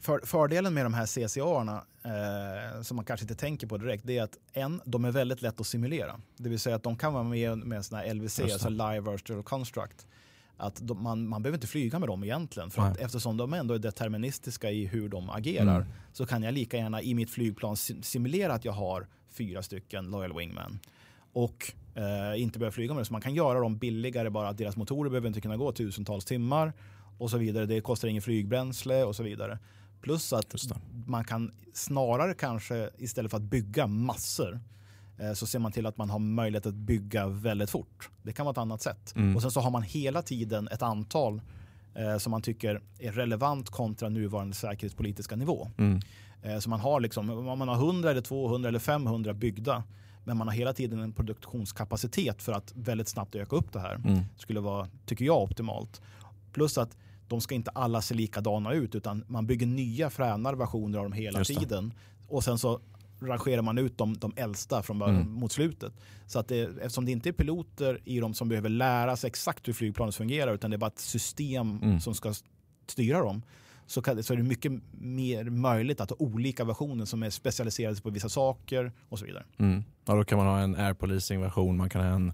För, fördelen med de här CCA-erna, eh, som man kanske inte tänker på direkt, det är att en, de är väldigt lätt att simulera. Det vill säga att de kan vara med med såna här LVC, alltså Live Virtual Construct. Att de, man, man behöver inte flyga med dem egentligen, för att eftersom de ändå är deterministiska i hur de agerar Mm. så kan jag lika gärna i mitt flygplan sim- simulera att jag har fyra stycken Loyal Wingman. Och eh, inte börja flyga med det. Så man kan göra dem billigare bara att deras motorer behöver inte kunna gå tusentals timmar och så vidare. Det kostar ingen flygbränsle och så vidare. Plus att man kan snarare kanske istället för att bygga massor eh, så ser man till att man har möjlighet att bygga väldigt fort. Det kan vara ett annat sätt. Mm. Och sen så har man hela tiden ett antal eh, som man tycker är relevant kontra nuvarande säkerhetspolitiska nivå. Mm. Eh, Så man har liksom, om man har 100 eller 200 eller 500 byggda men man har hela tiden en produktionskapacitet för att väldigt snabbt öka upp det här. Mm. skulle vara, tycker jag, optimalt. Plus att de ska inte alla se likadana ut utan man bygger nya fränare versioner av dem hela tiden. Och sen så rangerar man ut de, de äldsta från början Mm. mot slutet. Så att det, eftersom det inte är piloter i dem som behöver lära sig exakt hur flygplanet fungerar utan det är bara ett system Mm. som ska styra dem så, kan, så är det mycket mer möjligt att ha olika versioner som är specialiserade på vissa saker och så vidare. Mm. Ja, då kan man ha en air policing version, man kan ha en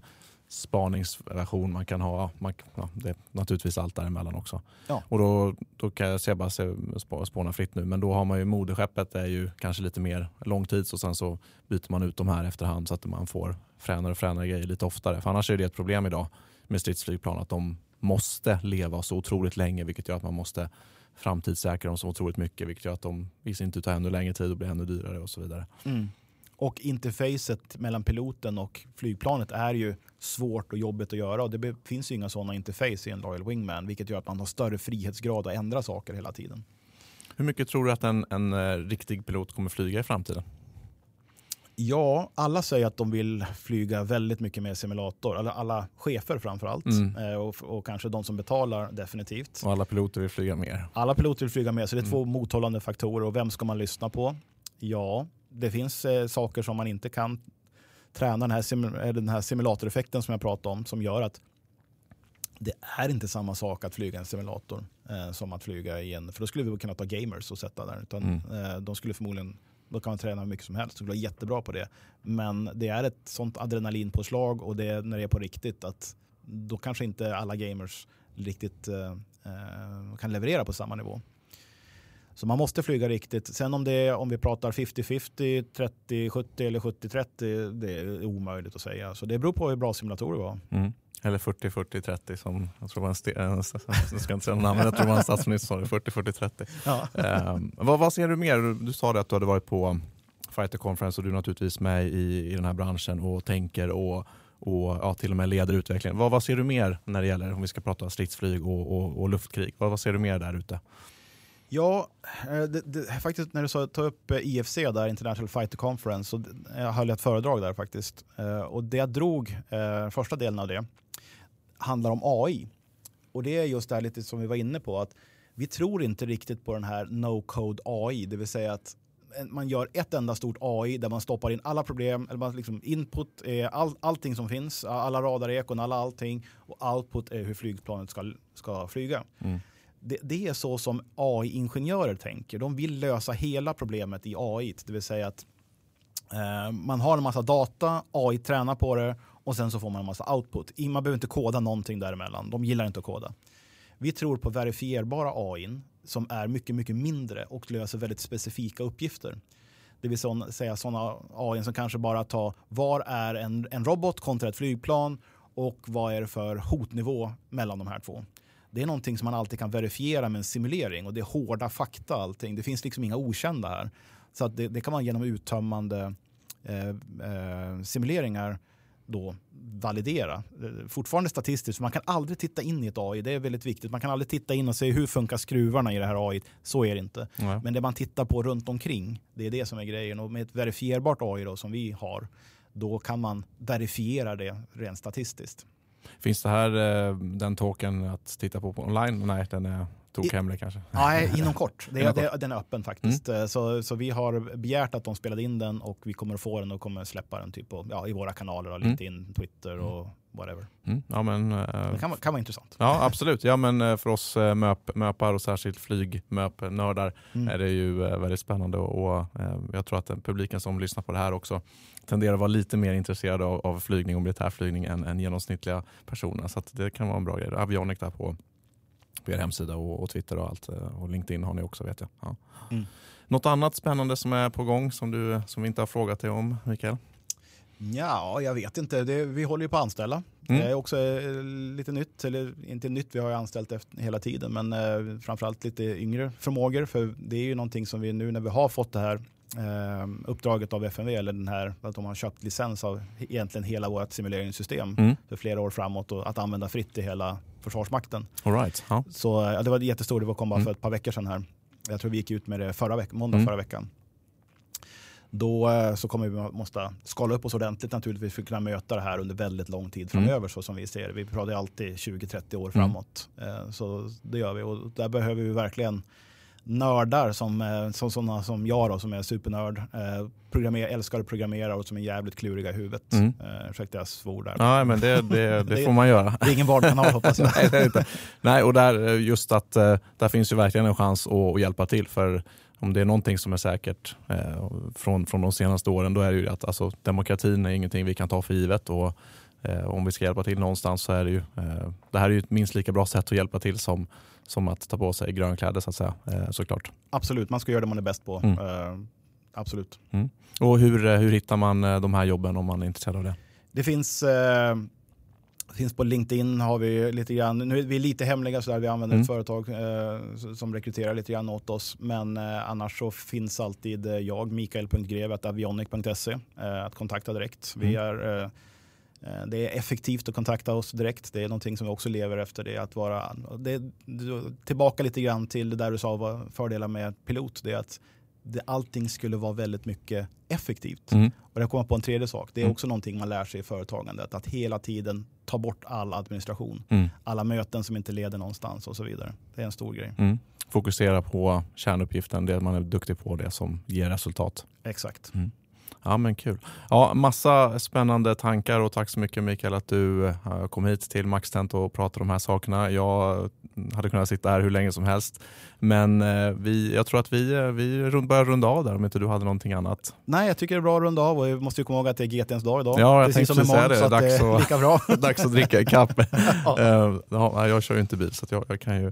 spaningsversion, man kan ha man, ja, det är naturligtvis allt däremellan också. Ja. Och då, då kan jag säga bara se, sp- spåna fritt nu, men då har man ju moderskeppet är ju kanske lite mer långtids och sen så byter man ut de här efterhand så att man får fränare och fränare grejer lite oftare. För annars är det ett problem idag med stridsflygplan att de måste leva så otroligt länge vilket gör att man måste framtidssäkra dem så otroligt mycket vilket gör att de i sin tur tar ännu längre tid och blir ännu dyrare och så vidare. Och interfacet mellan piloten och flygplanet är ju svårt och jobbigt att göra och det finns ju inga sådana interface i en Loyal Wingman vilket gör att man har större frihetsgrad att ändra saker hela tiden. Hur mycket tror du att en, en eh, riktig pilot kommer flyga i framtiden? Ja, alla säger att de vill flyga väldigt mycket med simulator. Alla, alla chefer framförallt Mm. eh, och, och kanske de som betalar definitivt. Och alla piloter vill flyga mer. Alla piloter vill flyga med så det är Mm. två mothållande faktorer och vem ska man lyssna på? Ja, det finns eh, saker som man inte kan träna den här, sim- den här simulatoreffekten som jag pratade om som gör att det är inte samma sak att flyga en simulator eh, som att flyga i en, för då skulle vi kunna ta gamers och sätta där. Utan, Mm. eh, de skulle förmodligen, då kan man träna hur mycket som helst, skulle vara jättebra på det. Men det är ett sånt adrenalinpåslag och det är när det är på riktigt att då kanske inte alla gamers riktigt eh, eh, kan leverera på samma nivå. Så man måste flyga riktigt. Sen om, det är, om vi pratar 50-50, 30-70 eller 70-30, det är omöjligt att säga. Så det beror på hur bra simulatorer var. Mm. Eller 40-40-30 som jag tror var en, st- jag ska inte säga namn, jag tror var en statsminister som sa det, 40-40-30. Ja. Ehm, vad, vad ser du mer? Du sa det att du hade varit på Fighter Conference och du är naturligtvis med i, i den här branschen och tänker och, och ja, till och med leder utvecklingen. Vad, vad ser du mer när det gäller, om vi ska prata stridsflyg och, och, och luftkrig, vad, vad ser du mer där ute? Ja, eh, det, det, faktiskt när du sa ta upp eh, IFC där, International Fighter Conference, så eh, jag höll ett föredrag där faktiskt. Och det jag drog, första delen av det, handlar om AI. Och det är just det här lite som vi var inne på, att vi tror inte riktigt på den här no-code AI, det vill säga att man gör ett enda stort AI där man stoppar in alla problem, eller man liksom input är all, allting som finns, alla radarekon, alla allting och output är hur flygplanet ska, ska flyga. Mm. Det, det är så som AI-ingenjörer tänker. De vill lösa hela problemet i AI, det vill säga att eh, man har en massa data, AI tränar på det och sen så får man en massa output. Man behöver inte koda någonting däremellan. De gillar inte att koda. Vi tror på verifierbara AI som är mycket, mycket mindre och löser väldigt specifika uppgifter. Det vill säga sådana AI som kanske bara tar var är en, en robot kontra ett flygplan och vad är det för hotnivå mellan de här två. Det är någonting som man alltid kan verifiera med en simulering och det är hårda fakta allting. Det finns liksom inga okända här. Så att det, det kan man genom uttömmande eh, eh, simuleringar då validera. Eh, fortfarande statistiskt, man kan aldrig titta in i ett AI. Det är väldigt viktigt. Man kan aldrig titta in och se hur funkar skruvarna i det här AI. Så är det inte. Nej. Men det man tittar på runt omkring, det är det som är grejen. Och med ett verifierbart AI då, som vi har, då kan man verifiera det rent statistiskt. Finns det här eh, den token att titta på, på online? Nej, den är tokhemlig kanske? Nej, inom kort. Det, det, den är öppen faktiskt. Mm. Eh, så, så vi har begärt att de spelade in den och vi kommer få den och kommer släppa den typ på, ja, i våra kanaler, mm. LinkedIn, Twitter och whatever. Mm. Ja, men, uh, det kan, kan vara intressant. Ja, absolut. Ja, men för oss möp, möpar och särskilt flygmöpnördar mm. är det ju väldigt spännande och, och jag tror att den publiken som lyssnar på det här också tenderar att vara lite mer intresserade av, av flygning och militärflygning än, än genomsnittliga personer. Så det kan vara en bra grej. Avionic där på, på er hemsida och, och, Twitter och allt. Och LinkedIn har ni också vet jag. Ja. Mm. Något annat spännande som är på gång som, du, som vi inte har frågat dig om, Mikael? Ja, jag vet inte. Det, vi håller ju på att anställa. Mm. Det är också eh, lite nytt, eller inte nytt, vi har ju anställt efter, hela tiden, men eh, framförallt lite yngre förmågor. För det är ju någonting som vi nu när vi har fått det här eh, uppdraget av FMV, eller den här, att de har köpt licens av egentligen hela vårt simuleringssystem mm. för flera år framåt och att använda fritt i hela Försvarsmakten. All right. huh. Så ja, det var jättestort, det kom bara mm. för ett par veckor sedan här. Jag tror vi gick ut med det förra veck måndag mm. förra veckan. Då eh, så kommer vi måste skala upp oss ordentligt naturligtvis för att kunna möta det här under väldigt lång tid mm. framöver så som vi ser Vi pratar alltid 20-30 år mm. framåt. Mm. Så det gör vi och där behöver vi verkligen nördar som, eh, som sådana som jag då, som är supernörd. Eh, programmer, älskar att programmera och som är jävligt kluriga i huvudet. Mm. Eh, ursäkta jag svor där. Nej, men det, det, det får man göra. Det är ingen barnkanal hoppas jag. Nej, det inte. Nej, och där, eh, just att där finns ju verkligen en chans att, att hjälpa till. För om det är någonting som är säkert eh, från, från de senaste åren, då är det ju att alltså, demokratin är ingenting vi kan ta för givet. Och, eh, om vi ska hjälpa till någonstans så är det ju, eh, det här är ju ett minst lika bra sätt att hjälpa till som som att ta på sig grönkläder så att säga, eh, såklart. Absolut, man ska göra det man är bäst på. Mm. Uh, absolut. Mm. Och hur, eh, hur hittar man de här jobben om man är intresserad av det? Det finns, finns på LinkedIn har vi lite grann, nu är vi lite hemliga så där, vi använder mm. ett företag uh, som rekryterar lite grann åt oss. Men annars så finns alltid jag, mikael.grev.avionic.se att kontakta direkt. Vi mm. är Eh, det är effektivt att kontakta oss direkt. Det är någonting som vi också lever efter. Det att vara, det, tillbaka lite grann till det där du sa var fördelar med pilot. Det är att det, allting skulle vara väldigt mycket effektivt. Mm. Och det kommer på en tredje sak. Det är mm. också någonting man lär sig i företagandet. Att hela tiden ta bort all administration. Mm. Alla möten som inte leder någonstans och så vidare. Det är en stor grej. Mm. Fokusera på kärnuppgiften, det man är duktig på, det som ger resultat. Exakt. Ja men kul. Ja, massa spännande tankar och tack så mycket Mikael att du eh, kom hit till Maxtent och pratade om de här sakerna. Jag hade kunnat sitta här hur länge som helst. Men eh, vi, jag tror att vi, eh, vi börjar runda av där om inte du hade någonting annat. Nej, jag tycker det är bra att runda av och vi måste ju komma ihåg att det är GTns dag idag. Ja, jag Precis tänkte säga det. Så dags, att, lika bra. dags att dricka ikapp. ja. jag kör ju inte bil så jag, jag, kan ju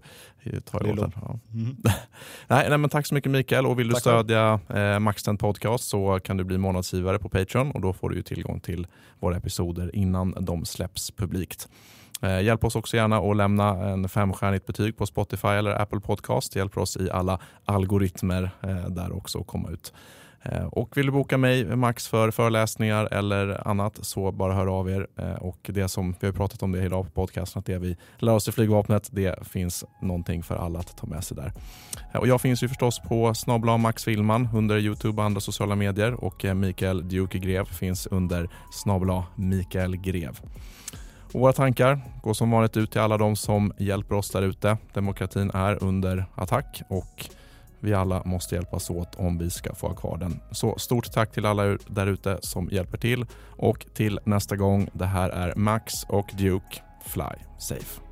ta det ja. mm. nej, nej, men Tack så mycket Mikael och vill du tack stödja eh, Maxtent Podcast så kan du bli månadsgivare på Patreon och då får du ju tillgång till våra episoder innan de släpps publikt. Eh, hjälp oss också gärna att lämna en femstjärnigt betyg på Spotify eller Apple Podcast. Det hjälper oss i alla algoritmer eh, där också att komma ut. Eh, och vill du boka mig, Max, för föreläsningar eller annat så bara hör av er. Eh, och det som vi har pratat om det idag på podcasten, att det vi lär oss i flygvapnet, det finns någonting för alla att ta med sig där. Eh, och jag finns ju förstås på snabla Max Willman under Youtube och andra sociala medier och Mikael Duke Grev finns under snabla Mikael Grev. Och våra tankar går som vanligt ut till alla de som hjälper oss där ute. Demokratin är under attack och vi alla måste hjälpas åt om vi ska få ha kvar den. Så stort tack till alla där ute som hjälper till och till nästa gång. Det här är Max och Duke. Fly safe.